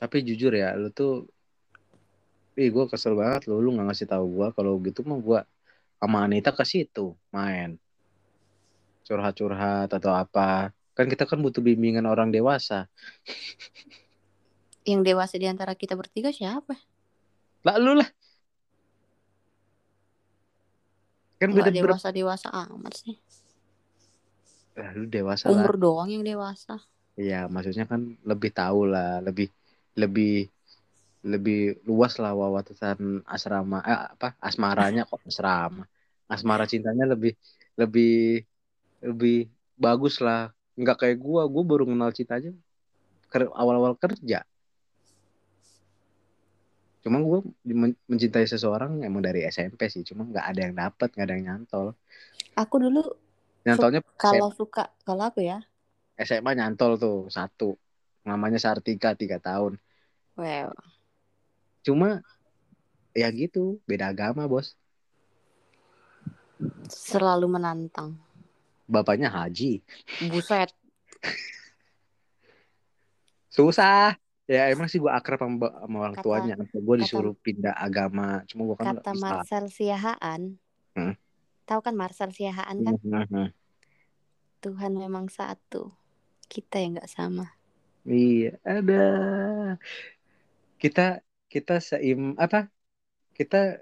Tapi jujur ya, lu tuh, ih gue kesel banget lu, lu nggak ngasih tahu gue kalau gitu mah gue sama Anita ke situ main curhat-curhat atau apa. Kan kita kan butuh bimbingan orang dewasa. yang dewasa di antara kita bertiga siapa Lah lu lah. Kan beda dewasa dewasa amat sih Lah, lu dewasa lah. umur doang yang dewasa Iya, maksudnya kan lebih tahu lah, lebih lebih lebih luas lah wawasan asrama eh, apa asmaranya kok asrama. Asmara cintanya lebih lebih lebih bagus lah. Nggak kayak gua, gua baru kenal cinta aja ker- awal-awal kerja. Cuma gua men- mencintai seseorang emang dari SMP sih, cuma nggak ada yang dapat, nggak ada yang nyantol. aku dulu Nyantolnya kalau suka kalau aku ya SMA nyantol tuh satu, namanya Sartika tiga tahun. well Cuma ya gitu, beda agama bos. selalu menantang Bapaknya haji. buset Susah. Ya emang sih gue akrab sama, sama orang Kata- tuanya. Gue disuruh pindah agama. Cuma gue kan kata nggak. Marcel Siahaan Hmm. tahu kan Marcel Siahaan kan Hmm, hmm, hmm. Tuhan memang satu kita yang nggak sama Iya, ada. Kita kita seim apa? Kita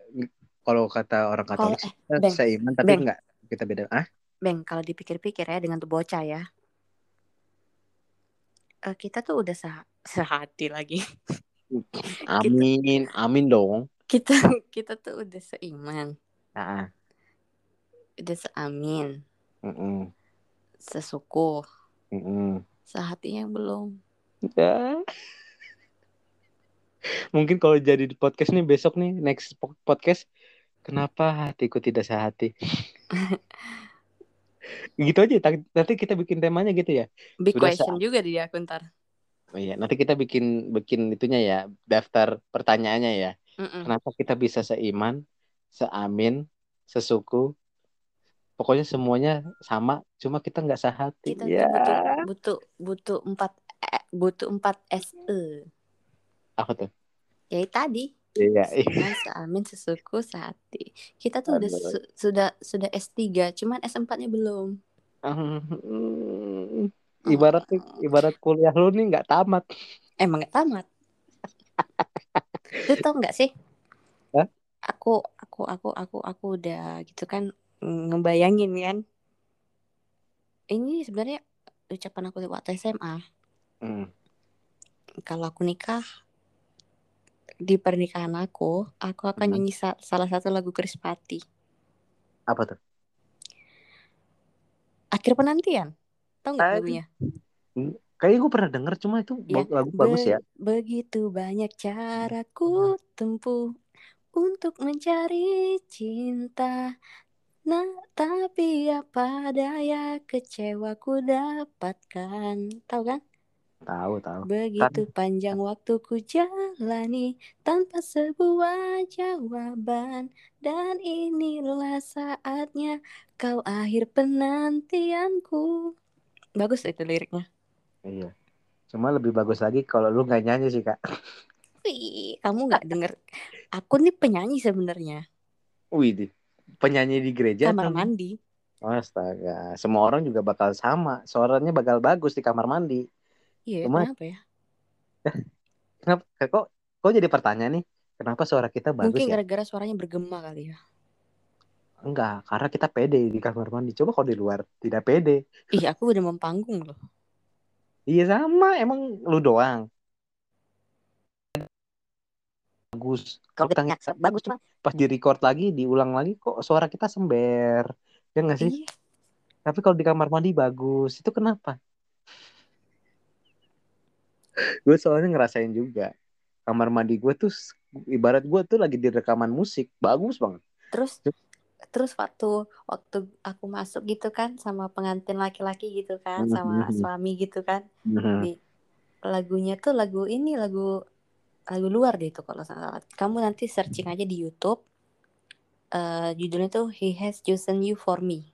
kalau kata orang Katolik eh, kita seiman tapi Beng. enggak kita beda. Ah, Beng kalau dipikir-pikir ya dengan tuh bocah ya eh, kita tuh udah se sehati lagi amin, amin dong. kita kita tuh udah seiman Ah, udah seamin mm-mm, sesuku mm-mm. sehatinya belum Ya. Mungkin kalau jadi di podcast nih besok nih next po- podcast kenapa hatiku tidak sehati? gitu aja nanti kita bikin temanya gitu ya. big Sudah question juga di akun ntar Oh iya, nanti kita bikin bikin itunya ya, daftar pertanyaannya ya. Mm-mm. Kenapa kita bisa seiman, seamin, sesuku? Pokoknya semuanya sama, cuma kita nggak sehati. kita ya. tuh butuh butuh butuh empat eh, butuh empat se Apa tuh? ya tadi Iya, iya. Seiman, seamin sesuku sehati. Kita tuh udah su- sudah sudah S3 cuman S4 nya belum. Ibarat ibarat kuliah lu nih nggak tamat. emang gak tamat. Lu tau nggak sih? Hah? aku aku aku aku aku udah gitu kan ngebayangin kan. Ini sebenarnya ucapan aku waktu SMA Hmm. kalau aku nikah di pernikahan aku aku akan Hmm. nyanyi sa- salah satu lagu Krispati Apa tuh? akhir penantian nggak Aduh. lagunya Kayaknya gue pernah denger, cuma itu Ya, lagu bagus Be- ya. Begitu banyak caraku tempuh untuk mencari cinta. Nah, tapi apa daya kecewaku dapatkan. Tahu kan? Tahu tahu. Begitu panjang waktu ku jalani tanpa sebuah jawaban. Dan inilah saatnya kau akhir penantianku. Bagus itu liriknya. Iya. Cuma lebih bagus lagi kalau lu nggak nyanyi sih kak. Wih, kamu nggak denger? Aku nih penyanyi sebenarnya. Wih, di- penyanyi di gereja. Kamar atau- mandi. Astaga, semua orang juga bakal sama. Suaranya bakal bagus di kamar mandi. Iya, Cuma- kenapa ya? Kenapa? Kok kok jadi pertanyaan nih? Kenapa suara kita bagus Mungkin ya? gara-gara suaranya bergema kali ya. Enggak, karena kita pede di kamar mandi. Coba kalau di luar tidak pede. Ih, aku udah mempanggung loh. Iya sama, emang lu doang. Bagus. Kalau kita nggak bagus cuma Pas di record lagi, diulang lagi kok suara kita sember. Ya nggak sih? Iya, Tapi kalau di kamar mandi bagus. Itu kenapa? Gue soalnya ngerasain juga. Kamar mandi gue tuh ibarat gue tuh lagi di rekaman musik. Bagus banget. terus terus waktu waktu aku masuk gitu kan sama pengantin laki-laki gitu kan sama Mhm. suami gitu kan di lagunya tuh lagu ini lagu lagu luar deh itu kalau salah kamu nanti searching aja di YouTube eh, judulnya tuh He Has Chosen You For Me.